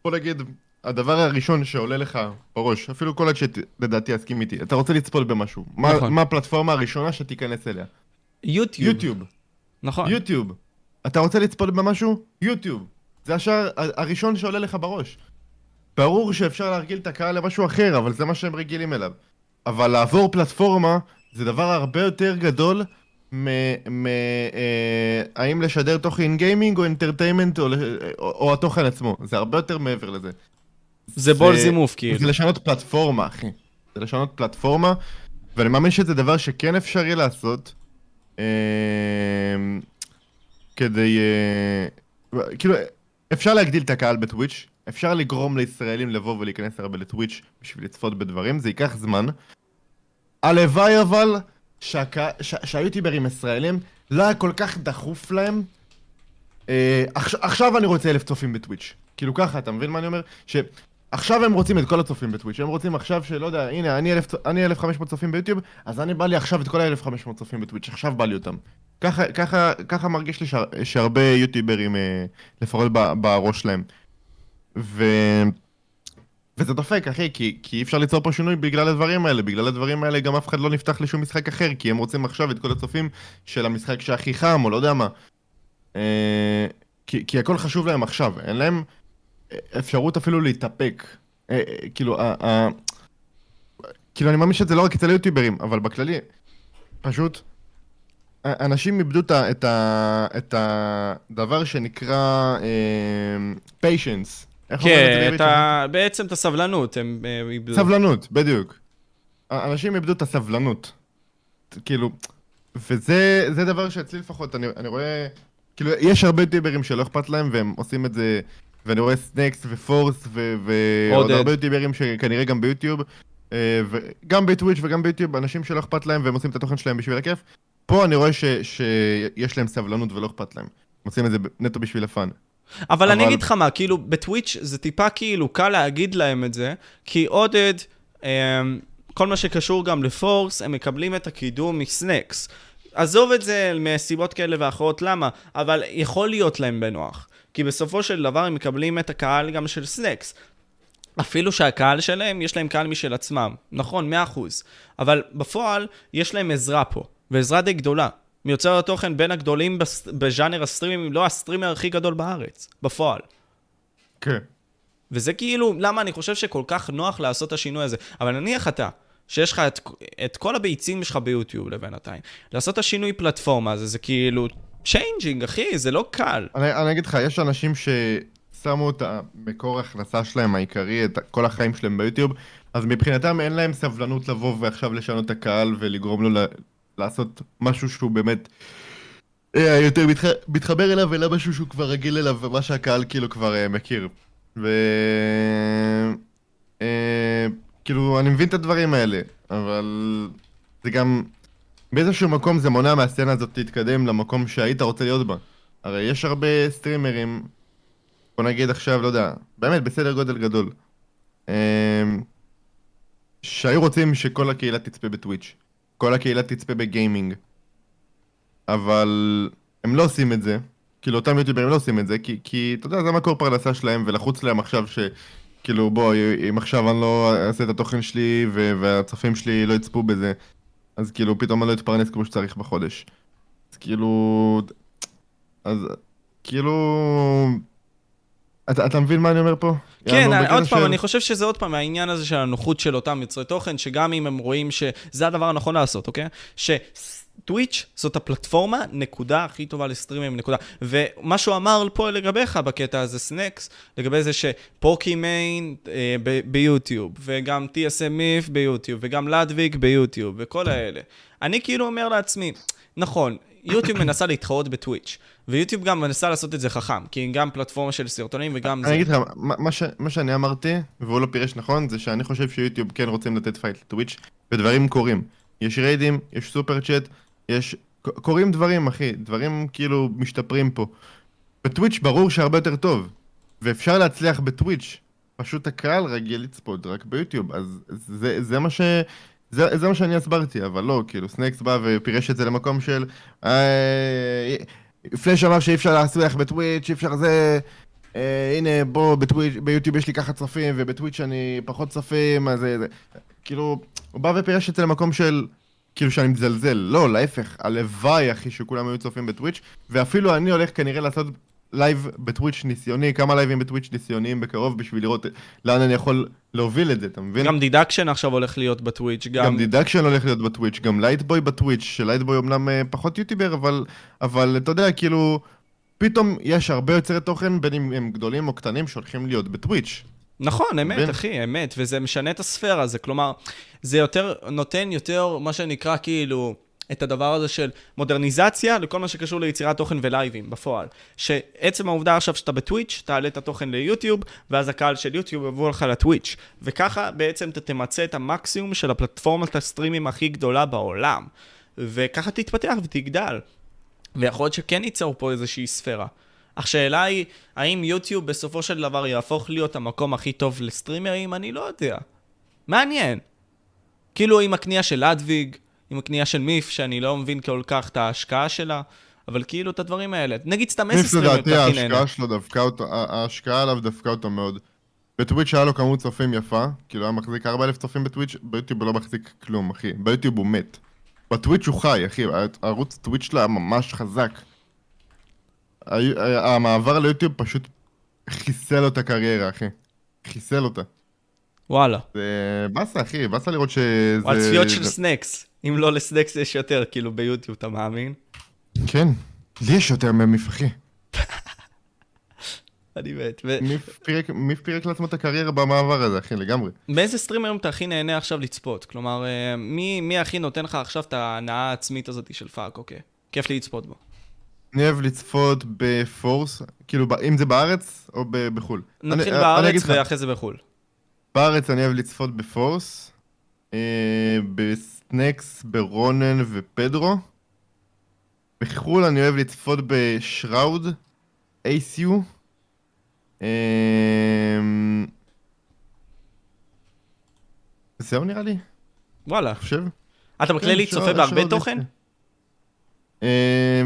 S1: בוא נגיד, הדבר הראשון שעולה לך בראש, אפילו כל הצ'אט לדעתי יסכים איתי, אתה רוצה לצפות במשהו. מה,
S2: נכון.
S1: מה הפלטפורמה הראשונה שתיכנס אליה?
S2: יוטיוב.
S1: יוטיוב.
S2: נכון.
S1: יוטיוב. אתה רוצה לצפות במשהו? יוטיוב. זה השער הראשון שעולה לך בראש. ברור שאפשר להרגיל את הקהל למשהו אחר, אבל זה מה שהם רגילים אליו. אבל לעבור פלטפורמה זה דבר הרבה יותר גדול מ... מ אה, לשדר תוכן גיימינג או אינטרטיימנט או, או, או התוכן עצמו. זה הרבה יותר מעבר לזה.
S2: זה בול זימוף, כאילו.
S1: זה לשנות פלטפורמה, אחי. זה לשנות פלטפורמה, ואני מאמין שזה דבר שכן אפשרי לעשות. אה, כדי... אה, כאילו, אפשר להגדיל את הקהל בטוויץ', אפשר לגרום לישראלים לבוא ולהיכנס הרבה לטוויץ' בשביל לצפות בדברים, זה ייקח זמן. הלוואי אבל. שהיוטיוברים ישראלים לא היה כל כך דחוף להם. אה, עכשיו, עכשיו אני רוצה אלף צופים בטוויץ'. כאילו ככה, אתה מבין מה אני אומר? שעכשיו הם רוצים את כל הצופים בטוויץ', הם רוצים עכשיו שלא יודע, הנה, אני 1,500 צופים ביוטיוב, אז אני בא לי עכשיו את כל ה-1,500 צופים בטוויץ', עכשיו בא לי אותם. ככה, ככה, ככה מרגיש לי שה, שהרבה יוטיוברים, אה, לפחות בראש שלהם. ו... וזה דופק, אחי, כי, כי אי אפשר ליצור פה שינוי בגלל הדברים האלה. בגלל הדברים האלה גם אף אחד לא נפתח לשום משחק אחר, כי הם רוצים עכשיו את כל הצופים של המשחק שהכי חם, או לא יודע מה. אה, כי, כי הכל חשוב להם עכשיו, אין להם אפשרות אפילו להתאפק. אה, אה, כאילו, ה, ה, כאילו, אני מאמין שזה לא רק אצל היוטיוברים, אבל בכללי, פשוט, אנשים איבדו את, ה, את, ה, את הדבר שנקרא patience. איך אומרים את זה
S2: כן,
S1: בעברית?
S2: את ה- בעצם את הסבלנות, הם אה, איבדו.
S1: סבלנות, בדיוק. אנשים איבדו את הסבלנות. כאילו, וזה זה דבר שאצלי לפחות, אני, אני רואה, כאילו, יש הרבה יוטיוברים שלא אכפת להם והם עושים את זה, ואני רואה סנקס ופורס ו- ועוד. הרבה יוטיוברים שכנראה גם ביוטיוב, אה, וגם בטוויץ' וגם ביוטיוב, אנשים שלא אכפת להם והם עושים את התוכן שלהם בשביל הכיף. פה אני רואה ש- שיש להם סבלנות ולא אכפת להם. הם עושים את זה נטו בשביל ה fun.
S2: אבל אני
S1: אבל-
S2: אגיד לך מה, כאילו, בטוויץ' זה טיפה כאילו קל להגיד להם את זה, כי עודד, אמ, כל מה שקשור גם לפורס, הם מקבלים את הקידום מסנקס. עזוב את זה מסיבות כאלה ואחרות, למה? אבל יכול להיות להם בנוח. כי בסופו של דבר הם מקבלים את הקהל גם של סנקס. אפילו שהקהל שלהם, יש להם קהל משל עצמם. נכון, 100%. אבל בפועל, יש להם עזרה פה, ועזרה די גדולה. מיוצר התוכן בין הגדולים בס... בז'אנר הסטרימים, אם לא הסטרימר הכי גדול בארץ, בפועל.
S1: כן.
S2: וזה כאילו, למה אני חושב שכל כך נוח לעשות את השינוי הזה. אבל נניח אתה, שיש לך את, את כל הביצים שלך ביוטיוב לבינתיים, לעשות את השינוי פלטפורמה הזה, זה כאילו changing, אחי, זה לא קל.
S1: אני, אני אגיד לך, יש אנשים ששמו את המקור ההכנסה שלהם העיקרי, את כל החיים שלהם ביוטיוב, אז מבחינתם אין להם סבלנות לבוא ועכשיו לשנות את הקהל ולגרום לו ל- לעשות משהו שהוא באמת אה, יותר מתח... מתחבר אליו, אלא משהו שהוא כבר רגיל אליו, ומה שהקהל כאילו כבר אה, מכיר. ו... אה, כאילו, אני מבין את הדברים האלה, אבל זה גם... באיזשהו מקום זה מונע מהסצנה הזאת להתקדם למקום שהיית רוצה להיות בה. הרי יש הרבה סטרימרים, בוא נגיד עכשיו, לא יודע, באמת בסדר גודל גדול, שהיו רוצים שכל הקהילה תצפה בטוויץ', כל הקהילה תצפה בגיימינג, אבל הם לא עושים את זה, כאילו אותם יוטיוברים לא עושים את זה, כי, כי אתה יודע, זה מקור פרנסה שלהם, ולחוץ להם עכשיו ש... כאילו בוא, אם עכשיו אני לא אעשה את התוכן שלי ו- והצופים שלי לא יצפו בזה, אז כאילו פתאום אני לא אתפרנס כמו שצריך בחודש. אז כאילו... אז כאילו... אתה, אתה מבין מה אני אומר פה?
S2: כן,
S1: יענו, בקטע
S2: עוד פעם,
S1: של-
S2: אני חושב שזה עוד פעם העניין הזה של הנוחות של אותם יוצרי תוכן, שגם אם הם רואים שזה הדבר הנכון לעשות, אוקיי? שטוויץ' זאת הפלטפורמה, נקודה, הכי טובה לסטרימים, נקודה. ומה שהוא אמר פה לגביך בקטע הזה, סנקס, לגבי זה שפוקימיין אה, ב- ביוטיוב, וגם TSM מית' ביוטיוב, וגם לדוויג ביוטיוב, וכל האלה. אני כאילו אומר לעצמי, נכון, יוטיוב מנסה להתחרות בטוויץ', ויוטיוב גם מנסה לעשות את זה חכם, כי היא גם פלטפורמה של סרטונים וגם זה.
S1: אני אגיד לך, מה, שאני אמרתי, והוא לא פירש נכון, זה שאני חושב שיוטיוב כן רוצים לתת פייט לטוויץ', ודברים קורים. יש ריידים, יש super chat, יש... קורים דברים, אחי, דברים כאילו משתפרים פה. בטוויץ' ברור שהרבה יותר טוב, ואפשר להצליח בטוויץ', פשוט הקהל רגיל לצפות רק ביוטיוב, אז זה, זה מה ש... זה, זה מה שאני הסברתי, אבל לא, כאילו, סנקס בא ופירש את זה למקום של... אה, פלאש אמר שאי אפשר להצליח בטוויץ', אי אפשר זה... אה, הנה, בוא, בטוויץ', ביוטיוב יש לי ככה צופים, ובטוויץ' אני פחות צופים, אז זה... זה. כאילו, הוא בא ופירש את זה למקום של... כאילו שאני מזלזל. לא, להפך, הלוואי, אחי, שכולם היו צופים בטוויץ', ואפילו אני הולך כנראה לעשות לייב בטוויץ' ניסיוני, כמה לייבים בטוויץ' ניסיוניים בקרוב, בשביל לראות לאן אני יכול להוביל את זה, אתה מבין?
S2: גם דידקשן עכשיו הולך להיות בטוויץ', גם...
S1: גם דידקשן הולך להיות בטוויץ', גם לייטבוי בטוויץ', שלייטבוי אמנם אה, פחות יוטיובר, אבל, אבל אתה יודע, כאילו, פתאום יש הרבה יוצרי תוכן, בין אם הם גדולים או קטנים, שהולכים להיות בטוויץ'.
S2: נכון, אמת,
S1: מבין?
S2: אחי, אמת, וזה משנה את הספירה, זה כלומר, זה יותר, נותן יותר, מה שנקרא, כאילו, את הדבר הזה של מודרניזציה לכל מה שקשור ליצירת תוכן ולייבים בפועל. שעצם העובדה עכשיו שאתה בטוויץ', תעלה את התוכן ליוטיוב, ואז הקהל של יוטיוב יבוא לך לטוויץ'. וככה בעצם אתה תמצה את המקסימום של הפלטפורמת הסטרימים הכי גדולה בעולם. וככה תתפתח ותגדל. ויכול להיות שכן ייצור פה איזושהי ספירה. אך שאלה היא, האם יוטיוב בסופו של דבר יהפוך להיות המקום הכי טוב לסטרימרים? אני לא יודע. מעניין. כאילו עם הקנייה של אדוויג, עם הקנייה של מיף, שאני לא מבין כל כך את ההשקעה שלה, אבל כאילו את הדברים האלה. נגיד סתם
S1: ניף
S2: איזה סטרימר
S1: לדעתי. ההשקעה שלו דפקה אותו, ההשקעה עליו דפקה אותו מאוד. בטוויץ' היה לו כמות צופים יפה, כאילו היה מחזיק 4,000 צופים בטוויץ', ביוטיוב הוא לא מחזיק כלום, אחי. ביוטיוב הוא מת. בטוויץ' הוא חי, אחי, הערוץ טוויץ' שלו היה ממש חזק. המעבר ליוטיוב פשוט חיסל לו את הקריירה, אחי. חיסל אותה.
S2: וואלה.
S1: זה באסה, אחי, באסה לראות שזה...
S2: על צפיות של סנקס. אם לא לסנקס יש יותר, כאילו ביוטיוב, אתה מאמין?
S1: כן. לי יש יותר ממיף, אחי.
S2: אני מת. ו-
S1: מיף פירק- לעצמו את הקריירה במעבר הזה, אחי, לגמרי.
S2: באיזה סטרימרים אתה הכי נהנה עכשיו לצפות? כלומר, אה, מי, מי הכי נותן לך עכשיו את ההנאה העצמית הזאת של fuck, אוקיי. כיף לי לצפות בו.
S1: אני אוהב לצפות בפורס, כאילו, אם זה בארץ או ב- בחו"ל.
S2: נתחיל
S1: אני- אני
S2: בארץ ואחרי זה בחו"ל.
S1: בארץ אני אוהב לצפות בפורס, אה, בסנקס, ברונן ופדרו. בחו"ל אני אוהב לצפות בשראוד, אייסיו. אה, זהו נראה לי,
S2: וואלה.
S1: חושב.
S2: אתה בכללי
S1: כן,
S2: צופה בהרבה תוכן?
S1: אה,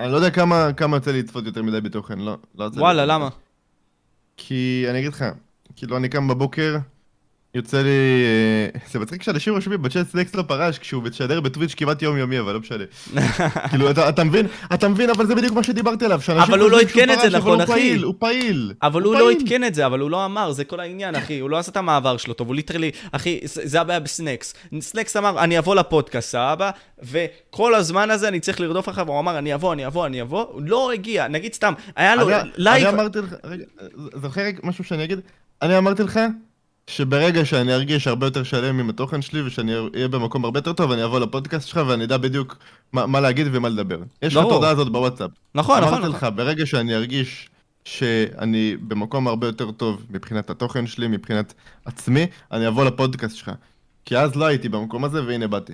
S1: אני לא יודע כמה כמה יוצא לי לצפות יותר מדי בתוכן, לא. לא
S2: וואלה, למה?
S1: כי אני אגיד לך, כאילו אני קם בבוקר, יוצא לי... אה, זה מצחיק שאנשים רושמים בצ'אט סלקס לא פרש כשהוא משדר בטוויץ' כמעט יומיומי, אבל לא משנה. כאילו, אתה אתה מבין? אתה מבין, אבל זה בדיוק מה שדיברתי עליו, שאנשים
S2: אבל הוא לא
S1: חושבים שהוא
S2: עדכן את זה,
S1: פרש, אבל
S2: נכון,
S1: הוא
S2: אחי?
S1: פעיל, הוא פעיל.
S2: אבל הוא לא
S1: פעיל.
S2: עדכן את זה, אבל הוא לא אמר, זה כל העניין, אחי. הוא לא עשה את המעבר שלו טוב, הוא literally, אחי, זה זה הבעיה בסנקס. סנקס אמר, אני אבוא לפודקאסט, סבבה? וכל הזמן הזה אני צריך לרדוף אחריו, הוא אמר, אני אבוא, אני אבוא, אני אבוא. הוא לא הגיע, נגיד סתם, היה לו
S1: אני-
S2: לייב...
S1: אני אמרתי לך, רגע, זוכר משהו שאני אגיד? אני אמרתי לך שברגע שאני ארגיש הרבה יותר שלם עם התוכן שלי ושאני אהיה במקום הרבה יותר טוב, אני אבוא לפודקאסט שלך ואני אדע בדיוק מה מה להגיד ומה לדבר. יש לך את. ההודעה הזאת בוואטסאפ.
S2: נכון, נכון,
S1: אמרתי
S2: נכון.
S1: לך, ברגע שאני ארגיש שאני במקום הרבה יותר טוב מבחינת התוכן שלי, מבחינת עצמי, אני אבוא לפודקאסט שלך. כי אז לא הייתי במקום הזה והנה באתי.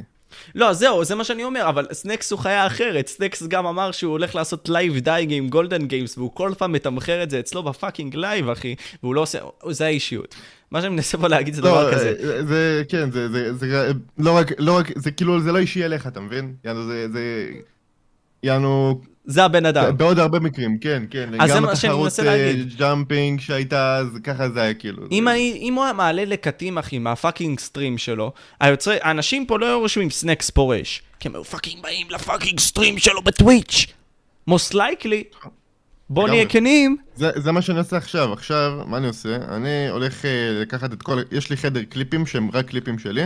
S2: לא, זהו, זה מה שאני אומר, אבל סנקס הוא חיה אחרת. סנקס גם אמר שהוא הולך לעשות לייב דייג עם גולדן גיימס, והוא כל פעם מתמחר את זה אצלו ב fucking לייב, אחי, והוא לא עושה... זה האישיות. מה שאני מנסה פה להגיד זה דבר
S1: לא,
S2: כזה.
S1: אה, זה, כן, זה, זה, זה, לא רק, לא רק, זה כאילו, זה לא אישי אליך, אתה מבין? יענו, זה, זה, יענו,
S2: זה הבן אדם.
S1: בעוד הרבה מקרים, כן, כן.
S2: אז זה
S1: גם
S2: מה שאני
S1: התחרות,
S2: מנסה
S1: אה,
S2: להגיד.
S1: jumping שהייתה, אז ככה זה היה כאילו.
S2: אם,
S1: זה-
S2: אני, אם הוא היה מעלה לקטים, אחי, מה fucking stream שלו, היוצרי, האנשים פה לא היו רושמים סנקס פורש. כי הם היו fucking באים ל fucking stream שלו בטוויץ'. most likely, בוא. נהיה כנים,
S1: זה, זה מה שאני עושה עכשיו, עכשיו, מה אני עושה? אני הולך אה, לקחת את כל, יש לי חדר קליפים שהם רק קליפים שלי,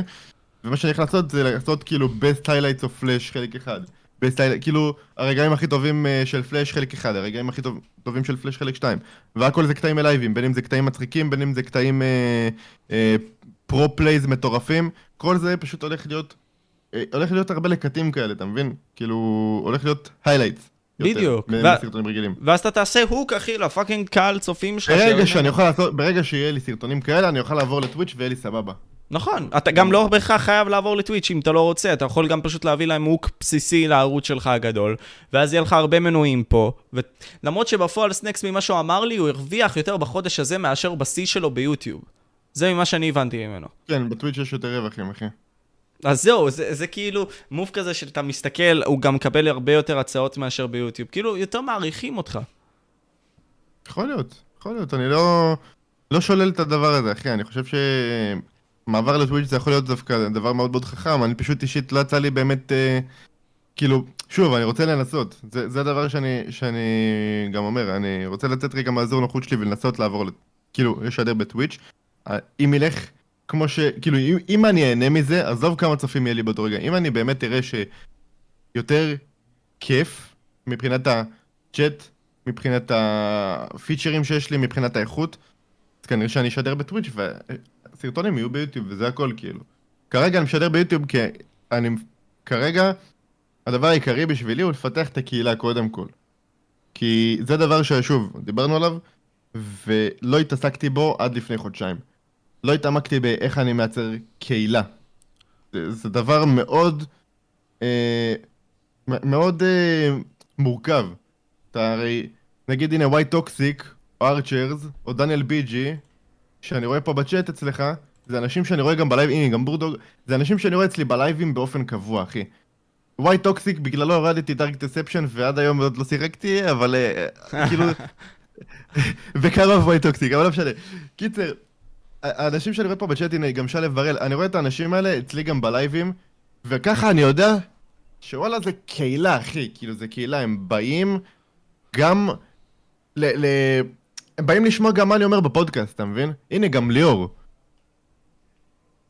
S1: ומה שאני הולך לעשות זה לעשות כאילו best highlights of flash חלק אחד. best highlight, כאילו, הרגעים הכי טובים אה, של פלאש חלק אחד, הרגעים הכי טוב, טובים של פלאש חלק שתיים. והכל זה קטעים אלייבים, בין אם זה קטעים מצחיקים, בין אם זה קטעים אה, אה, pro plays מטורפים, כל זה פשוט הולך להיות, אה, הולך להיות הרבה לקטים כאלה, אתה מבין? כאילו, הולך להיות highlights.
S2: בדיוק.
S1: מסרטונים רגילים.
S2: ואז אתה תעשה הוק, אחי, ל fucking קהל צופים שלך.
S1: ברגע שאני אוכל לעשות, ברגע שיהיה לי סרטונים כאלה, אני אוכל לעבור לטוויץ' ויהיה לי סבבה.
S2: נכון, אתה גם לא בהכרח חייב לעבור לטוויץ' אם אתה לא רוצה, אתה יכול גם פשוט להביא להם הוק בסיסי לערוץ שלך הגדול, ואז יהיה לך הרבה מנויים פה, ולמרות שבפועל סנקס ממה שהוא אמר לי, הוא הרוויח יותר בחודש הזה מאשר בשיא שלו ביוטיוב. זה ממה שאני הבנתי ממנו.
S1: כן, בטוויץ' יש יותר רווחים, אחי.
S2: אז זהו, זה, זה כאילו מוב כזה שאתה מסתכל, הוא גם מקבל הרבה יותר הצעות מאשר ביוטיוב. כאילו, יותר מעריכים אותך.
S1: יכול להיות, יכול להיות, אני לא, לא שולל את הדבר הזה, אחי, אני חושב שמעבר לטוויץ' זה יכול להיות דווקא דבר מאוד מאוד חכם, אני פשוט אישית לא יצא לי באמת, אה, כאילו, שוב, אני רוצה לנסות, זה, זה הדבר שאני, שאני גם אומר, אני רוצה לצאת רגע מהאזור נוחות שלי ולנסות לעבור, כאילו, לשדר בטוויץ', אה, אם ילך כמו ש... כאילו, אם, אם אני אהנה מזה, עזוב כמה צופים יהיה לי באותו רגע, אם אני באמת אראה שיותר כיף מבחינת הצ'אט, מבחינת הפיצ'רים שיש לי, מבחינת האיכות, אז כנראה שאני אשדר בטוויץ' והסרטונים יהיו ביוטיוב וזה הכל כאילו. כרגע אני משדר ביוטיוב כי אני... כרגע הדבר העיקרי בשבילי הוא לפתח את הקהילה קודם כל. כי זה דבר ששוב, דיברנו עליו, ולא התעסקתי בו עד לפני חודשיים. לא התעמקתי באיך אני מייצר קהילה. זה, זה דבר מאוד, אה, מאוד אה, מורכב. אתה הרי, נגיד הנה וואי טוקסיק, או ארצ'רס, או דניאל ביג'י, שאני רואה פה בצ'אט אצלך, זה אנשים שאני רואה גם בלייב, הנה גם בורדוג, זה אנשים שאני רואה אצלי בלייבים באופן קבוע, אחי. וואי טוקסיק, בגללו הורדתי Dark Deception ועד היום עוד לא שיחקתי, אבל אה, כאילו... בקרוב וואי טוקסיק, אבל לא משנה. קיצר, האנשים שאני רואה פה בצ'אט, הנה, גם שלו בראל, אני רואה את האנשים האלה אצלי גם בלייבים, וככה אני יודע שוואלה זה קהילה, אחי, כאילו זה קהילה, הם באים גם ל... ל... הם באים לשמוע גם מה אני אומר בפודקאסט, אתה מבין? הנה, גם ליאור.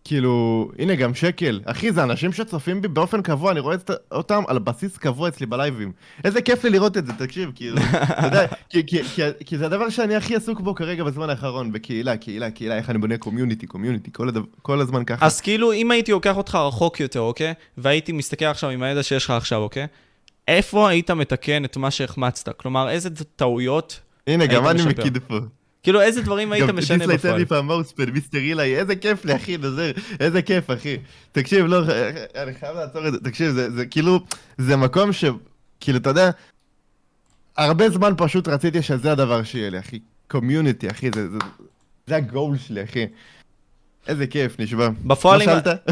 S1: כאילו, הנה גם שקל. אחי, זה אנשים שצופים בי באופן קבוע, אני רואה אותם על בסיס קבוע אצלי בלייבים. איזה כיף לי לראות את זה, תקשיב, כאילו, אתה יודע, כי, כי, כי, כי זה הדבר שאני הכי עסוק בו כרגע בזמן האחרון, בקהילה, קהילה, קהילה, איך אני בונה community, community, כל, הדבר, כל הזמן ככה.
S2: אז כאילו, אם הייתי לוקח אותך רחוק יותר, אוקיי? והייתי מסתכל עכשיו עם הידע שיש לך עכשיו, אוקיי? איפה היית מתקן את מה שהחמצת? כלומר, איזה טעויות
S1: הנה, גם אני מקיד פה.
S2: כאילו, איזה דברים היית משנה בפועל?
S1: גם דיסלייט לי פעם מאוספד, מיסטר אילי, איזה כיף לי, אחי, נזר, איזה כיף, אחי. תקשיב, לא, אני חייב לעצור את זה, תקשיב, זה כאילו, זה מקום ש... כאילו, אתה יודע, הרבה זמן פשוט רציתי שזה הדבר שיהיה לי, אחי. community, אחי, זה, זה, זה הגול שלי, אחי. איזה כיף, נשבע.
S2: בפועל, אם,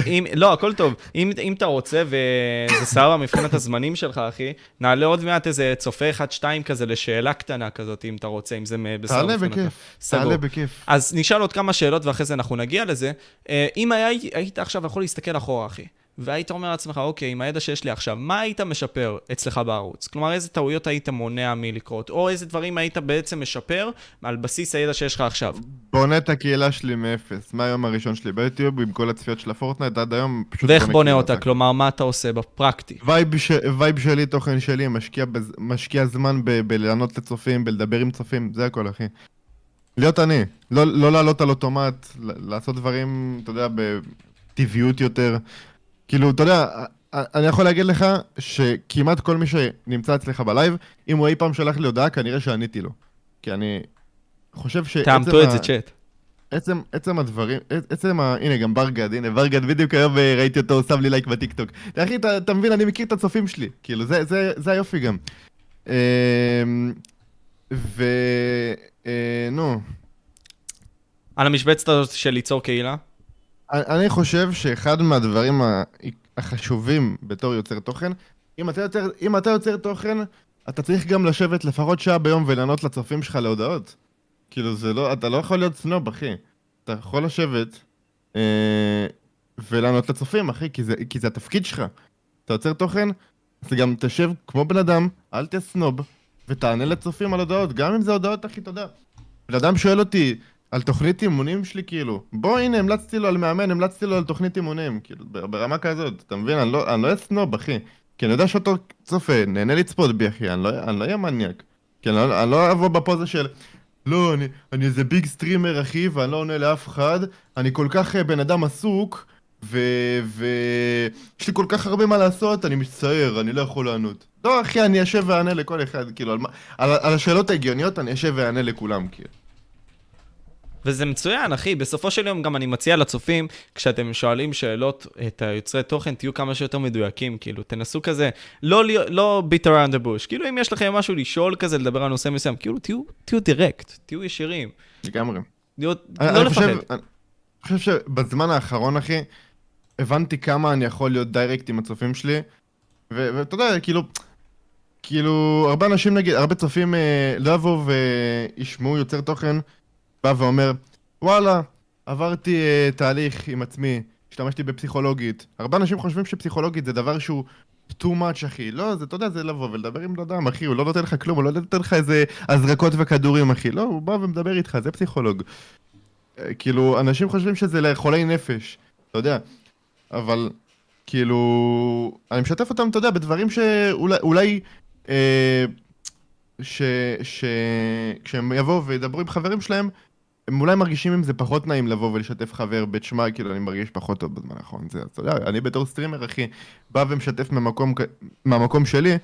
S2: אם, לא, הכל טוב. אם, אם אתה רוצה, וזה סבבה מבחינת הזמנים שלך, אחי, נעלה עוד מעט איזה צופה אחד-שתיים כזה לשאלה קטנה כזאת, אם אתה רוצה, אם זה בסדר.
S1: תעלה בכיף, תעלה בכיף.
S2: אז נשאל עוד כמה שאלות ואחרי זה אנחנו נגיע לזה. אה, אם היה, היית עכשיו יכול להסתכל אחורה, אחי, והיית אומר לעצמך, אוקיי, עם הידע שיש לי עכשיו, מה היית משפר אצלך בערוץ? כלומר, איזה טעויות היית מונע מלקרות, או איזה דברים היית בעצם משפר על בסיס הידע שיש לך עכשיו?
S1: בונה את הקהילה שלי מאפס, מהיום הראשון שלי ביוטיוב, עם כל הצפיות של הפורטנייט עד היום,
S2: פשוט ואיך בונה אותה? כלומר, מה אתה עושה בפרקטי?
S1: וייב, ש... וייב שלי, תוכן שלי, משקיע, בז... משקיע זמן ב... בלענות לצופים, בלדבר עם צופים, זה הכל, אחי. להיות אני, לא, לא לעלות על אוטומט, לעשות דברים, אתה יודע, בטבעיות יותר. כאילו, אתה יודע, אני יכול להגיד לך שכמעט כל מי שנמצא אצלך בלייב, אם הוא אי פעם שלח לי הודעה, כנראה שעניתי לו. כי אני חושב ש...
S2: תאמתו את זה צ'אט.
S1: עצם, עצם הדברים, עצם ה... הנה, גם ברגד, הנה, ברגד, בדיוק היום אה, ראיתי אותו, הוא שם לי לייק בטיקטוק. אחי, אתה, אתה מבין, אני מכיר את הצופים שלי. כאילו, זה, זה, זה היופי גם. אמ, ו... אה, נו.
S2: על המשבצת הזאת של ליצור קהילה?
S1: אני חושב שאחד מהדברים החשובים בתור יוצר תוכן, אם אתה יוצר, אם אתה יוצר תוכן, אתה צריך גם לשבת לפחות שעה ביום ולענות לצופים שלך להודעות. כאילו זה לא, אתה לא יכול להיות סנוב, אחי. אתה יכול לשבת אה, ולענות לצופים, אחי, כי זה, כי זה התפקיד שלך. אתה יוצר תוכן, אז גם תשב כמו בן אדם, אל תהיה סנוב, ותענה לצופים על הודעות, גם אם זה הודעות, אחי, תודה. בן אדם שואל אותי, על תוכנית אימונים שלי, כאילו. בוא, הנה, המלצתי לו על מאמן, המלצתי לו על תוכנית אימונים, כאילו, ברמה כזאת, אתה מבין? אני לא אהיה לא סנוב, אחי. כי אני יודע שאותו צופה, נהנה לצפות בי, אחי, אני לא אהיה לא מניאק. כי אני לא, אני לא אבוא בפוזה של... לא, אני, אני איזה big streamer, אחי, ואני לא עונה לאף אחד. אני כל כך אה, בן אדם עסוק, ו... ו... יש לי כל כך הרבה מה לעשות, אני מצטער, אני לא יכול לענות. לא, אחי, אני אשב ואענה לכל אחד, כאילו, על, על, על השאלות ההגיוניות אני אשב ואענה לכולם, כאילו.
S2: וזה מצוין, אחי. בסופו של יום גם אני מציע לצופים, כשאתם שואלים שאלות את היוצרי תוכן, תהיו כמה שיותר מדויקים, כאילו, תנסו כזה, לא, לא beat around the bush. כאילו, אם יש לכם משהו לשאול כזה, לדבר על נושא מסוים, כאילו, תהיו, תהיו דירקט, תהיו ישירים.
S1: לגמרי.
S2: להיות, אני, לא אני לפחד.
S1: חושב, אני חושב שבזמן האחרון, אחי, הבנתי כמה אני יכול להיות דיירקט עם הצופים שלי, ואתה יודע, כאילו... כאילו, הרבה אנשים נגיד, הרבה צופים אה, לא יבואו וישמעו יוצר תוכן בא ואומר, וואלה, עברתי uh, תהליך עם עצמי, השתמשתי בפסיכולוגית. הרבה אנשים חושבים שפסיכולוגית זה דבר שהוא too much, אחי. לא, זה, אתה יודע, זה לבוא ולדבר עם אדם, אחי, הוא לא נותן לך כלום, הוא לא נותן לך איזה הזרקות וכדורים, אחי. לא, הוא בא ומדבר איתך, זה פסיכולוג. Uh, כאילו, אנשים חושבים שזה לחולי נפש, אתה יודע. אבל, כאילו, אני משתף אותם, אתה יודע, בדברים שאולי, אולי, אה, ש, ש, כשהם יבואו וידברו עם חברים שלהם, הם אולי מרגישים עם זה פחות נעים לבוא ולשתף חבר בית שמע, כאילו אני מרגיש פחות טוב בזמן האחרון. זה, אתה יודע, אני בתור סטרימר, אחי, בא ומשתף ממקום, מהמקום שלי,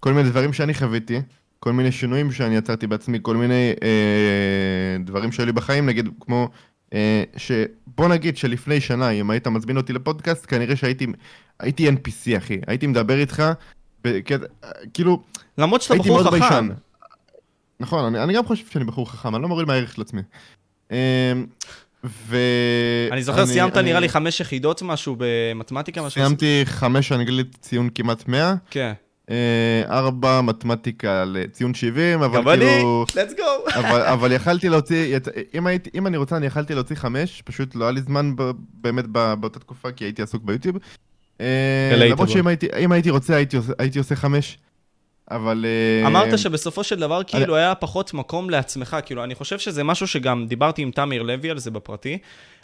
S1: כל מיני דברים שאני חוויתי, כל מיני שינויים שאני יצרתי בעצמי, כל מיני אה, דברים שהיו לי בחיים, נגיד, כמו, אה, שבוא נגיד שלפני שנה, אם היית מזמין אותי לפודקאסט, כנראה שהייתי הייתי NPC, אחי. הייתי מדבר איתך, בקטע, כאילו,
S2: למרות שאתה בחור חכם.
S1: נכון, אני, אני גם חושב שאני בחור חכם, אני לא מוריד מהערך של עצמי. אמ, ו...
S2: אני זוכר, סיימת
S1: אני-
S2: נראה לי חמש יחידות משהו במתמטיקה, משהו...
S1: סיימתי חמש אנגלית ציון כמעט 100,
S2: כן.
S1: אה, ארבע מתמטיקה לציון 70, אבל
S2: גם אני,
S1: כאילו...
S2: let's go.
S1: אבל, אבל יכלתי להוציא, אם, הייתי, אם אני רוצה, אני יכלתי להוציא חמש, פשוט לא היה לי זמן ב, באמת באותה תקופה, כי הייתי עסוק ביוטיוב. אה. למרות שאם הייתי, הייתי רוצה, הייתי, הייתי עושה חמש, אבל... אה,
S2: אמרת שבסופו של דבר כאילו היה פחות מקום לעצמך, כאילו אני חושב שזה משהו שגם דיברתי עם תמיר לוי על זה בפרטי.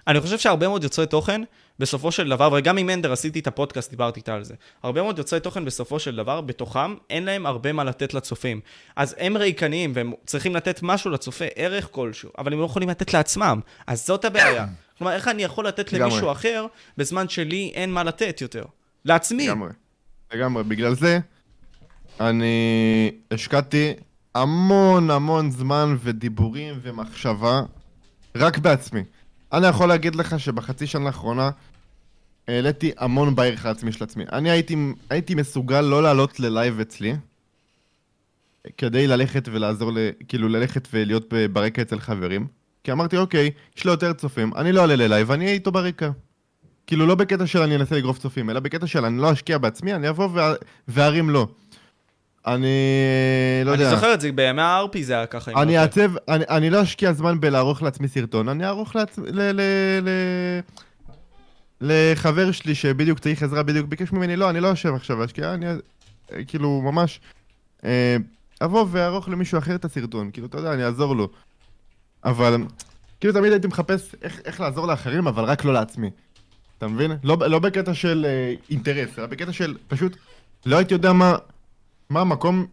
S2: אני חושב שהרבה מאוד יוצרי תוכן, בסופו של דבר, וגם עם אנדר עשיתי את הפודקאסט, דיברתי איתה על זה. הרבה מאוד יוצרי תוכן בסופו של דבר, בתוכם, אין להם הרבה מה לתת לצופים. אז הם ריקניים, והם צריכים לתת משהו לצופה, ערך כלשהו, אבל הם לא יכולים לתת לעצמם. אז זאת הבעיה. כלומר, איך אני יכול לתת. למישהו אחר, בזמן שלי אין מה לתת יותר? לעצמי.
S1: לגמרי, לגמרי. בגלל זה, אני השקעתי המון המון זמן ודיבורים ומחשבה רק בעצמי. אני יכול להגיד לך שבחצי שנה האחרונה העליתי המון בערך העצמי של עצמי. אני הייתי, הייתי מסוגל לא לעלות ללייב אצלי, כדי ללכת ולעזור, ל, כאילו ללכת ולהיות ברקע אצל חברים. כי אמרתי, אוקיי, יש לו יותר צופים, אני לא אעלה ללייב, אני אהיה איתו ברקע. כאילו לא בקטע של אני אנסה לגרוף צופים, אלא בקטע של אני לא אשקיע בעצמי, אני אבוא וארים לו. אני לא יודע.
S2: אני זוכר את זה, בימי הארפי זה היה ככה.
S1: אני. אעצב, אני, אני לא אשקיע זמן בלערוך לעצמי סרטון, אני אערוך לעצמי, ל, ל, ל, לחבר שלי שבדיוק צריך עזרה, בדיוק ביקש ממני, לא, אני לא יושב עכשיו להשקיע, אני אה, כאילו ממש אה, אבוא ואערוך למישהו אחר את הסרטון, כאילו, אתה יודע, אני אעזור לו. אבל, כאילו, תמיד הייתי מחפש איך, איך לעזור לאחרים, אבל רק לא לעצמי. אתה מבין? לא, לא בקטע של אה, אינטרס, אלא בקטע של פשוט לא הייתי יודע מה, מה המקום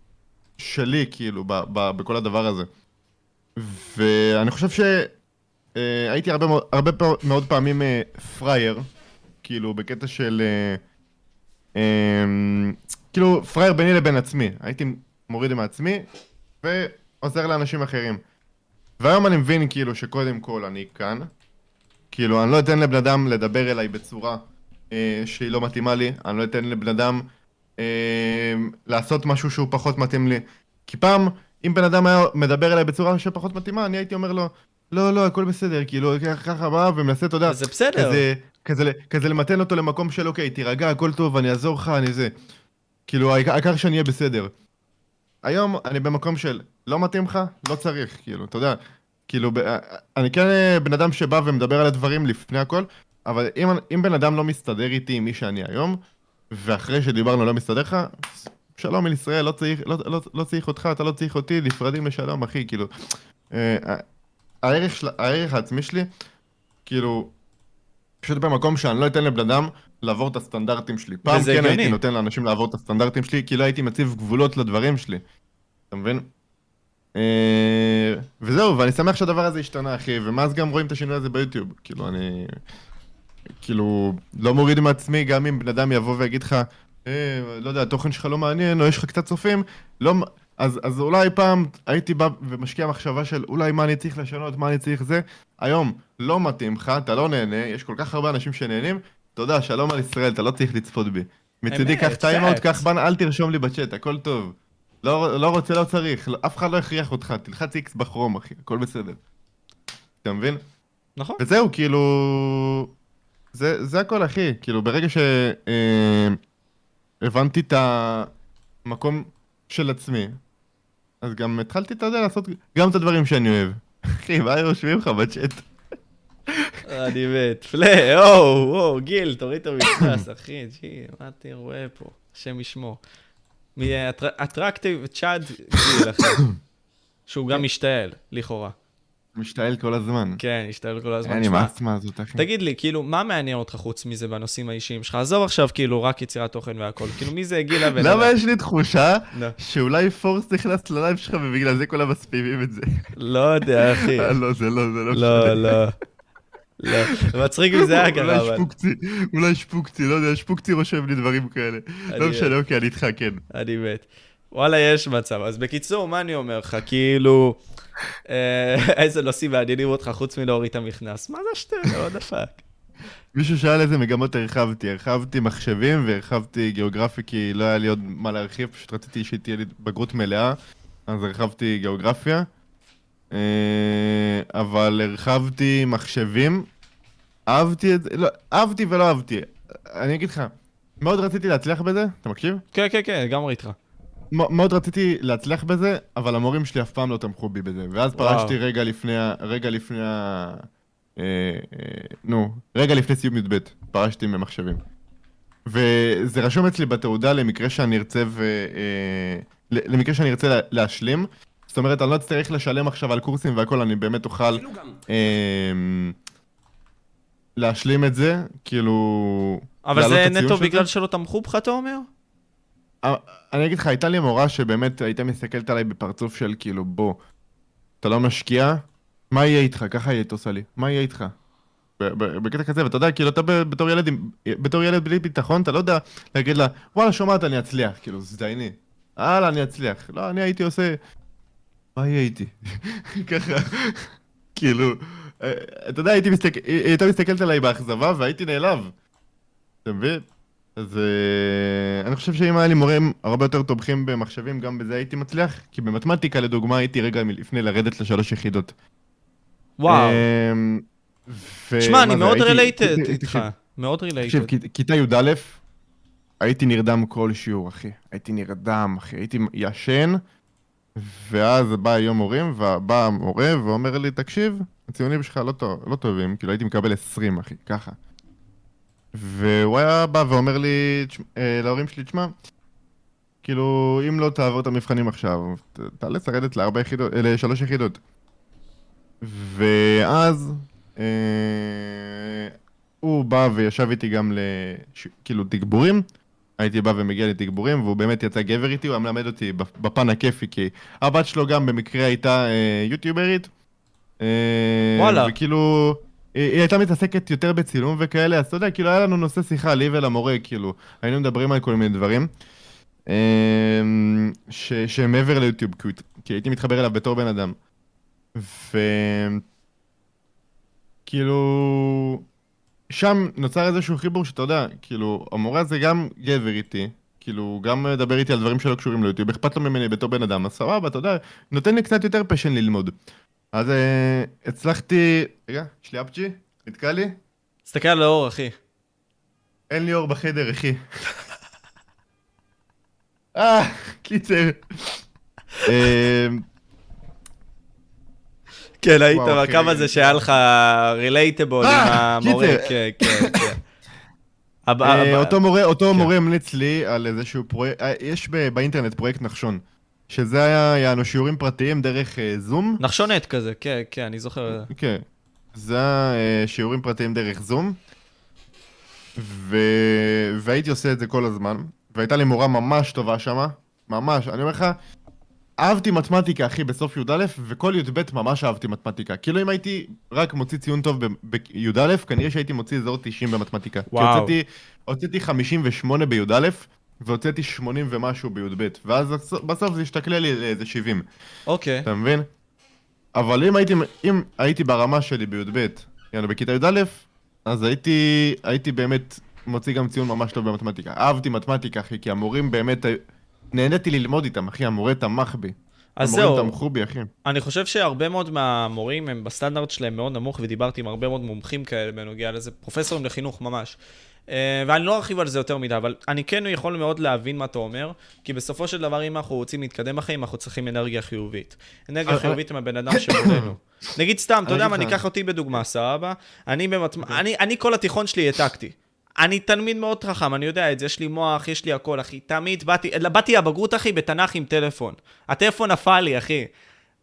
S1: שלי, כאילו, ב, ב, בכל הדבר הזה. ואני חושב שהייתי הרבה, מאוד- הרבה פע- מאוד פעמים אה, פראייר, כאילו, בקטע של... אה, אה, כאילו, פראייר ביני לבין עצמי. הייתי מוריד מעצמי ועוזר לאנשים אחרים. והיום אני מבין, כאילו, שקודם כל אני כאן. כאילו, אני לא אתן לבן אדם לדבר אליי בצורה אה, שהיא לא מתאימה לי, אני לא אתן לבן אדם אה, לעשות משהו שהוא פחות מתאים לי. כי פעם, אם בן אדם היה מדבר אליי בצורה שפחות מתאימה, אני הייתי אומר לו, לא, לא, הכל בסדר, כאילו, ככה בא ומנסה, אתה יודע,
S2: זה בסדר.
S1: כזה, כזה, כזה למתן אותו למקום של, אוקיי, תירגע, הכל טוב, אני אעזור לך, אני זה. כאילו, העיקר שאני אהיה בסדר. היום אני במקום של, לא מתאים לך, לא צריך, כאילו, אתה יודע. כאילו, ב- אני כן אה, בן אדם שבא ומדבר על הדברים לפני הכל, אבל אם, אם בן אדם לא מסתדר איתי עם מי שאני היום, ואחרי שדיברנו לא מסתדר לך, שלום אל ישראל, לא צריך, לא, לא, לא צריך אותך, אתה לא צריך אותי, נפרדים לשלום, אחי, כאילו. אה, הערך, של, הערך העצמי שלי, כאילו, פשוט במקום שאני לא אתן לבן אדם לעבור את הסטנדרטים שלי. פעם כן
S2: הגיוני.
S1: הייתי נותן לאנשים לעבור את הסטנדרטים שלי, כי לא הייתי מציב גבולות לדברים שלי. אתה מבין? אה, וזהו, ואני שמח שהדבר הזה השתנה, אחי, ומאז גם רואים את השינוי הזה ביוטיוב. כאילו, אני... כאילו, לא מוריד מעצמי, גם אם בן אדם יבוא ויגיד לך, אה, לא יודע, התוכן שלך לא מעניין, או יש לך קצת צופים, לא... אז, אז אולי פעם הייתי בא ומשקיע מחשבה של אולי מה אני צריך לשנות, מה אני צריך זה. היום, לא מתאים לך, אתה לא נהנה, יש כל כך הרבה אנשים שנהנים, תודה, שלום על ישראל, אתה לא צריך לצפות בי. מצידי, קח טיימאוט. קח בן, אל תרשום לי בצ'אט, הכל טוב. לא, לא רוצה, לא צריך, לא- אף אחד לא הכריח אותך, תלחץ איקס בכרום, אחי, הכל בסדר. אתה מבין?
S2: נכון.
S1: וזהו, כאילו... זה, זה הכל, אחי. כאילו, ברגע ש... אה, את המקום של עצמי, אז גם התחלתי, אתה יודע, לעשות גם את הדברים שאני אוהב. אחי, מה רושמים לך בצ'אט?
S2: אני מת. פלה, וואו, וואו, גיל, תוריד את המכנס, אחי, ג'י, מה אתה רואה פה? השם ישמור. מאטרקטיב צ'אד גיל, אחי. שהוא גם משתעל, לכאורה.
S1: משתעל כל הזמן.
S2: כן, השתעל כל הזמן.
S1: אין,
S2: שמע,
S1: נמאס מה הזאת, אחי.
S2: תגיד לי, כאילו, מה מעניין אותך חוץ מזה בנושאים האישיים שלך? עזוב עכשיו, כאילו, רק יצירת תוכן והכל. כאילו, מי זה גילה ו...
S1: למה יש לי תחושה. שאולי פורס נכנס ללייב שלך ובגלל זה כולם מספיבים את זה?
S2: לא יודע, אחי.
S1: אה, לא, זה לא, זה לא.
S2: לא, לא. לא. מצחיק אם זה היה ככה,
S1: אולי
S2: אבל...
S1: שפוקצי, אולי שפוקצי, לא יודע, שפוקצי רושם לי דברים כאלה. לא משנה, אוקיי, אני איתך, כן.
S2: אני מת. וואלה, יש מצב. אז בקיצור, מה אני אומר לך? כאילו, איזה נושאים מעניינים אותך חוץ מלהוריד את המכנס? מה זה השטויות? the fuck?
S1: מישהו שאל איזה מגמות הרחבתי, הרחבתי מחשבים והרחבתי גיאוגרפי כי לא היה לי עוד מה להרחיב, פשוט רציתי שתהיה לי בגרות מלאה, אז הרחבתי גיאוגרפיה. אה, אבל הרחבתי מחשבים. אהבתי את זה, לא, אהבתי ולא אהבתי. אני אגיד לך, מאוד רציתי להצליח בזה, אתה מקשיב?
S2: כן, כן, כן, לגמרי איתך.
S1: מאוד רציתי להצליח בזה, אבל המורים שלי אף פעם לא תמכו בי בזה. ואז
S2: וואו.
S1: פרשתי רגע לפני ה... רגע לפני ה... אה, אה, נו, רגע לפני סיום י"ב, פרשתי ממחשבים. וזה רשום אצלי בתעודה למקרה שאני ארצה ו... אה, למקרה שאני ארצה לה- להשלים. זאת אומרת, אני לא אצטרך לשלם עכשיו על קורסים והכל, אני באמת אוכל. אה, להשלים את זה, כאילו...
S2: אבל זה נטו. בגלל שלא תמכו בך, אתה אומר?
S1: אני אגיד לך, הייתה לי מורה שבאמת הייתה מסתכלת עליי בפרצוף של כאילו, בוא, אתה לא משקיע, מה יהיה איתך? ככה היא עושה לי, מה יהיה איתך? בקטע כזה, ואתה יודע, כאילו, אתה בתור ילד, בתור ילד בלי ביטחון, אתה לא יודע להגיד לה, וואלה, שומעת, אני אצליח, כאילו, זדייני. הלאה, אני אצליח. לא, אני הייתי עושה, מה יהיה איתי? ככה, כאילו, אה, אתה יודע, הייתי מסתכל, היא הייתה מסתכלת עליי באכזבה והייתי נעלב. אתה מבין? אז אה, אני חושב שאם היה לי מורים הרבה יותר תומכים במחשבים, גם בזה הייתי מצליח, כי במתמטיקה לדוגמה הייתי רגע לפני לרדת לשלוש יחידות.
S2: וואו.
S1: אמ, ו-
S2: שמע, אני מאוד related
S1: תקשיב,
S2: איתך. מאוד
S1: תקשיב,
S2: related.
S1: כ- כיתה י"א, הייתי נרדם כל שיעור, אחי. הייתי נרדם, אחי. הייתי ישן, ואז בא יום הורים, ובא המורה ואומר לי, תקשיב, הציונים שלך לא, טוב, לא טובים, כאילו הייתי מקבל 20, אחי, ככה. והוא היה בא ואומר לי, "תשמע, אה, להורים שלי, תשמע, כאילו, אם לא תעבור את המבחנים עכשיו, תעלה לרדת לארבע יחידות, אה, לשלוש יחידות. ואז, אה, הוא בא וישב איתי גם לש... כאילו תגבורים. הייתי בא ומגיע לתגבורים, והוא באמת יצא גבר איתי, הוא היה מלמד אותי בפ- בפן הכיפי, כי הבת שלו גם במקרה הייתה אה, יוטיוברית. אה,
S2: וואלה.
S1: וכאילו, היא, היא הייתה מתעסקת יותר בצילום וכאלה, אז אתה יודע, כאילו היה לנו נושא שיחה, לי ולמורה, כאילו, היינו מדברים על כל מיני דברים. אה, ש, שמעבר ליוטיוב, כי, הייתי מתחבר אליו בתור בן אדם. ו... כאילו... שם נוצר איזשהו חיבור שאתה יודע, כאילו, המורה הזה גם גבר איתי, כאילו, הוא גם מדבר איתי על דברים שלא קשורים ליוטיוב, אכפת לו ממני בתור בן אדם, אז סבבה, אתה יודע, נותן לי קצת יותר פשן ללמוד. אז אה, הצלחתי... רגע, יש לי אפג'י? נתקע לי?
S2: תסתכל על האור, אחי.
S1: אין לי אור בחדר, אחי. אה, קיצר. אה,
S2: כן, היית. בקו הזה שהיה לך רילייטבול עם
S1: אה,
S2: המורה.
S1: קיצר.
S2: כן, כן, כן.
S1: אה, אותו מורה,
S2: כן.
S1: מורה המליץ לי על איזשהו פרויקט, יש באינטרנט פרויקט נחשון, שזה היה, יענו שיעורים פרטיים דרך אה, זום,
S2: נחשונט כזה, כן, כן, אני זוכר.
S1: כן, זה היה אה, שיעורים פרטיים דרך זום, ו... והייתי עושה את זה כל הזמן, והייתה לי מורה ממש טובה שמה, ממש, אני אומר לך, אהבתי מתמטיקה, אחי, בסוף י"א, וכל י"ב ממש אהבתי מתמטיקה. כאילו אם הייתי רק מוציא ציון טוב בי"א, כנראה שהייתי מוציא אזור 90 במתמטיקה.
S2: וואו.
S1: כי הוצאתי, הוצאתי 58 בי"א, והוצאתי 80 ומשהו בי"ב, ואז בסוף- זה השתכלל לי לאיזה 70,
S2: אוקיי.
S1: אתה מבין? אבל אם הייתי, אם הייתי ברמה שלי בי"ב, יאללה, בכיתה י"א, אז הייתי, הייתי באמת מוציא גם ציון ממש טוב במתמטיקה. אהבתי מתמטיקה, אחי, כי המורים באמת, נהניתי ללמוד איתם, אחי, המורה תמך בי.
S2: אז
S1: המורים
S2: זהו,
S1: תמכו בי, אחי.
S2: אני חושב שהרבה מאוד מהמורים הם בסטנדרט שלהם מאוד נמוך, ודיברתי עם הרבה מאוד מומחים כאלה בנוגע לזה, פרופסורים לחינוך ממש. אה, ואני לא ארחיב על זה יותר מדי, אבל אני כן יכול מאוד להבין מה אתה אומר, כי בסופו של דבר, אם אנחנו רוצים להתקדם בחיים, אנחנו צריכים אנרגיה חיובית. אנרגיה חיובית עם הבן אדם שמולנו. נגיד סתם, אתה יודע מה, אני. אקח אותי בדוגמה, סבבה? אני במתמ... אני, אני כל התיכון שלי העתקתי. אני תלמיד מאוד חכם, אני יודע את זה, יש לי מוח, יש לי הכל, אחי. תמיד באתי, באתי הבגרות, אחי, בתנ"ך עם טלפון. הטלפון נפל לי, אחי.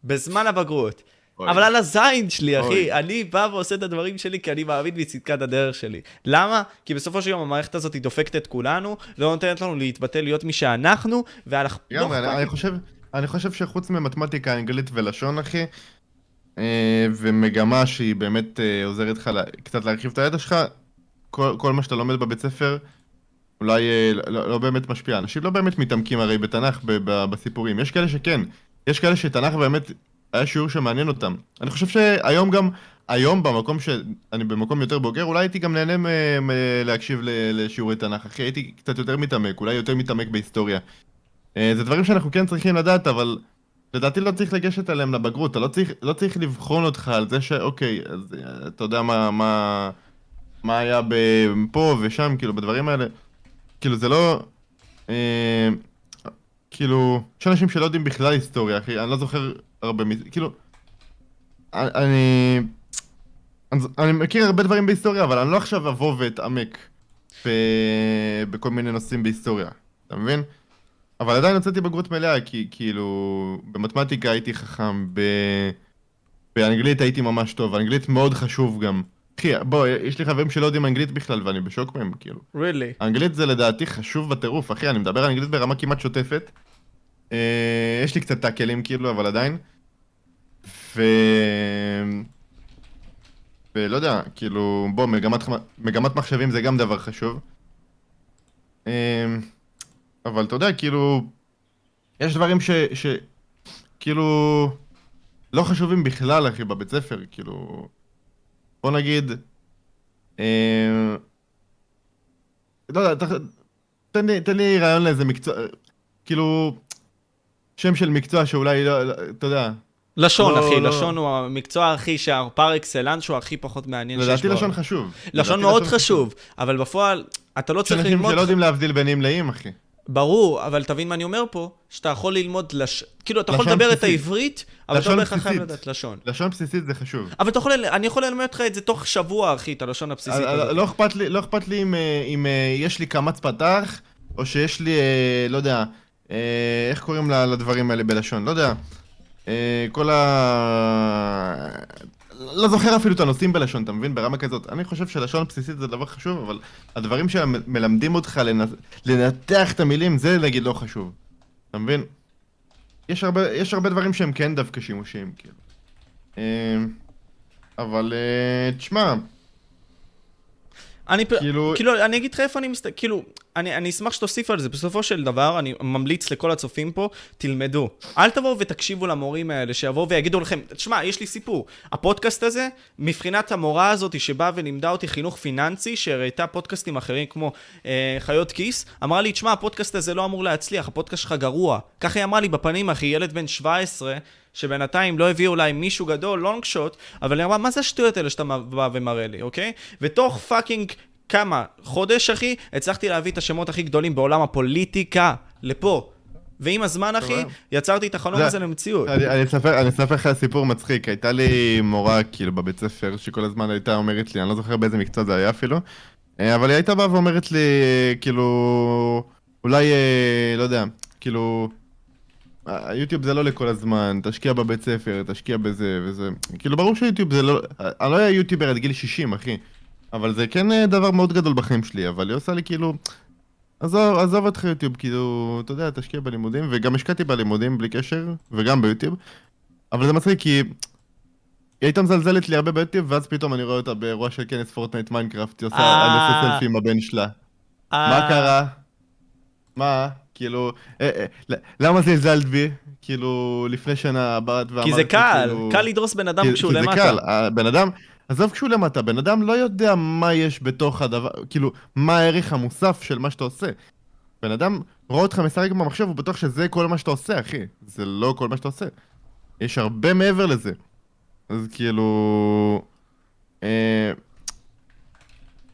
S2: בזמן הבגרות. אבל על הזין שלי, אחי. אני בא ועושה את הדברים שלי כי אני מאמין בצדקת הדרך שלי. למה? כי בסופו של יום המערכת הזאת היא דופקת את כולנו, לא נותנת לנו להתבטא להיות מי שאנחנו, ואנחנו... לא
S1: אני-. חושב, שחוץ ממתמטיקה, אנגלית ולשון, אחי, אה, ומגמה שהיא באמת אה, עוזרת לך קצת להרחיב את הידע שלך, כל, כל מה שאתה לומד בבית ספר, אולי אה, לא, לא באמת משפיע. אנשים לא באמת מתעמקים הרי בתנ"ך ב, ב, בסיפורים. יש כאלה שכן. יש כאלה שתנ"ך באמת היה שיעור שמעניין אותם. אני חושב שהיום גם, היום במקום ש... אני במקום יותר בוגר, אולי הייתי גם נהנה מ- להקשיב לשיעורי תנ"ך. אחי, הייתי קצת יותר מתעמק, אולי יותר מתעמק בהיסטוריה. אה, זה דברים שאנחנו כן צריכים לדעת, אבל לדעתי לא צריך לגשת אליהם לבגרות, אתה לא צריך, לא צריך לבחון אותך על זה שאוקיי, אז אה, אתה יודע מה, מה, מה היה פה ושם, כאילו, בדברים האלה. כאילו, זה לא... אה, כאילו, יש אנשים שלא יודעים בכלל היסטוריה, אחי, אני לא זוכר הרבה כאילו... אני... אני... אני מכיר הרבה דברים בהיסטוריה, אבל אני לא עכשיו אבוא ואתעמק ב... בכל מיני נושאים בהיסטוריה, אתה מבין? אבל עדיין הוצאתי בגרות מלאה, כי כאילו... במתמטיקה הייתי חכם, ב... באנגלית הייתי ממש טוב, אנגלית מאוד חשוב גם. אחי, בוא, יש לי חברים שלא יודעים אנגלית בכלל, ואני בשוק מהם, כאילו.
S2: really.
S1: אנגלית זה לדעתי חשוב בטירוף, אחי, אני מדבר אנגלית ברמה כמעט שוטפת. אה, יש לי קצת טאקלים כאילו, אבל עדיין. ו... ולא יודע, כאילו, בוא, מגמת, מגמת מחשבים זה גם דבר חשוב. אה, אבל אתה יודע, כאילו, יש דברים ש... ש... כאילו, לא חשובים בכלל, אחי, בבית ספר, כאילו... בוא נגיד... אה, לא יודע, ת- תן לי, תן לי רעיון לאיזה מקצוע, כאילו, שם של מקצוע שאולי, לא, לא, אתה יודע,
S2: לשון,
S1: לא,
S2: אחי,
S1: לא.
S2: לשון הוא המקצוע הכי, שהפר אקסלנס שהוא הכי פחות מעניין שיש
S1: לדעתי
S2: בו.
S1: לשון חשוב.
S2: לשון
S1: לדעתי
S2: מאוד חשוב, אבל בפועל, אתה לא
S1: יש
S2: צריך
S1: אנשים
S2: ללמוד...
S1: שלא יודעים להבדיל בין נמלאים, אחי.
S2: ברור, אבל תבין מה אני אומר פה, שאתה יכול ללמוד לש... כאילו, אתה יכול
S1: לשון
S2: לדבר את. העברית, אבל אתה
S1: לשון
S2: לא בהכרח חייב. לדעת לשון.
S1: לשון בסיסית זה חשוב.
S2: אבל אתה יכול, אני יכול ללמד אותך את זה תוך שבוע, אחי, את הלשון הבסיסית
S1: אה,
S2: הזאת.
S1: לא אכפת לי, לא אכפת לי אם, אה, אם אה, יש לי קמץ פתח, או שיש לי, אה, לא יודע, אה, איך קוראים לדברים האלה בלשון, לא יודע. אה, כל ה... לא זוכר אפילו את הנושאים בלשון, אתה מבין? ברמה כזאת. אני חושב שלשון בסיסית זה דבר חשוב, אבל הדברים שמלמדים אותך לנ... לנתח את המילים, זה נגיד לא חשוב. אתה מבין? יש הרבה, יש הרבה דברים שהם כן דווקא שימושיים, כאילו. אה, אבל, אה, תשמע,
S2: אני
S1: כאילו-
S2: כאילו, אני אגיד לך איפה אני מסתכל, כאילו, אני, אני אשמח שתוסיף על זה. בסופו של דבר, אני ממליץ לכל הצופים פה, תלמדו. אל תבואו ותקשיבו למורים האלה, שיבואו ויגידו לכם, תשמע, יש לי סיפור. הפודקאסט הזה, מבחינת המורה הזאת שבאה ולימדה אותי חינוך פיננסי, שהראתה פודקאסטים אחרים כמו אה, חיות כיס, אמרה לי, תשמע, הפודקאסט הזה לא אמור להצליח, הפודקאסט שלך גרוע. ככה היא אמרה לי בפנים, אחי, ילד בן 17, שבינתיים לא הביא אולי מישהו גדול, לונג שוט, אבל היא אמרה, מה זה השטויות האלה שאתה בא ומראה לי, אוקיי? ותוך פאקינג כמה? חודש, אחי, הצלחתי להביא את השמות הכי גדולים בעולם הפוליטיקה לפה. ועם הזמן, אחי? יצרתי את החלום
S1: זה-
S2: הזה למציאות.
S1: אני אספר לך סיפור מצחיק. הייתה לי מורה, כאילו, בבית ספר, שכל הזמן הייתה אומרת לי, אני לא זוכר באיזה מקצוע זה היה אפילו, אה, אבל היא הייתה באה ואומרת לי, כאילו, אולי, אה, לא יודע, כאילו, היוטיוב זה לא לכל הזמן, תשקיע בבית ספר, תשקיע בזה וזה. כאילו, ברור שיוטיוב זה לא... אני לא אהיה יוטיובר עד גיל 60, אחי. אבל זה כן אה, דבר מאוד גדול בחיים שלי, אבל היא עושה לי כאילו... עזוב, עזוב אותך יוטיוב, כאילו, אתה יודע, תשקיע בלימודים, וגם השקעתי בלימודים בלי קשר, וגם ביוטיוב. אבל זה מצחיק כי... היא הייתה מזלזלת לי הרבה ביוטיוב, ואז פתאום אני רואה אותה באירוע של כנס פורטנייט מיינקראפט, היא עושה
S2: אה.
S1: סלפי עם הבן שלה. מה
S2: אה,
S1: קרה? מה? כאילו, אה, אה, למה זלזלת בי? כאילו, לפני שנה באת ואמרת,
S2: כי זה קל,
S1: כאילו-
S2: קל לדרוס בן אדם
S1: כי-
S2: כשהוא
S1: כי זה
S2: למטה.
S1: קל, הבן אדם, עזוב כשהוא למטה, בן אדם לא יודע מה יש בתוך הדבר, כאילו, מה הערך המוסף של מה שאתה עושה. בן אדם רואה אותך משחק במחשב, הוא בטוח שזה כל מה שאתה עושה, אחי. זה לא כל מה שאתה עושה. יש הרבה מעבר לזה. אז כאילו... אה,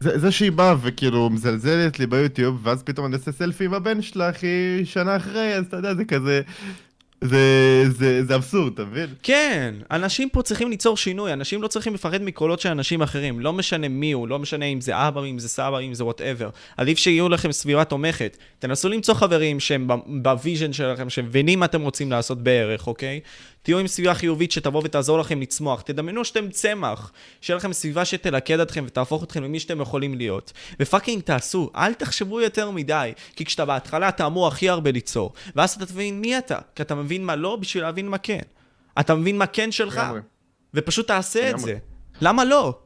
S1: זה, זה שהיא באה וכאילו מזלזלת לי ביוטיוב, ואז פתאום אני עושה סלפי עם הבן שלה, אחי, שנה אחרי, אז אתה יודע, זה כזה... זה, זה, זה אבסורד, אתה מבין?
S2: כן, אנשים פה צריכים ליצור שינוי, אנשים לא צריכים לפחד מקולות של אנשים אחרים, לא משנה מי הוא, לא משנה אם זה אבא, אם זה סבא, אם זה whatever. עדיף שיהיו לכם סביבה תומכת. תנסו למצוא חברים שהם ב vision שלכם, שמבינים מה אתם רוצים לעשות בערך, אוקיי? תהיו עם סביבה חיובית שתבוא ותעזור לכם לצמוח. תדמיינו שאתם צמח, שיהיה לכם סביבה שתלכד אתכם ותהפוך אתכם למי שאתם יכולים להיות. ו fucking תעשו, אל תחשבו יותר מדי, כי כשאתה בהתחלה אתה אמור הכי הרבה ליצור, ואז אתה תבין מי אתה, כי אתה מבין מה לא בשביל להבין מה כן. אתה מבין מה כן שלך,
S1: לגמרי.
S2: ופשוט תעשה את
S1: לגמרי.
S2: זה. למה לא?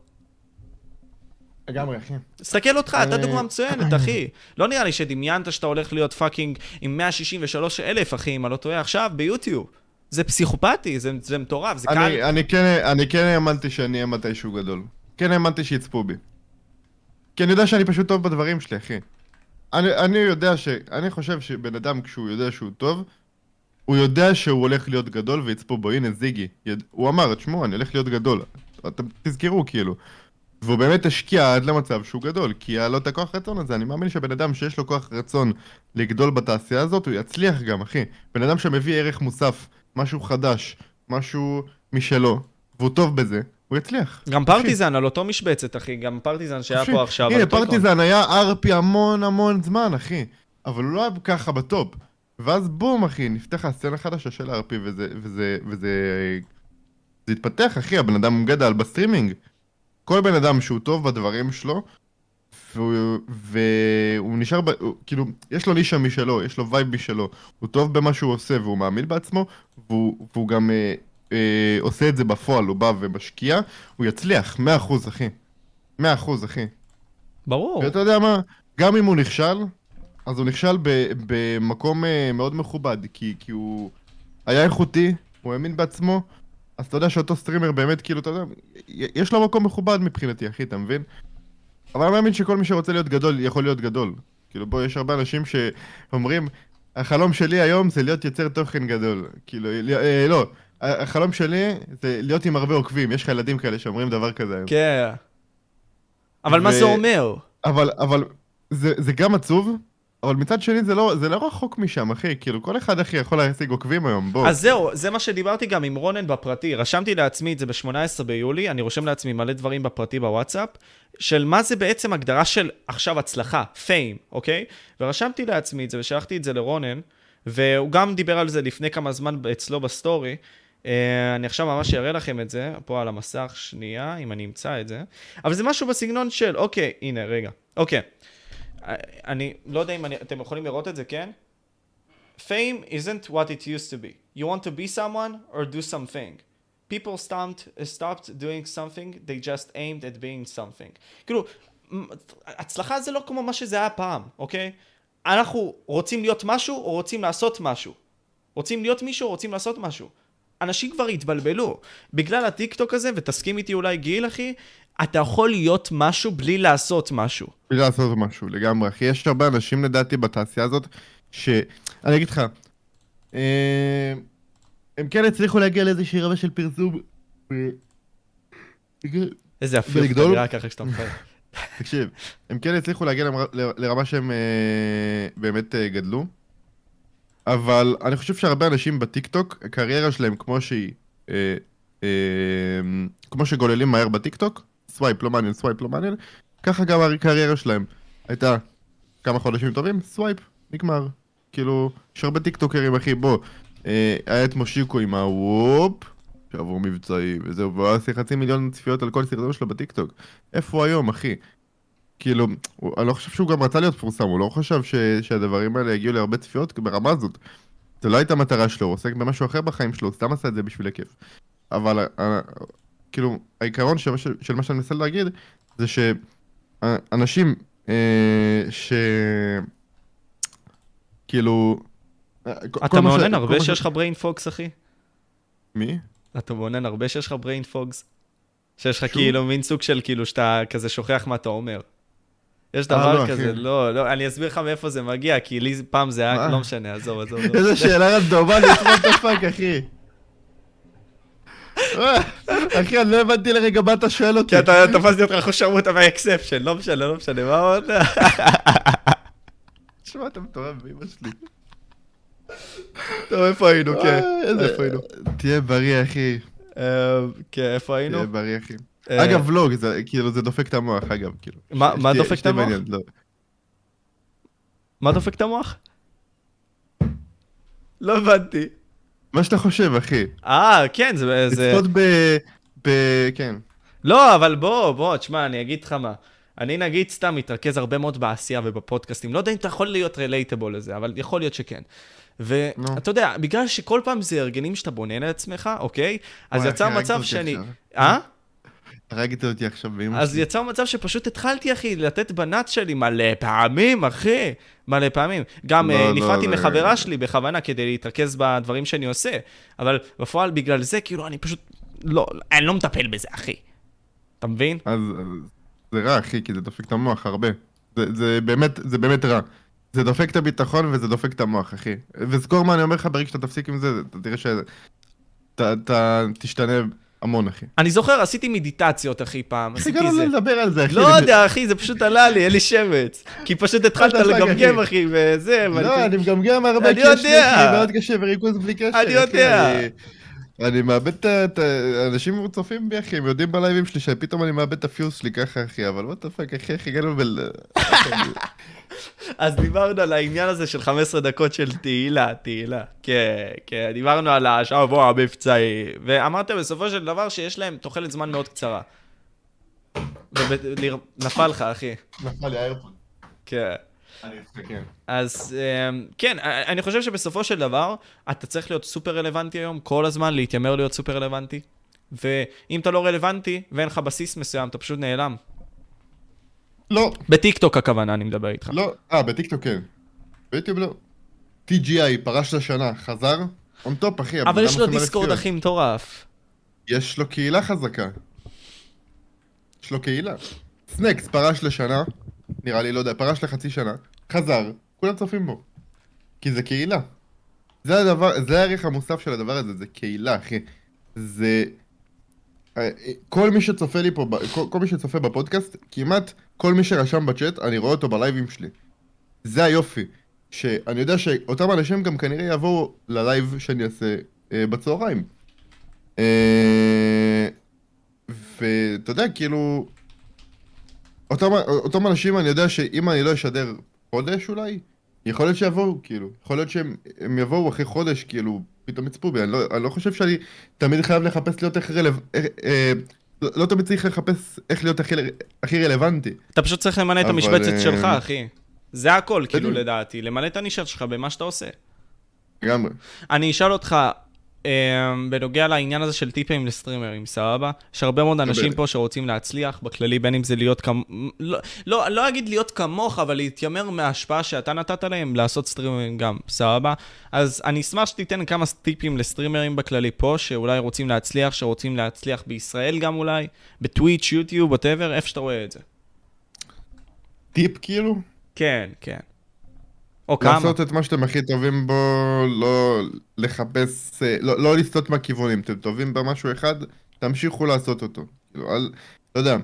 S1: לגמרי, אחי.
S2: תסתכל אותך, אתה
S1: אה,
S2: דוגמה מצוינת, אחי. לא נראה לי שדמיינת שאתה הולך להיות fucking עם 163 אלף, אחי, אם אני לא טועה, עכשיו ביוטיוב. זה פסיכופתי, זה, זה מטורף, זה קל.
S1: אני, אני, כן, אני כן האמנתי שאני אהיה מתישהו גדול. כן האמנתי שיצפו בי. כי אני יודע שאני פשוט טוב בדברים שלי, אחי. אני, אני יודע ש... אני חושב שבן אדם כשהוא יודע שהוא טוב, הוא יודע שהוא הולך להיות גדול ויצפו בו, הנה זיגי. יד... הוא אמר, תשמעו, אני הולך להיות גדול. אתם תזכרו, כאילו. והוא באמת השקיע עד למצב שהוא גדול, כי היה לו את הכוח רצון הזה. אני מאמין שבן אדם שיש לו כוח רצון לגדול בתעשייה הזאת, הוא יצליח גם, אחי. בן אדם שמביא ערך מוסף, משהו חדש, משהו משלו, והוא טוב בזה, הוא יצליח.
S2: גם פרטיזן על אותו משבצת, אחי, גם פרטיזן שהיה. פה עכשיו.
S1: הנה. פרטיזן היה ארפי המון המון זמן, אחי. אבל הוא לא היה ככה ב top. ואז בום, אחי, נפתחה סצנה חדשה של RP, וזה, וזה, וזה... זה התפתח, אחי, הבן אדם גדל בסטרימינג. כל בן אדם שהוא טוב בדברים שלו, והוא, והוא נשאר, ב, הוא, כאילו, יש לו נישה משלו, יש לו וייב משלו. הוא טוב במה שהוא עושה, והוא מאמין בעצמו, והוא, והוא גם אה, אה, עושה את זה בפועל, הוא בא ומשקיע, הוא יצליח, 100% אחי. 100% אחי.
S2: ברור.
S1: ואתה יודע מה, גם אם הוא נכשל, אז הוא נכשל ב- במקום אה, מאוד מכובד, כי, כי הוא היה איכותי, הוא האמין בעצמו, אז אתה יודע שאותו סטרימר באמת, כאילו, אתה יודע, יש לו מקום מכובד מבחינתי, אחי, אתה מבין? אבל אני מאמין שכל מי שרוצה להיות גדול, יכול להיות גדול. כאילו, בוא, יש הרבה אנשים שאומרים, החלום שלי היום זה להיות יוצר תוכן גדול. כאילו, אה, לא, החלום שלי זה להיות עם הרבה עוקבים, יש לך ילדים כאלה שאומרים דבר כזה היום.
S2: כן. אבל מה
S1: ו-
S2: זה אומר?
S1: אבל, אבל, זה, זה גם עצוב, אבל מצד שני זה לא, זה לא רחוק משם, אחי. כאילו, כל אחד, אחי, יכול להשיג עוקבים היום, בוא.
S2: אז זהו, זה מה שדיברתי גם עם רונן בפרטי. רשמתי לעצמי את זה ב-18 ביולי, אני רושם לעצמי מלא דברים בפרטי בוואטסאפ, של מה זה בעצם הגדרה של עכשיו הצלחה, פיים, אוקיי? ורשמתי לעצמי את זה ושלחתי את זה לרונן, והוא גם דיבר על זה לפני כמה זמן אצלו בסטורי. אה, אני עכשיו ממש אראה לכם את זה, פה על המסך, שנייה, אם אני אמצא את זה. אבל זה משהו בסגנון של, אוקיי, הנה, רגע. אוקיי. אני לא יודע אם אני, אתם יכולים לראות את זה, כן? Fame isn't what it used to be. You want to be someone or do something. People stopped, stopped doing something, they just aimed at being something. כאילו, הצלחה זה לא כמו מה שזה היה פעם, אוקיי? אנחנו רוצים להיות משהו או רוצים לעשות משהו. רוצים להיות מישהו או רוצים לעשות משהו. אנשים כבר התבלבלו. בגלל הטיקטוק הזה, ותסכים איתי אולי גיל, אחי, אתה יכול להיות משהו בלי לעשות משהו.
S1: בלי לעשות משהו, לגמרי, אחי. יש הרבה אנשים, לדעתי, בתעשייה הזאת, ש... אני אגיד לך, אה, הם כן הצליחו להגיע לאיזושהי רמה של פרסום.
S2: איזה
S1: ולגדול?
S2: אתה נראה ככה כשאתה מפרט.
S1: תקשיב, הם כן הצליחו להגיע למר- לרמה שהם אה, באמת אה, גדלו, אבל אני חושב שהרבה אנשים בטיקטוק, הקריירה שלהם כמו שהיא, אה, אה, כמו שגוללים מהר בטיקטוק, swipe לא מעניין, swipe לא מעניין, ככה גם הקריירה שלהם הייתה כמה חודשים טובים, swipe, נגמר. כאילו, יש הרבה טיקטוקרים, אחי, בוא, אה, היה את מושיקו עם ה vape, שעבור מבצעי, וזהו, והוא עשה חצי מיליון צפיות על כל סרטון שלו בטיקטוק. איפה הוא היום, אחי? כאילו, הוא, אני לא חושב שהוא גם רצה להיות מפורסם, הוא לא חשב ש, שהדברים האלה יגיעו להרבה צפיות ברמה הזאת. זו לא הייתה המטרה שלו, הוא עוסק במשהו אחר בחיים שלו, הוא סתם עשה את זה בשביל הכיף. אבל, אה, כאילו, העיקרון של, מה ש- של מה שאני מנסה להגיד, זה שאנשים אה, ש... כאילו... אה,
S2: אתה
S1: ש-
S2: מעונן
S1: כל
S2: הרבה
S1: ש-
S2: שיש לך brain fogs, אחי?
S1: מי?
S2: אתה מעונן הרבה שיש לך brain fogs? שיש לך? כאילו מין סוג של כאילו שאתה כזה שוכח מה אתה אומר. יש
S1: אה,
S2: דבר
S1: לא,
S2: כזה,
S1: אחי.
S2: לא, לא, אני אסביר לך מאיפה זה מגיע, כי לי פעם זה היה? לא משנה, עזוב, עזוב.
S1: איזה שאלה רנדומלית, what the fuck, אחי. אה, אחי, אני לא הבנתי לרגע מה אתה שואל אותי.
S2: כי אתה תפסתי אותך חושבות מהאקספשן, לא משנה, לא משנה, מה עוד?
S1: תשמע, אתה מטורף באמא שלי.
S2: טוב, איפה היינו, כן.
S1: אה, איזה-
S2: איפה היינו?
S1: תהיה בריא, אחי.
S2: אה, כן, איפה היינו?
S1: תהיה בריא, אחי.
S2: אה,
S1: אגב, ולוג, זה כאילו, זה דופק את המוח, אגב, כאילו.
S2: מה- דופק את המוח?
S1: לא.
S2: מה דופק את המוח? לא הבנתי.
S1: מה שאתה חושב, אחי.
S2: אה, כן, זה...
S1: לצפות ב... ב... כן.
S2: לא, אבל בוא, בוא, תשמע, אני אגיד לך מה. אני נגיד סתם מתרכז הרבה מאוד בעשייה ובפודקאסטים. לא יודע אם אתה יכול להיות רילייטבול לזה, אבל יכול להיות שכן. ואתה יודע, בגלל שכל פעם זה הרגלים שאתה בונה לעצמך, אוקיי? אז
S1: הרגת
S2: מצב שאני... אה?
S1: הרגת אותי עכשיו באמא
S2: אז
S1: שלי.
S2: יצר מצב שפשוט התחלתי, אחי, לתת בנאט שלי מלא פעמים, אחי. מלא פעמים. גם
S1: לא,
S2: אה,
S1: לא,
S2: נפרדתי
S1: זה-
S2: מחברה שלי בכוונה כדי להתרכז בדברים שאני עושה. אבל בפועל, בגלל זה, כאילו, אני פשוט... לא, אני לא מטפל בזה, אחי. אתה מבין?
S1: אז אז זה רע, אחי, כי זה דופק את המוח הרבה. זה, זה באמת, זה באמת רע. זה דופק את הביטחון וזה דופק את המוח, אחי. וזכור מה אני אומר לך, ברגע שאתה תפסיק עם זה, אתה תראה שאתה אתה תשתנה המון, אחי.
S2: אני זוכר, עשיתי מדיטציות, אחי, פעם.
S1: איך הגענו. לדבר על זה, אחי?
S2: לא יודע, אחי, זה פשוט עלה לי, אין לי שמץ. כי פשוט התחלת
S1: אתה דפק,
S2: לגמגם,
S1: אחי.
S2: וזה,
S1: לא, אני מגמגם הרבה,
S2: אני
S1: כי יש לי
S2: יודע.
S1: אחי, מאוד קשה וריכוז בלי קשר.
S2: אני יודע.
S1: אני- מאבד את ה... אנשים צופים בי, אחי, הם יודעים בלייבים שלי שפתאום אני מאבד את הפוקוס שלי ככה, אחי, אבל what fuck, אחי, איך הגענו בל...
S2: אז דיברנו על העניין הזה של 15 דקות של תהילה, תהילה. כן, כן, דיברנו על השבוע המבצעי, ואמרת בסופו של דבר שיש להם תוחלת זמן מאוד קצרה. ונפל לך, אחי.
S1: נפל לי האיירפוד.
S2: כן.
S1: אסתכל.
S2: אז אמ, כן, אני חושב שבסופו של דבר, אתה צריך להיות סופר רלוונטי היום, כל הזמן להתיימר להיות סופר רלוונטי. ואם אתה לא רלוונטי ואין לך בסיס מסוים, אתה פשוט נעלם.
S1: לא,
S2: בטיקטוק הכוונה, אני מדבר איתך.
S1: לא, אה, בטיקטוק כן. ביוטיוב לא. TGI פרש לשנה, חזר? On top, אחי.
S2: אבל יש לו דיסקורד. הכי מטורף.
S1: יש לו קהילה חזקה. יש לו קהילה. סנקס פרש לשנה, נראה לי, לא יודע, פרש לחצי שנה, חזר, כולם צופים בו. כי זה קהילה. זה הדבר, זה הערך המוסף של הדבר הזה, זה קהילה, אחי. זה... אה, כל מי שצופה לי פה, כל, כל מי שצופה בפודקאסט, כמעט כל מי שרשם בצ'אט, אני רואה אותו בלייבים שלי. זה היופי. שאני יודע שאותם אנשים גם כנראה יבואו ללייב שאני אעשה אה, בצהריים. אה, ואתה יודע, כאילו... אותם, אותם אנשים, אני יודע שאם אני לא אשדר חודש אולי, יכול להיות שיבואו, כאילו. יכול להיות שהם הם יבואו אחרי חודש, כאילו, פתאום יצפו בי. אני לא, אני לא חושב שאני תמיד חייב לחפש להיות איך רלו... אה, אה, לא, לא תמיד צריך לחפש איך להיות הכי, הכי רלוונטי.
S2: אתה פשוט צריך למלא את המשבצת
S1: אה,
S2: שלך, אחי. זה הכל, כאילו. לדעתי. למלא את הנישה שלך במה שאתה עושה.
S1: לגמרי.
S2: אני אשאל אותך, בנוגע לעניין הזה של טיפים לסטרימרים, סבבה? יש הרבה מאוד אנשים. פה שרוצים להצליח, בכללי, בין אם זה להיות כמ... לא, לא, לא אגיד להיות כמוך, אבל להתיימר מההשפעה שאתה נתת להם, לעשות סטרימרים גם, סבבה? אז אני אשמח שתיתן כמה טיפים לסטרימרים בכללי פה, שאולי רוצים להצליח, שרוצים להצליח בישראל גם אולי, בטוויץ', יוטיוב, ווטאבר, איפה שאתה רואה את זה.
S1: טיפ כאילו?
S2: כן, כן. או כמה.
S1: לעשות את מה שאתם הכי טובים בו, לא לחפש, אה, לא, לא לסטות מהכיוונים. אתם טובים במשהו אחד, תמשיכו לעשות אותו. כאילו, אל, לא יודע,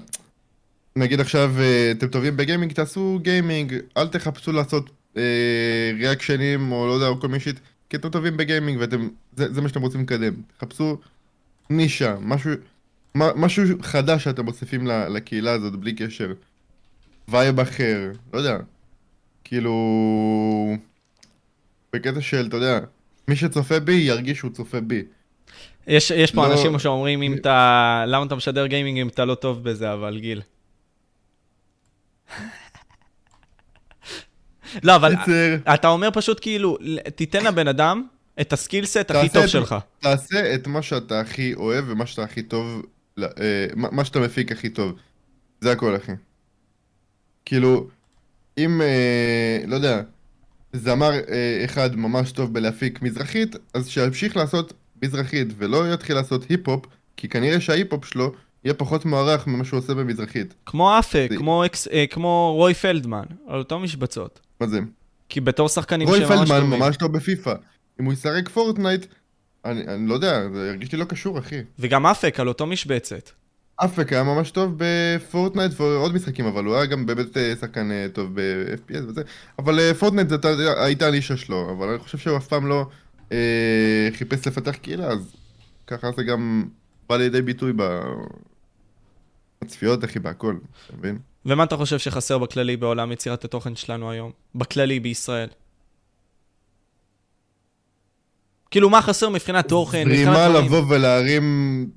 S1: נגיד עכשיו אה, אתם טובים בגיימינג, תעשו גיימינג, אל תחפשו לעשות אה, ריאקשנים או לא יודע, או כל מיני שיט, כי אתם טובים בגיימינג ואתם, זה, זה מה שאתם רוצים לקדם. תחפשו נישה, משהו, מה, משהו חדש שאתם מוסיפים לקהילה הזאת בלי קשר. וייב אחר, לא יודע. כאילו... בקטע של, אתה יודע, מי שצופה בי ירגיש שהוא צופה בי.
S2: יש, יש פה
S1: לא-
S2: אנשים שאומרים אם אתה, למה אתה משדר גיימינג אם אתה לא טוב בזה, אבל גיל. לא, אבל
S1: קיצר,
S2: אתה אומר פשוט כאילו, תיתן לבן אדם את ה skill
S1: set הכי
S2: טוב
S1: את-
S2: שלך.
S1: תעשה את מה שאתה הכי אוהב ומה שאתה הכי טוב, אה, מה מה שאתה מפיק הכי טוב. זה הכל, אחי. כאילו, אם, אה, לא יודע, זמר אה, אחד ממש טוב בלהפיק מזרחית, אז שימשיך לעשות מזרחית ולא יתחיל לעשות היפ-הופ, כי כנראה שההיפ-הופ שלו יהיה פחות מוערך ממה שהוא עושה במזרחית.
S2: כמו אפק,
S1: זה-
S2: כמו, אקס, אה, כמו רוי פלדמן, על אותו משבצות.
S1: מה זה?
S2: כי בתור שחקנים
S1: רוי
S2: שממש
S1: פלדמן
S2: טובים.
S1: ממש טוב בפיפא. אם הוא ישחק פורטנייט, אני, אני לא יודע, זה הרגיש לי לא קשור, אחי.
S2: וגם אפק על אותו משבצת.
S1: אפק היה ממש טוב בפורטנייט ועוד משחקים, אבל הוא היה גם באמת אה, שחקן אה, טוב ב-FPS וזה. אבל אה, פורטנייט זאת הייתה- הנישה שלו, אבל אני חושב שהוא אף פעם לא אה, חיפש לפתח קהילה, אז ככה זה גם בא לידי ביטוי בצפיות, אחי, בהכל, אתה מבין?
S2: ומה אתה חושב שחסר בכללי בעולם יצירת התוכן שלנו היום? בכללי, בישראל. כאילו, מה חסר מבחינת תוכן?
S1: זרימה? לבוא ולהרים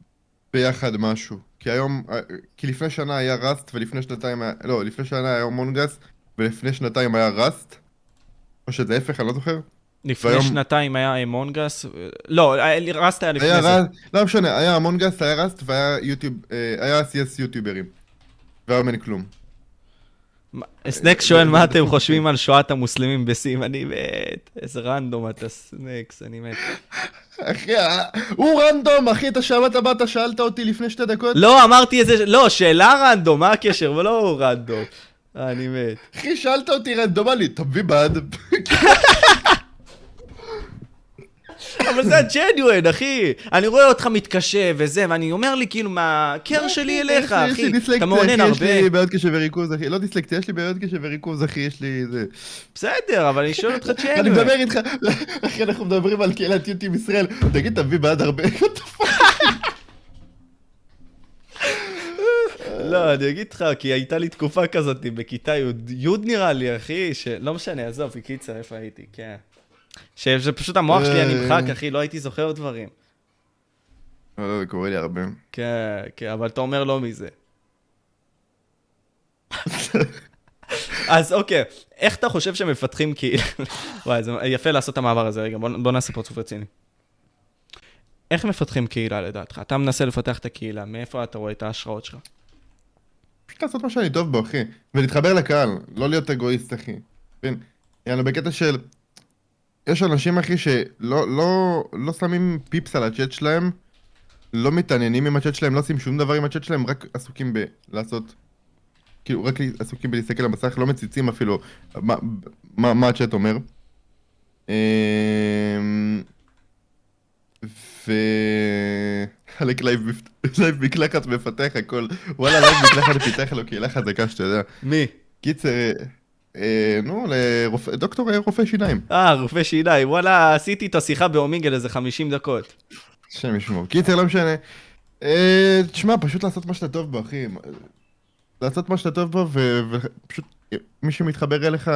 S1: ביחד משהו. כי היום, אה, כי לפני שנה היה ראסט ולפני שנתיים היה, לא, לפני שנה היה אמונגס ולפני שנתיים היה ראסט. או שזה ההפך, אני לא זוכר.
S2: לפני
S1: והיום-
S2: שנתיים היה אמונגס, לא, ראסט היה לפני
S1: היה
S2: זה.
S1: ראסט, לא משנה, היה אמונגס, היה ראסט והיה יוטיוב, אה, היה CS יוטיוברים. והיום אין כלום.
S2: מה- סנקס שואל מה אתם חושבים על שואת המוסלמים בסים, אני מת, איזה רנדום אתה סנקס, אני מת.
S1: אחי, הוא רנדום, אחי, אתה שמעת באת, שאלת אותי לפני שתי דקות?
S2: לא, אמרתי איזה, לא, שאלה רנדום, מה הקשר? ולא רנדום. אני מת.
S1: אחי, שאלת אותי רנדומלי, אתה מביא בד?
S2: אבל זה הג'ניואן, אחי. אני רואה אותך מתקשה וזה, ואני אומר לי, כאילו, מהקר שלי אליך,
S1: יש לי- יש
S2: אחי. אתה מעונן
S1: אחי, יש
S2: הרבה.
S1: לי בעיות קשב וריכוז, אחי. לא דיסלקציה, יש לי בעיות קשב וריכוז, אחי, יש לי זה.
S2: בסדר, אבל אני שואל אותך
S1: אני
S2: ג'ניואן.
S1: מדבר איתך, אחי, אנחנו מדברים על קהילת יוטיוב ישראל. תגיד, אתה מביא בעד הרבה?
S2: לא, אני אגיד לך, כי הייתה לי תקופה כזאת בכיתה י', י' נראה לי, אחי, שלא משנה, עזוב, בקיצר, איפה הייתי, כן. שזה פשוט המוח שלי
S1: אה.
S2: הנמחק, אחי, לא הייתי זוכר דברים.
S1: לא, לא, זה קורה לי הרבה.
S2: כן, כן, אבל אתה אומר לא מזה. אז אוקיי, איך אתה חושב שמפתחים קהילה? וואי, זה יפה לעשות את המעבר הזה, רגע, בוא, בוא נעשה פרצוף רציני. איך מפתחים קהילה לדעתך? אתה מנסה לפתח את הקהילה, מאיפה אתה רואה את ההשראות שלך?
S1: פשוט לעשות מה שאני טוב בו, אחי. ולהתחבר לקהל, לא להיות אגואיסט, אחי. מבין? יאללה, בקטע של... יש אנשים, אחי, שלא לא, לא שמים פיפס על הצ'אט שלהם, לא מתעניינים עם הצ'אט שלהם, לא עושים שום דבר עם הצ'אט שלהם, רק עסוקים בלעשות... כאילו, רק עסוקים בלהסתכל על המסך, לא מציצים אפילו מה, מה, מה הצ'אט אומר. אמ, ו... חלק לייב מקלחת מפתח הכל. וואלה, לייב מקלחת פיתח לו קהילה חזקה שאתה יודע.
S2: מי?
S1: קיצר, נו, לרופא, דוקטור אה, רופא שיניים.
S2: אה, רופא שיניים, וואלה, עשיתי איתו שיחה באומיגל איזה 50 דקות.
S1: השם ישמור. קיצר, לא משנה. אה, תשמע, פשוט לעשות מה שאתה טוב בו, אחי. לעשות מה שאתה טוב בו, ופשוט מי שמתחבר אליך,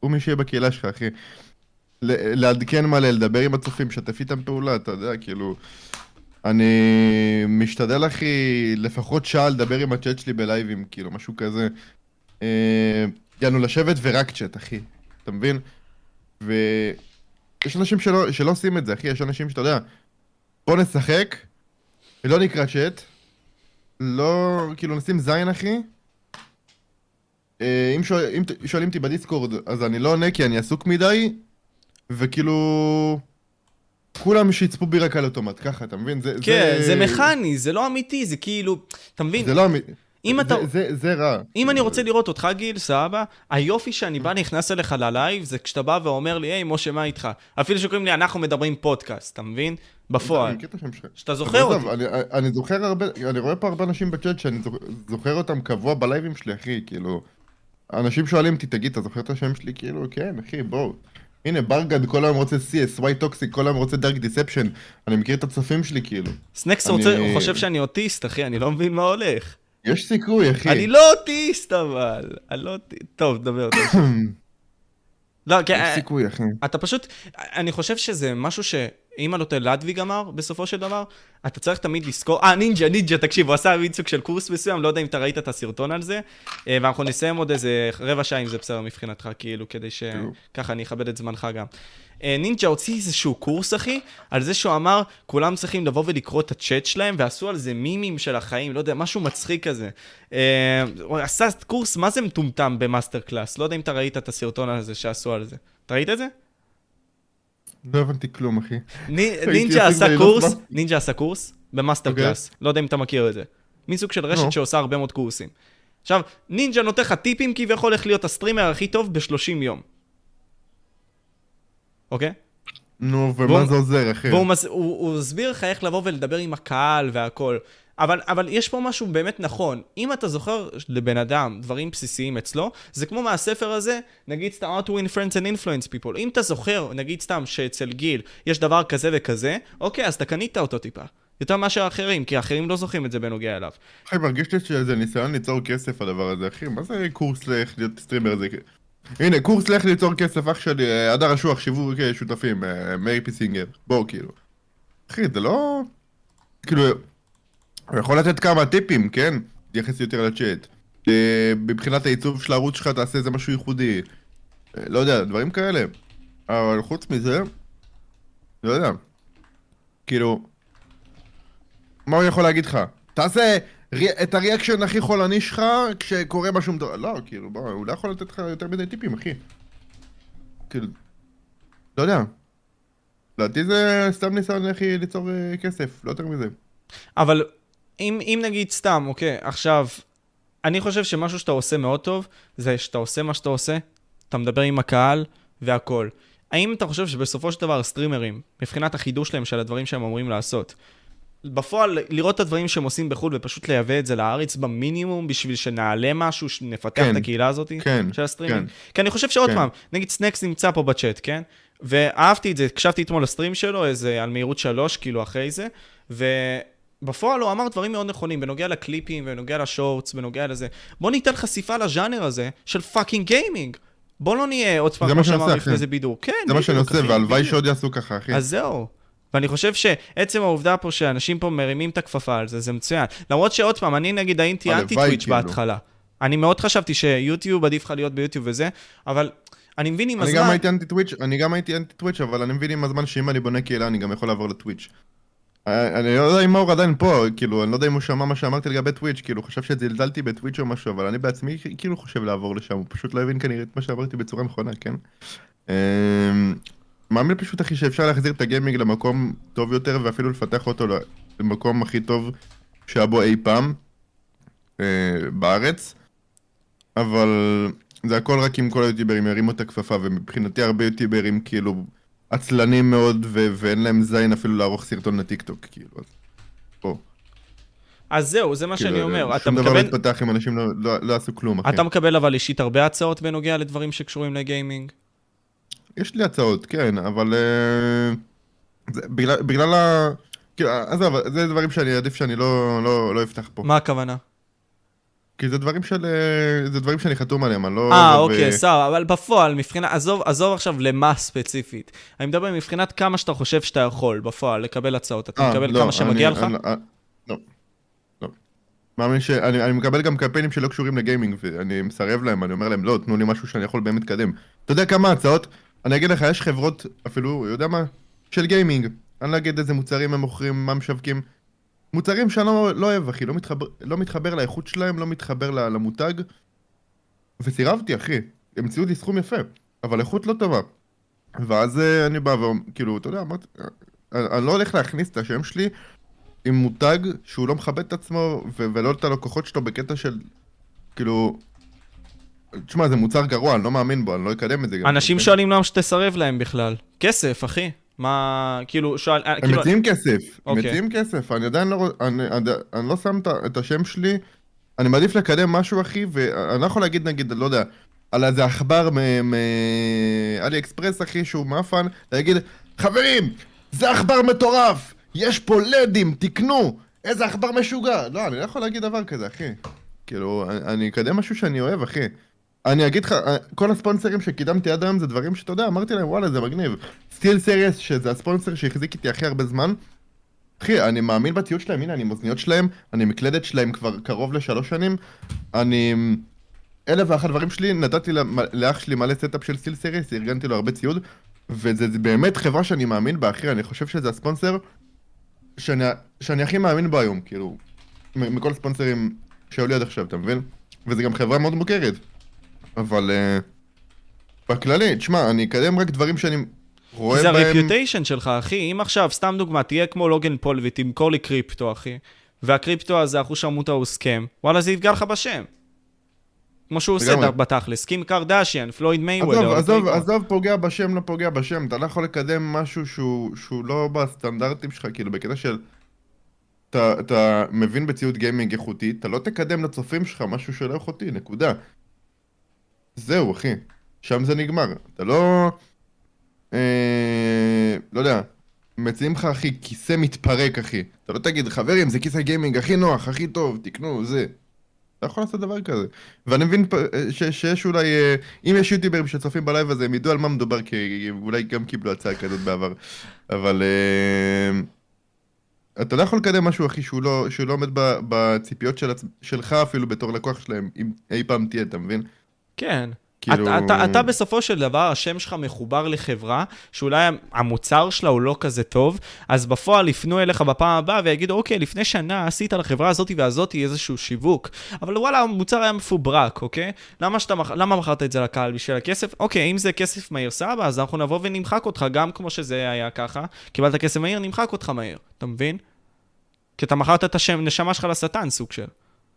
S1: הוא מי שיהיה בקהילה שלך, אחי. לעדכן מלא, לדבר עם הצופים, לשתף איתם פעולה, אתה יודע, כאילו... אני משתדל, אחי, לפחות שעה לדבר עם הצ'אט שלי בלייבים, כאילו, משהו כזה. יענו, לשבת ורק צ'אט, אחי. אתה מבין? ויש אנשים שלא, שלא עושים את זה, אחי, יש אנשים שאתה יודע, בוא נשחק, ולא נקרא צ'אט, לא, כאילו נשים זין אחי. אה, אם, שואל, אם שואלים אותי בדיסקורד, אז אני לא עונה כי אני עסוק מדי, וכאילו... כולם שיצפו בי רק על אוטומט, ככה, אתה מבין? זה,
S2: כן, זה מכני, זה לא אמיתי, זה כאילו, אתה מבין?
S1: זה לא אמיתי.
S2: אם
S1: זה,
S2: אתה...
S1: זה, זה רע.
S2: אם אני רוצה לראות אותך, גיל, סבבה, היופי שאני בא, נכנס אליך ללייב, זה כשאתה בא ואומר לי, היי, משה, מה איתך? אפילו שקוראים לי, אנחנו מדברים פודקאסט, אתה מבין? בפועל. שאתה זוכר אותי.
S1: אני, אני זוכר הרבה, אני רואה פה הרבה אנשים בצ'אט שאני זוכר, זוכר אותם קבוע בלייבים שלי, אחי, כאילו... אנשים שואלים אותי, תגיד, אתה זוכר את השם שלי? כאילו, כן, אחי, בואו. הנה, ברגד כל היום רוצה CS, וואי toxic, כל היום רוצה Dark Deception. אני מכיר את הצופים שלי, כאילו.
S2: סנקס
S1: אני-
S2: רוצה, הוא חושב שאני אוטיסט, אחי, אני לא מבין מה הולך.
S1: יש סיכוי, אחי.
S2: אני לא אוטיסט, אבל. אני לא אוטיסט. טוב, דבר. לא, כן,
S1: יש
S2: אה,
S1: סיכוי, אחי.
S2: אתה פשוט, אני חושב שזה משהו שאם אני לא טועה, לדוויג אמר בסופו של דבר, אתה צריך תמיד לזכור, אה, נינג'ה, נינג'ה, תקשיב, הוא עשה מיצג של קורס מסוים, לא יודע אם אתה ראית את הסרטון על זה, אה, ואנחנו נסיים עוד איזה רבע שעה אם זה בסדר מבחינתך, כאילו, כדי שככה אני אכבד את זמנך גם. אה, נינג'ה הוציא איזשהו קורס, אחי, על זה שהוא אמר, כולם צריכים לבוא ולקרוא את הצ'אט שלהם, ועשו על זה מימים של החיים, לא יודע, משהו מצחיק כזה. אה, הוא עשה קורס, מה זה מטומטם ב MasterClass? לא יודע אם אתה ראית את הסרטון הזה שעשו על זה. אתה ראית את זה?
S1: לא הבנתי כלום, אחי.
S2: נינג'ה עשה קורס,
S1: בס-
S2: נינג'ה עשה קורס ב Master
S1: אוקיי.
S2: Class. לא יודע אם אתה מכיר את זה. מין סוג של רשת
S1: נו.
S2: שעושה הרבה מאוד קורסים. עכשיו, נינג'ה נותן לך טיפים כביכול איך להיות הסטרימר הכי טוב ב-30 יום. אוקיי?
S1: נו,
S2: והוא-
S1: ומה זה עוזר, אחי?
S2: והוא מס... הוא, הוא הסביר לך איך לבוא ולדבר עם הקהל והכל. אבל, אבל יש פה משהו באמת נכון. אם אתה זוכר לבן אדם דברים בסיסיים אצלו, זה כמו מהספר הזה, נגיד סתם How to win friends and influence people. אם אתה זוכר, נגיד סתם שאצל גיל יש דבר כזה וכזה, אוקיי, אז אתה קנית אותו טיפה. יותר מאשר האחרים, כי האחרים לא זוכרים את זה בנוגע אליו.
S1: אחי, מרגיש לי שזה ניסיון ליצור כסף הדבר הזה, אחי, מה זה קורס לאיך להיות סטרימר זה? הנה, קורס לאיך ליצור כסף, אח שלי, אה, הדר אשוח, שיווק אה, שותפים, אה, מאיר פיסינגר, בואו, כאילו. אחי, זה לא... כאילו, הוא יכול לתת כמה טיפים, כן? תתייחס יותר לצ'אט. אה, מבחינת העיצוב של הערוץ שלך, תעשה איזה משהו ייחודי. אה, לא יודע, דברים כאלה. אבל חוץ מזה, לא יודע. כאילו, מה הוא יכול להגיד לך? תעשה את הריאקשן הכי חולני שלך כשקורה משהו מטורף. לא, כאילו, בוא, הוא לא יכול לתת לך יותר מדי טיפים, אחי. כאילו, לא יודע. לדעתי זה סתם ניסיון, אחי, ליצור אה, כסף, לא יותר מזה.
S2: אבל אם, אם נגיד סתם, אוקיי, עכשיו, אני חושב שמשהו שאתה עושה מאוד טוב, זה שאתה עושה מה שאתה עושה, אתה מדבר עם הקהל והכול. האם אתה חושב שבסופו של דבר הסטרימרים, מבחינת החידוש שלהם של הדברים שהם אמורים לעשות, בפועל, לראות את הדברים שהם עושים בחו"ל ופשוט לייבא את זה לארץ במינימום בשביל שנעלה משהו, שנפתח
S1: כן,
S2: את הקהילה הזאת
S1: כן,
S2: של הסטרימינג.
S1: כן.
S2: כי אני חושב שעוד
S1: כן.
S2: פעם, נגיד סנקס נמצא פה בצ'אט, כן? ואהבתי את זה, הקשבתי אתמול ל stream שלו, איזה על מהירות שלוש, כאילו אחרי זה, ובפועל הוא אמר דברים מאוד נכונים, בנוגע לקליפים, בנוגע ל shorts, בנוגע לזה. בוא ניתן חשיפה לז'אנר הזה של fucking gaming. בוא לא נהיה עוד פעם, כמו שאמרנו לפני. זה בידור. כן,
S1: זה מה שאני עושה, והלוואי. שעוד יעשו ככה, אחי.
S2: אז זהו. ואני חושב שעצם העובדה פה שאנשים פה מרימים את הכפפה על זה, זה מצוין. למרות שעוד פעם, אני נגיד הייתי אנטי טוויץ'
S1: כאילו.
S2: בהתחלה. אני מאוד חשבתי שיוטיוב עדיף לך להיות ביוטיוב וזה, אבל אני מבין עם
S1: אני
S2: הזמן...
S1: גם הייתי אנטי טוויץ', אני גם הייתי אנטי טוויץ', אבל אני מבין עם הזמן שאם אני בונה קהילה, אני גם יכול לעבור לטוויץ'. אה, אני לא יודע אם מאור עדיין פה, כאילו, אני לא יודע אם הוא שמע מה שאמרתי לגבי טוויץ', כאילו, חשב שזלזלתי בטוויץ' או משהו, אבל אני בעצמי כאילו חושב לעבור לשם, הוא פשוט לא הבין כנראה את מה שאמרתי בצורה נכונה, כן? אמ, מאמין פשוט, אחי, שאפשר להחזיר את הגיימינג למקום טוב יותר, ואפילו לפתח אותו למקום הכי טוב שהיה בו אי פעם, אה, בארץ. אבל זה הכל רק אם כל היוטיוברים ירימו את הכפפה, ומבחינתי הרבה יוטיוברים כאילו עצלנים מאוד, ו- ואין להם זין אפילו לערוך סרטון לטיקטוק, כאילו, אז פה.
S2: אז זהו, זה מה שאני
S1: כאילו,
S2: אומר. אתה
S1: שום דבר לא
S2: מקבל...
S1: יתפתח אם אנשים לא, לא, לא עשו כלום, אחי.
S2: אתה מקבל אבל אישית הרבה הצעות בנוגע לדברים שקשורים לגיימינג?
S1: יש לי הצעות, כן, אבל... אה, זה, בגלל, בגלל ה... כאילו, עזוב, זה דברים שאני עדיף שאני לא, לא, לא אפתח פה.
S2: מה הכוונה?
S1: כי זה דברים של... אה, זה דברים שאני חתום עליהם, אני לא...
S2: אה, אוקיי,
S1: אה,
S2: סבבה, אבל בפועל, מבחינת, עזוב, עזוב עכשיו למה ספציפית. אני מדבר מבחינת כמה שאתה חושב שאתה יכול בפועל לקבל הצעות. אתה
S1: אה,
S2: מקבל
S1: לא,
S2: כמה שמגיע
S1: אני-
S2: לך?
S1: אני- אה, לא. לא. מאמין שאני אני מקבל גם קמפיינים שלא קשורים לגיימינג, ואני מסרב להם, אני אומר להם, לא, תנו לי משהו שאני יכול באמת לקדם. אתה יודע כמה הצעות? אני אגיד לך, יש חברות, אפילו, יודע מה? של גיימינג. אני לא אגיד איזה מוצרים הם מוכרים, מה משווקים. מוצרים שאני לא, לא אוהב, אחי, לא מתחבר, לא מתחבר לאיכות שלהם, לא מתחבר למותג. וסירבתי, אחי. הם הציעו לי סכום יפה, אבל איכות לא טובה. ואז אה, אני בא וכאילו, אתה יודע, אמרתי, אה, אני, אני לא הולך להכניס את השם שלי עם מותג שהוא לא מכבד את עצמו ו- ולא את הלקוחות שלו בקטע של, כאילו... תשמע, זה מוצר גרוע, אני לא מאמין בו, אני לא אקדם את זה.
S2: אנשים
S1: כן?
S2: שואלים למה שתסרב להם בכלל. כסף, אחי. מה, כאילו, שואל, אה,
S1: הם
S2: כאילו,
S1: מציעים כסף, הם
S2: אוקיי.
S1: מציעים כסף, אני עדיין לא, רוצ- אני, אני, אני לא שם את השם שלי, אני מעדיף לקדם משהו אחי, ואני לא יכול להגיד נגיד, לא יודע, על איזה עכבר מאלי אקספרס אחי שהוא מאפן, להגיד, חברים, זה עכבר מטורף, יש פה לדים, תקנו, איזה עכבר משוגע, לא, אני לא יכול להגיד דבר כזה אחי, כאילו, אני, אני אקדם משהו שאני אוהב אחי. אני אגיד לך, כל ה sponsorים שקידמתי עד היום זה דברים שאתה יודע, אמרתי להם וואלה זה מגניב. SteelSeries, שזה הספונסר שהחזיק איתי הכי הרבה זמן. אחי, אני מאמין בציוד שלהם, הנה אני עם אוזניות שלהם, אני מקלדת שלהם כבר קרוב לשלוש שנים. אני... אלף ואחת דברים שלי, נתתי לאח שלי מלא stuff של SteelSeries, ארגנתי לו הרבה ציוד. וזה זה באמת חברה שאני מאמין בה, אחי, אני חושב שזה הספונסר שאני, שאני הכי מאמין בו היום, כאילו, מכל הספונסרים שהיו לי עד עכשיו, אתה מבין? וזה גם חברה מאוד מוכרת. אבל uh, בכללי, תשמע, אני אקדם רק דברים שאני רואה
S2: זה
S1: בהם...
S2: הרפיוטיישן שלך, אחי. אם עכשיו, סתם דוגמה, תהיה כמו לוגן פול ותמכור לי קריפטו, אחי, והקריפטו הזה, אחוז שרמוטה הוא סכם, וואלה, זה יפגע לך בשם. כמו שהוא עושה
S1: לגמרי.
S2: בתכלס, קים קרדשיאן, פלויד
S1: עזוב,
S2: מייוודר.
S1: עזוב, עזוב, פוגע בשם, לא פוגע בשם, אתה לא יכול לקדם משהו שהוא, שהוא לא בסטנדרטים שלך, כאילו, בקטע של... אתה, אתה מבין בציוד gaming איכותי, אתה לא תקדם לצופים שלך משהו שלא איכותי, נקודה. זהו, אחי. שם זה נגמר. אתה לא... אה, לא יודע. מציעים לך, אחי, כיסא מתפרק, אחי. אתה לא תגיד, חברים, זה כיסא gaming הכי נוח, הכי טוב, תקנו, זה. אתה יכול לעשות דבר כזה. ואני מבין אה, ש, שיש אולי, אה, אם יש יוטיוברים שצופים בלייב הזה, הם ידעו על מה מדובר, כי אולי גם קיבלו הצעה כזאת בעבר. אבל אה, אתה לא יכול לקדם משהו, אחי, שהוא לא, שהוא לא עומד בציפיות של, שלך אפילו בתור לקוח שלהם, אם אי פעם תהיה, אתה מבין?
S2: כן.
S1: כאילו-
S2: אתה, אתה, אתה בסופו של דבר, השם שלך מחובר לחברה, שאולי המוצר שלה הוא לא כזה טוב, אז בפועל יפנו אליך בפעם הבאה ויגידו, אוקיי, לפני שנה עשית לחברה הזאת והזאת איזשהו שיווק, אבל וואלה, המוצר היה מפוברק, אוקיי? למה, שאתה, מח- למה מכרת את זה לקהל בשביל הכסף? אוקיי, אם זה כסף מהיר, סבבה, אז אנחנו נבוא ונמחק אותך, גם כמו שזה היה ככה, קיבלת כסף מהיר, נמחק אותך מהיר, אתה מבין? כי אתה מכרת את השם, נשמה שלך לשטן, סוג של.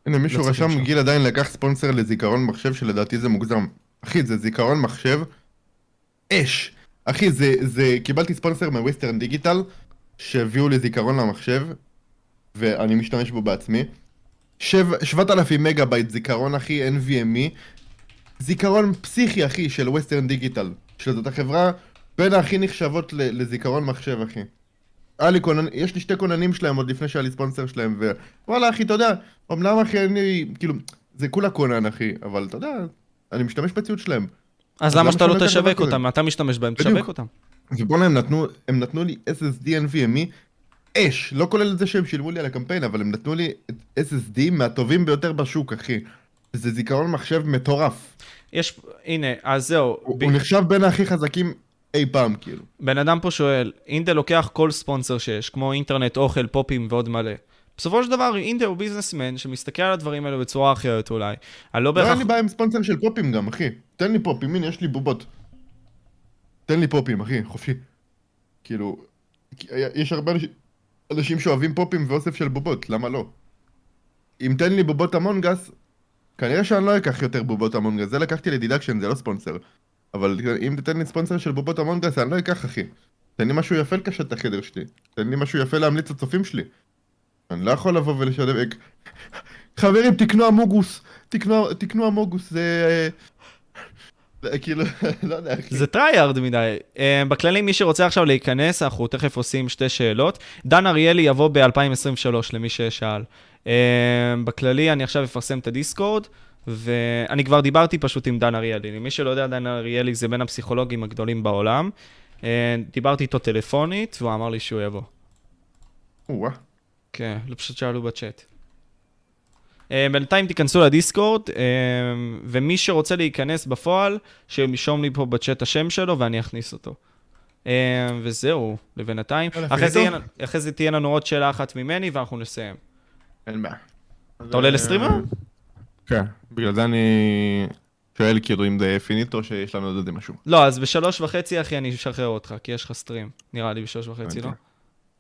S1: הנה, מישהו
S2: לצופים
S1: רשם. גיל עדיין לקח ספונסר לזיכרון מחשב, שלדעתי זה מוגזם. אחי, זה זיכרון מחשב אש. אחי, זה, זה, קיבלתי ספונסר מ Western Digital, שהביאו לי זיכרון למחשב, ואני משתמש בו בעצמי. שבע- 7,000 מגה בייט זיכרון, אחי, NVMe. זיכרון פסיכי, אחי, של Western Digital. שזאת החברה בין הכי נחשבות לזיכרון מחשב, אחי. היה לי כונן, יש לי שתי כוננים שלהם עוד לפני שהיה לי ספונסר שלהם, ווואלה אחי, אתה יודע, אמנם אחי, אני, כאילו, זה כולה כונן אחי, אבל אתה יודע, אני משתמש בציוד שלהם.
S2: אז
S1: למה
S2: שאתה לא
S1: לא
S2: תשווק? אותם? אתה משתמש בהם. תשווק אותם.
S1: ובואנה, הם נתנו, הם נתנו לי SSD NVMe אש, לא כולל את זה שהם שילמו לי על הקמפיין, אבל הם נתנו לי SSD מהטובים ביותר בשוק, אחי. זה זיכרון מחשב מטורף.
S2: יש, הנה, אז זהו.
S1: הוא
S2: ב-
S1: הוא נחשב בין הכי חזקים אי פעם, כאילו.
S2: בן אדם פה שואל, אינטל לוקח כל ספונסר שיש, כמו אינטרנט, אוכל, פופים ועוד מלא. בסופו של דבר, אינטל הוא ביזנסמן שמסתכל על הדברים האלה בצורה אחרת אולי. אני לא
S1: לא,
S2: בהכרח...
S1: אין לי בעיה עם ספונסר של פופים גם, אחי. תן לי פופים, הנה, יש לי בובות. תן לי פופים, אחי, חופשי. כאילו, יש הרבה אנשים שאוהבים פופים ואוסף של בובות, למה לא? אם תתן לי בובות Among Us, כנראה שאני לא אקח יותר בובות Among Us, זה לקחתי ל dedication, זה לא ספונסר. אבל אם תתן לי ספונסר של בובות Among Us, אני לא אקח, אחי. תן לי משהו יפה לקשט את החדר שלי. תן לי משהו יפה להמליץ לצופים שלי. אני לא יכול לבוא ולשווק. חברים, תקנו Among Us. תקנו, תקנו Among Us, זה... זה כאילו, לא יודע.
S2: זה try hard מדי. בכללי, מי שרוצה עכשיו להיכנס, אנחנו תכף עושים שתי שאלות. דן אריאלי יבוא ב-2023, למי ששאל. בכללי, אני עכשיו אפרסם את הדיסקורד, ואני כבר דיברתי פשוט עם דן אריאלי. למי שלא יודע, דן אריאלי זה בין הפסיכולוגים הגדולים בעולם. Uh, דיברתי איתו טלפונית, והוא אמר לי שהוא יבוא.
S1: או-אה.
S2: כן, לא פשוט שאלו בצ'אט. Uh, בינתיים תיכנסו לדיסקורד, uh, ומי שרוצה להיכנס בפועל, שירשום לי פה בצ'אט השם שלו ואני אכניס אותו. וזהו, לבינתיים. זה, אחרי זה תהיה לנו עוד שאלה אחת ממני ואנחנו נסיים.
S1: אין בעיה.
S2: אתה עולה לסטרימר?
S1: כן, בגלל זה אני שואל כאילו אם זה פיניטו שיש לנו עוד איזה משהו.
S2: לא, אז בשלוש וחצי, אחי, אני אשחרר אותך, כי יש לך סטרים. נראה לי בשלוש וחצי, לא?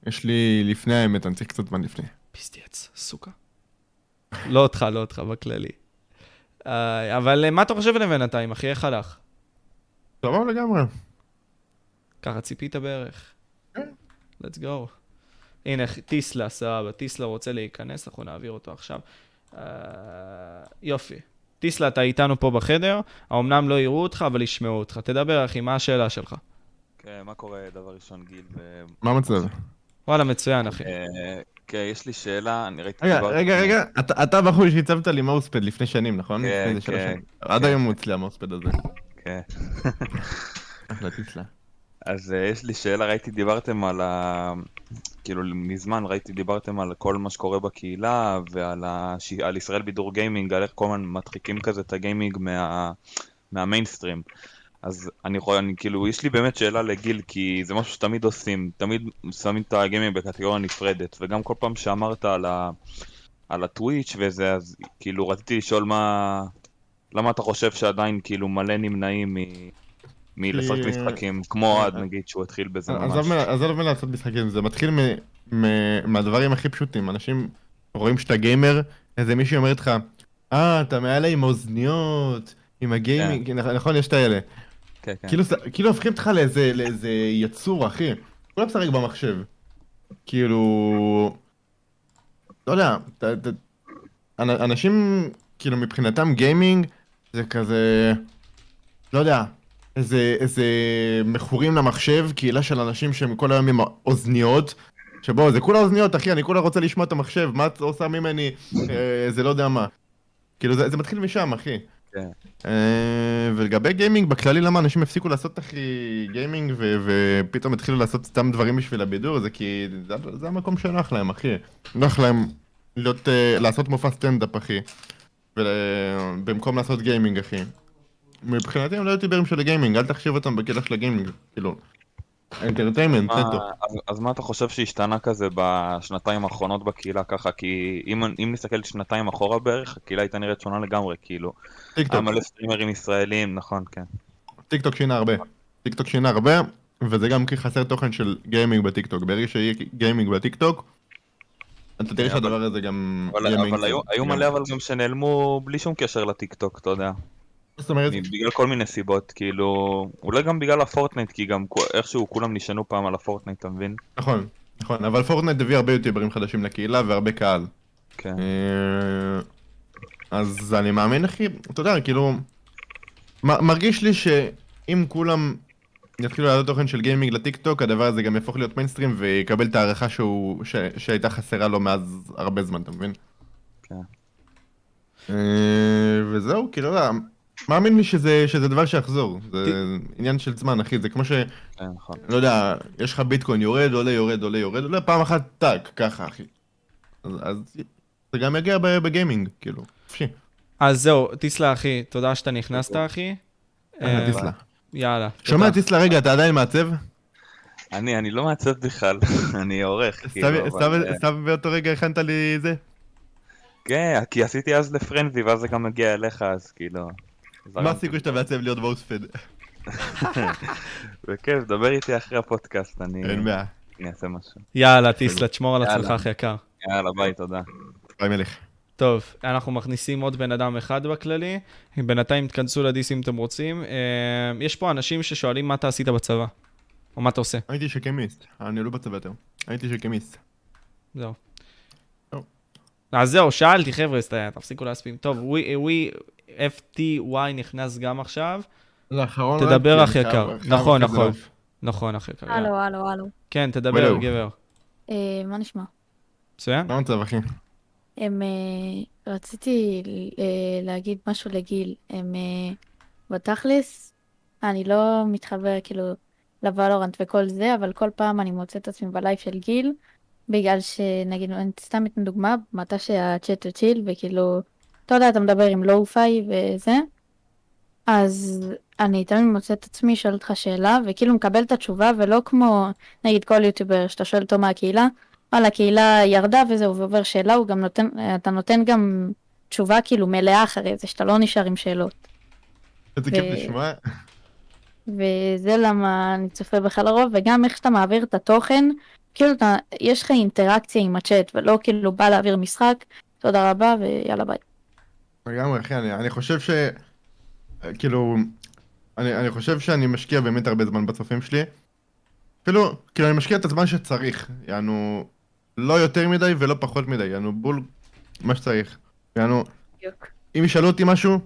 S1: יש לי לפני האמת, אני צריך קצת זמן לפני.
S2: פיסטיאץ, סוכה. לא אותך, לא אותך, בכללי. אבל אה, מה אתה חושב עליהם בינתיים, אחי? איך הלך?
S1: סבבה לגמרי.
S2: ככה ציפית בערך.
S1: כן.
S2: let's go. הנה, טיסלה, סבבה, טיסלה רוצה להיכנס, אנחנו נעביר אותו עכשיו. Uh, יופי. טיסלה, אתה איתנו פה בחדר, האומנם לא יראו אותך, אבל ישמעו אותך. תדבר, אחי, מה השאלה שלך?
S4: כן, מה קורה, דבר ראשון, גיל? ו-
S1: מה המצב?
S2: וואלה, מצוין, אחי.
S4: אה, כן, יש לי שאלה, אני ראיתי...
S1: רגע, רגע, רגע, אתה- אתה הבחור שהצבת לי מאוספד לפני שנים, נכון?
S4: כן, כן,
S1: שנים. עד היום הוא אצלי המאוספד הזה.
S4: כן.
S1: אחלה טיסלה.
S4: אז אה, יש לי שאלה, ראיתי דיברתם על ה... כאילו מזמן ראיתי דיברתם על כל מה שקורה בקהילה ועל הש... על ישראל בידור גיימינג, על איך כל הזמן מדחיקים כזה את הגיימינג מה... מהמיינסטרים. אז אני יכול, אני כאילו, יש לי באמת שאלה לגיל, כי זה משהו שתמיד עושים, תמיד שמים את הגיימינג בקטגוריה נפרדת, וגם כל פעם שאמרת על, ה... על הטוויץ' וזה, אז כאילו רציתי לשאול מה... למה אתה חושב שעדיין כאילו מלא נמנעים מ...
S1: כי-
S4: משחקים, כמו אוהד נגיד שהוא התחיל בזה ממש.
S1: עזוב מלעשות משחקים, זה מתחיל מהדברים הכי פשוטים. אנשים רואים שאתה גיימר, איזה מישהו אומר לך, אה, אתה מעלה עם אוזניות, עם הגיימינג, נכ- נכון, יש את האלה.
S4: כן, כן.
S1: כאילו, כאילו הופכים אותך לאיזה, יצור, אחי. כולה משחק במחשב. כאילו... לא יודע, ת, ת, אנ- אנשים, כאילו, מבחינתם גיימינג זה כזה... לא יודע, איזה, איזה מכורים למחשב, קהילה של אנשים שהם כל היום עם האוזניות. שבואו, זה כולה אוזניות, אחי, אני כולה רוצה לשמוע את המחשב, מה את עושה ממני, אה, זה לא יודע מה. כאילו, זה, זה מתחיל משם, אחי.
S4: כן.
S1: אה, ולגבי גיימינג, בכללי למה אנשים הפסיקו לעשות אחי גיימינג ו- ופתאום התחילו לעשות סתם דברים בשביל הבידור, זה כי זה, זה המקום שנוח להם, אחי. נוח להם להיות, אה, לעשות מופע סטנדאפ, אחי. ול- במקום לעשות גיימינג, אחי. מבחינתי הם לא יוטיוברים של הגיימינג, אל תחשיב אותם בקטע של הגיימינג, כאילו.
S4: entertainment,
S1: נטו.
S4: אז- אז מה אתה חושב שהשתנה כזה בשנתיים האחרונות בקהילה ככה? כי אם אם נסתכל שנתיים אחורה בערך, הקהילה הייתה נראית שונה לגמרי, כאילו.
S1: טיק
S4: היה מלא סטרימרים ישראלים, נכון, כן.
S1: טיק טוק שינה הרבה. טיק טוק שינה הרבה, וזה גם כי חסר תוכן של גיימינג בטיק טוק. ברגע שיהיה גיימינג בטיק טוק, אתה תראה שהדבר הזה גם...
S4: אבל, אבל. היו, היו מלא אבל גם שנעלמו בלי שום קשר לטיק טוק, אתה יודע.
S1: זאת אומרת,
S4: בגלל כל מיני סיבות, כאילו, אולי גם בגלל הפורטנייט, כי גם איכשהו כולם נשענו פעם על הפורטנייט, אתה מבין?
S1: נכון, נכון, אבל פורטנייט הביא הרבה יוטיוברים חדשים לקהילה והרבה קהל.
S4: כן.
S1: אה, אז אני מאמין, אחי, אתה יודע, כאילו, מרגיש לי שאם כולם יתחילו לעלות תוכן של גיימינג לטיק טוק, הדבר הזה גם יהפוך להיות מיינסטרים ויקבל את הערכה שהוא, ש, שהייתה חסרה לו מאז הרבה זמן, אתה מבין?
S4: כן.
S1: אה, וזהו, כאילו, לא מאמין לי שזה, שזה דבר שיחזור, זה עניין של זמן, אחי, זה כמו ש...
S4: כן, נכון.
S1: לא יודע, יש לך ביטקוין יורד, עולה, יורד, עולה, יורד, עולה, פעם אחת טאק, ככה, אחי. אז, אז זה גם יגיע בגיימינג, כאילו, חופשי.
S2: אז זהו, טיסלה אחי, תודה שאתה נכנסת אחי.
S1: אהלן,
S2: אה,
S1: טיסלה.
S2: יאללה.
S1: שומע,
S2: תודה.
S1: טיסלה, רגע, אתה עדיין מעצב?
S4: אני, אני לא מעצב בכלל, אני עורך, כאילו,
S1: סתם-
S4: אה,
S1: סתם באותו רגע הכנת לי זה?
S4: כן, כי עשיתי אז לפרנזי, ואז זה גם מגיע אליך, אז כאילו...
S1: מה. הסיכוי שאתה מעצב להיות ווספד?
S4: בכיף, דבר איתי אחרי הפודקאסט, אני
S1: אין בעיה.
S4: אני אעשה משהו.
S2: יאללה, טיסלה, תשמור על עצמך. אחי יקר.
S4: יאללה, ביי, תודה.
S1: ביי מלך.
S2: טוב, אנחנו מכניסים עוד בן אדם אחד בכללי. בינתיים תכנסו לדיס אם אתם רוצים. אה, יש פה אנשים ששואלים מה אתה עשית בצבא. או מה אתה עושה.
S1: הייתי שקמיסט, אני לא בצבא יותר. הייתי שקמיסט.
S2: זהו. אז זהו, שאלתי, חבר'ה, תפסיקו להספים. טוב, ווי, FTY נכנס גם עכשיו.
S1: לאחרון
S2: תדבר, אחי
S1: כן,
S2: יקר. נכון, נכון. נכון, אחי יקר.
S5: הלו. הלו, הלו.
S2: כן, תדבר. גבר.
S5: אה, מה נשמע?
S2: מצוין?
S1: מה המצב, אחי?
S5: הם, אה, רציתי אה, להגיד משהו לגיל. הם, בתכלס, אני לא מתחבר כאילו ל Valorant וכל זה, אבל כל פעם אני מוצא את עצמי בלייב של גיל, בגלל שנגיד, אני סתם אתן דוגמה, מתי שהצ'אט הוא chill, וכאילו, אתה יודע, אתה מדבר עם lo-fi וזה, אז אני תמיד מוצאת את עצמי, שואלת אותך שאלה, וכאילו מקבל את התשובה, ולא כמו, נגיד, כל יוטיובר שאתה שואל אותו מה הקהילה, וואלה, הקהילה ירדה וזהו, ועובר שאלה, הוא גם נותן, אתה נותן גם תשובה כאילו מלאה אחרי זה, שאתה לא נשאר עם שאלות.
S1: איזה כיף לשמוע.
S5: וזה למה אני צופה בך לרוב, וגם איך שאתה מעביר את התוכן, כאילו אתה, יש לך אינטראקציה עם הצ'אט, ולא כאילו בא להעביר משחק, תודה רבה ויאללה ביי.
S1: לגמרי, אחי, אני, אני חושב ש... כאילו... אני, אני חושב שאני משקיע באמת הרבה זמן בצופים שלי. אפילו, כאילו, אני משקיע את הזמן שצריך. יענו, לא יותר מדי ולא פחות מדי. יענו, בול מה שצריך. יענו. אם ישאלו אותי משהו,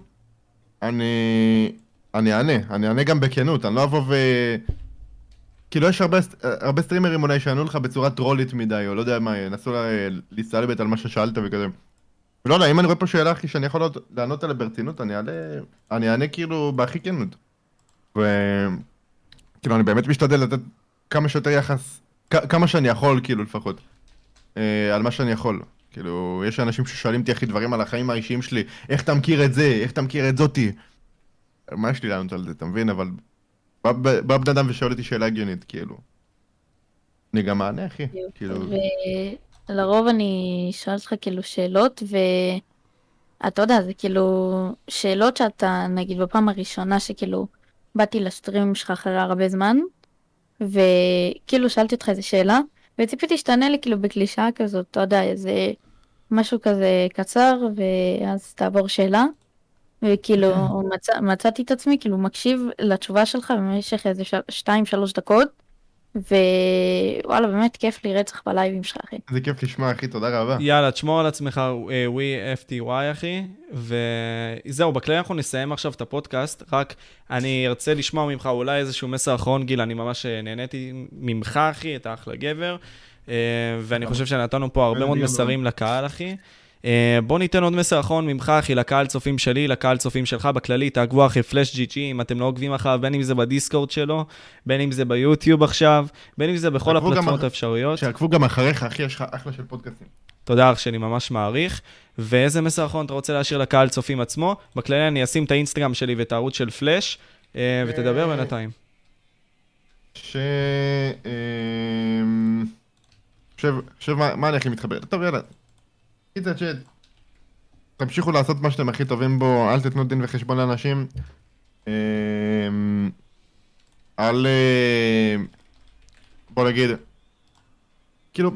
S1: אני... אני אענה. אני אענה גם בכנות. אני לא אבוא ו... כאילו, יש הרבה, הרבה סטרימרים אולי שיענו לך בצורה טרולית מדי, או לא יודע מה, ינסו לה- להסתלבט על מה ששאלת וכזה. ולא יודע, אם אני רואה פה שאלה, אחי, שאני יכול לענות- עליה ברצינות, אני אענה, אני אענה כאילו בהכי כנות. ו... כאילו, אני באמת משתדל לתת כמה שיותר יחס, כ- כמה שאני יכול, כאילו, לפחות. אה, על מה שאני יכול. כאילו, יש אנשים ששואלים אותי, אחי, דברים על החיים האישיים שלי, איך אתה מכיר את זה, איך אתה מכיר את זאתי. מה יש לי לענות על זה, אתה מבין? אבל... בא- בא בן אדם ושואל אותי שאלה הגיונית, כאילו. אני גם אענה, אחי. כאילו...
S5: ולרוב אני שואלת אותך כאילו שאלות, ואתה יודע, זה כאילו שאלות שאתה, נגיד בפעם הראשונה שכאילו באתי לסטרימים שלך אחרי הרבה זמן, וכאילו שאלתי אותך איזה שאלה, וציפיתי שתענה לי כאילו בקלישאה כזאת, אתה יודע, איזה משהו כזה קצר, ואז תעבור שאלה. וכאילו מצא, מצאתי את עצמי כאילו מקשיב לתשובה שלך במשך איזה של- שתיים שלוש דקות ווואלה באמת כיף לי רצח בלייבים שלך אחי.
S1: איזה כיף לשמוע, אחי, תודה רבה.
S2: יאללה, תשמור על עצמך, אה, ווי FTY, אחי. וזהו, בכללי אנחנו נסיים עכשיו את הפודקאסט, רק אני ארצה לשמוע ממך אולי איזשהו מסר אחרון, גיל, אני ממש אה, נהניתי ממך, אחי, אתה אחלה גבר. אה, ואני חושב שנתנו פה הרבה מאוד מסרים לקהל, אחי. אה, בוא ניתן עוד מסר אחרון ממך, אחי, לקהל צופים שלי, לקהל צופים שלך בכללי, תעקבו אחי פלאש ג'י ג'י, אם אתם לא עוקבים אחריו, בין אם זה בדיסקורד שלו, בין אם זה ביוטיוב עכשיו, בין אם זה בכל הפלטפורמות האפשריות.
S1: שיעקבו גם אחריך, אחי, יש לך אחלה של פודקאסטים.
S2: תודה אח שלי, ממש מעריך. ואיזה מסר אחרון אתה רוצה להשאיר לקהל צופים עצמו? בכללי אני אשים את האינסטגרם שלי ואת הערוץ של פלאש, אה, ותדבר
S1: אה,
S2: בינתיים.
S1: ש... אמ, חושב, מה אני הכי מתחבר. טוב, יאללה. קיצר צ'אט. תמשיכו לעשות מה שאתם הכי טובים בו, אל תתנו דין וחשבון לאנשים. אמ, אל... אה, בוא נגיד... כאילו,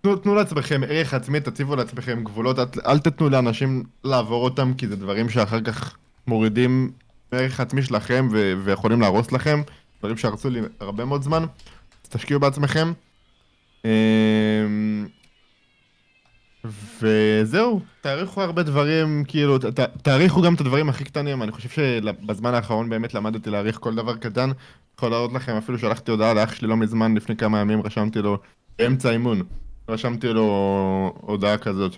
S1: תנו, תנו לעצמכם ערך עצמי, תציבו לעצמכם גבולות, אל, תתנו לאנשים לעבור אותם, כי זה דברים שאחר כך מורידים ערך עצמי שלכם ו, ויכולים להרוס לכם, דברים שהרסו לי הרבה מאוד זמן, אז תשקיעו בעצמכם. וזהו, תעריכו הרבה דברים, כאילו, ת, תעריכו גם את הדברים הכי קטנים, אני חושב שבזמן האחרון באמת למדתי להעריך כל דבר קטן. יכול להראות לכם, אפילו שלחתי הודעה לאח שלי לא מזמן, לפני כמה ימים, רשמתי לו, באמצע אימון, רשמתי לו הודעה כזאת.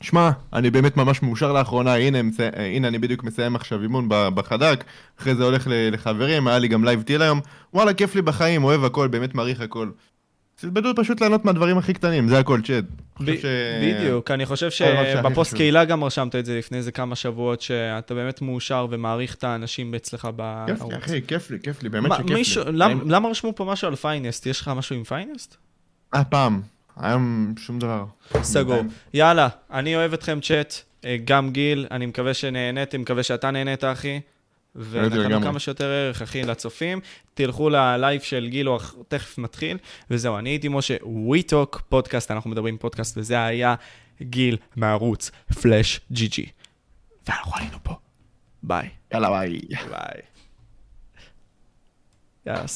S1: שמע, אני באמת ממש מאושר לאחרונה, הנה, מצ... הנה אני בדיוק מסיים עכשיו אימון בחד"כ, אחרי זה הולך לחברים, היה לי גם לייב טיל היום, וואלה, כיף לי בחיים, אוהב הכל, באמת מעריך הכל. תלמדו פשוט ליהנות מהדברים הכי קטנים, זה הכל, צ'אט.
S2: ב- בדיוק, אני חושב שבפוסט. קהילה גם רשמת את זה לפני איזה כמה שבועות, שאתה באמת מאושר ומעריך את האנשים אצלך
S1: כיף
S2: בערוץ.
S1: לי, אחי, כיף לי, כיף לי, באמת שכיף לי.
S2: מישהו- למ- למה רשמו פה משהו על פיינסט? יש לך משהו עם פיינסט?
S1: אה, פעם. היום שום דבר.
S2: סגור. יאללה, אני אוהב אתכם צ'אט, אה, גם גיל, אני מקווה שנהניתם, מקווה שאתה נהנית, אחי. ונתנו. כמה שיותר ערך, אחי, לצופים. תלכו ללייב של גיל, הוא אח- תכף מתחיל. וזהו, אני הייתי משה, We Talk פודקאסט, אנחנו מדברים פודקאסט, וזה היה גיל מערוץ FlashGG. ואנחנו היינו פה. ביי.
S1: יאללה, ביי.
S2: ביי. יאללה,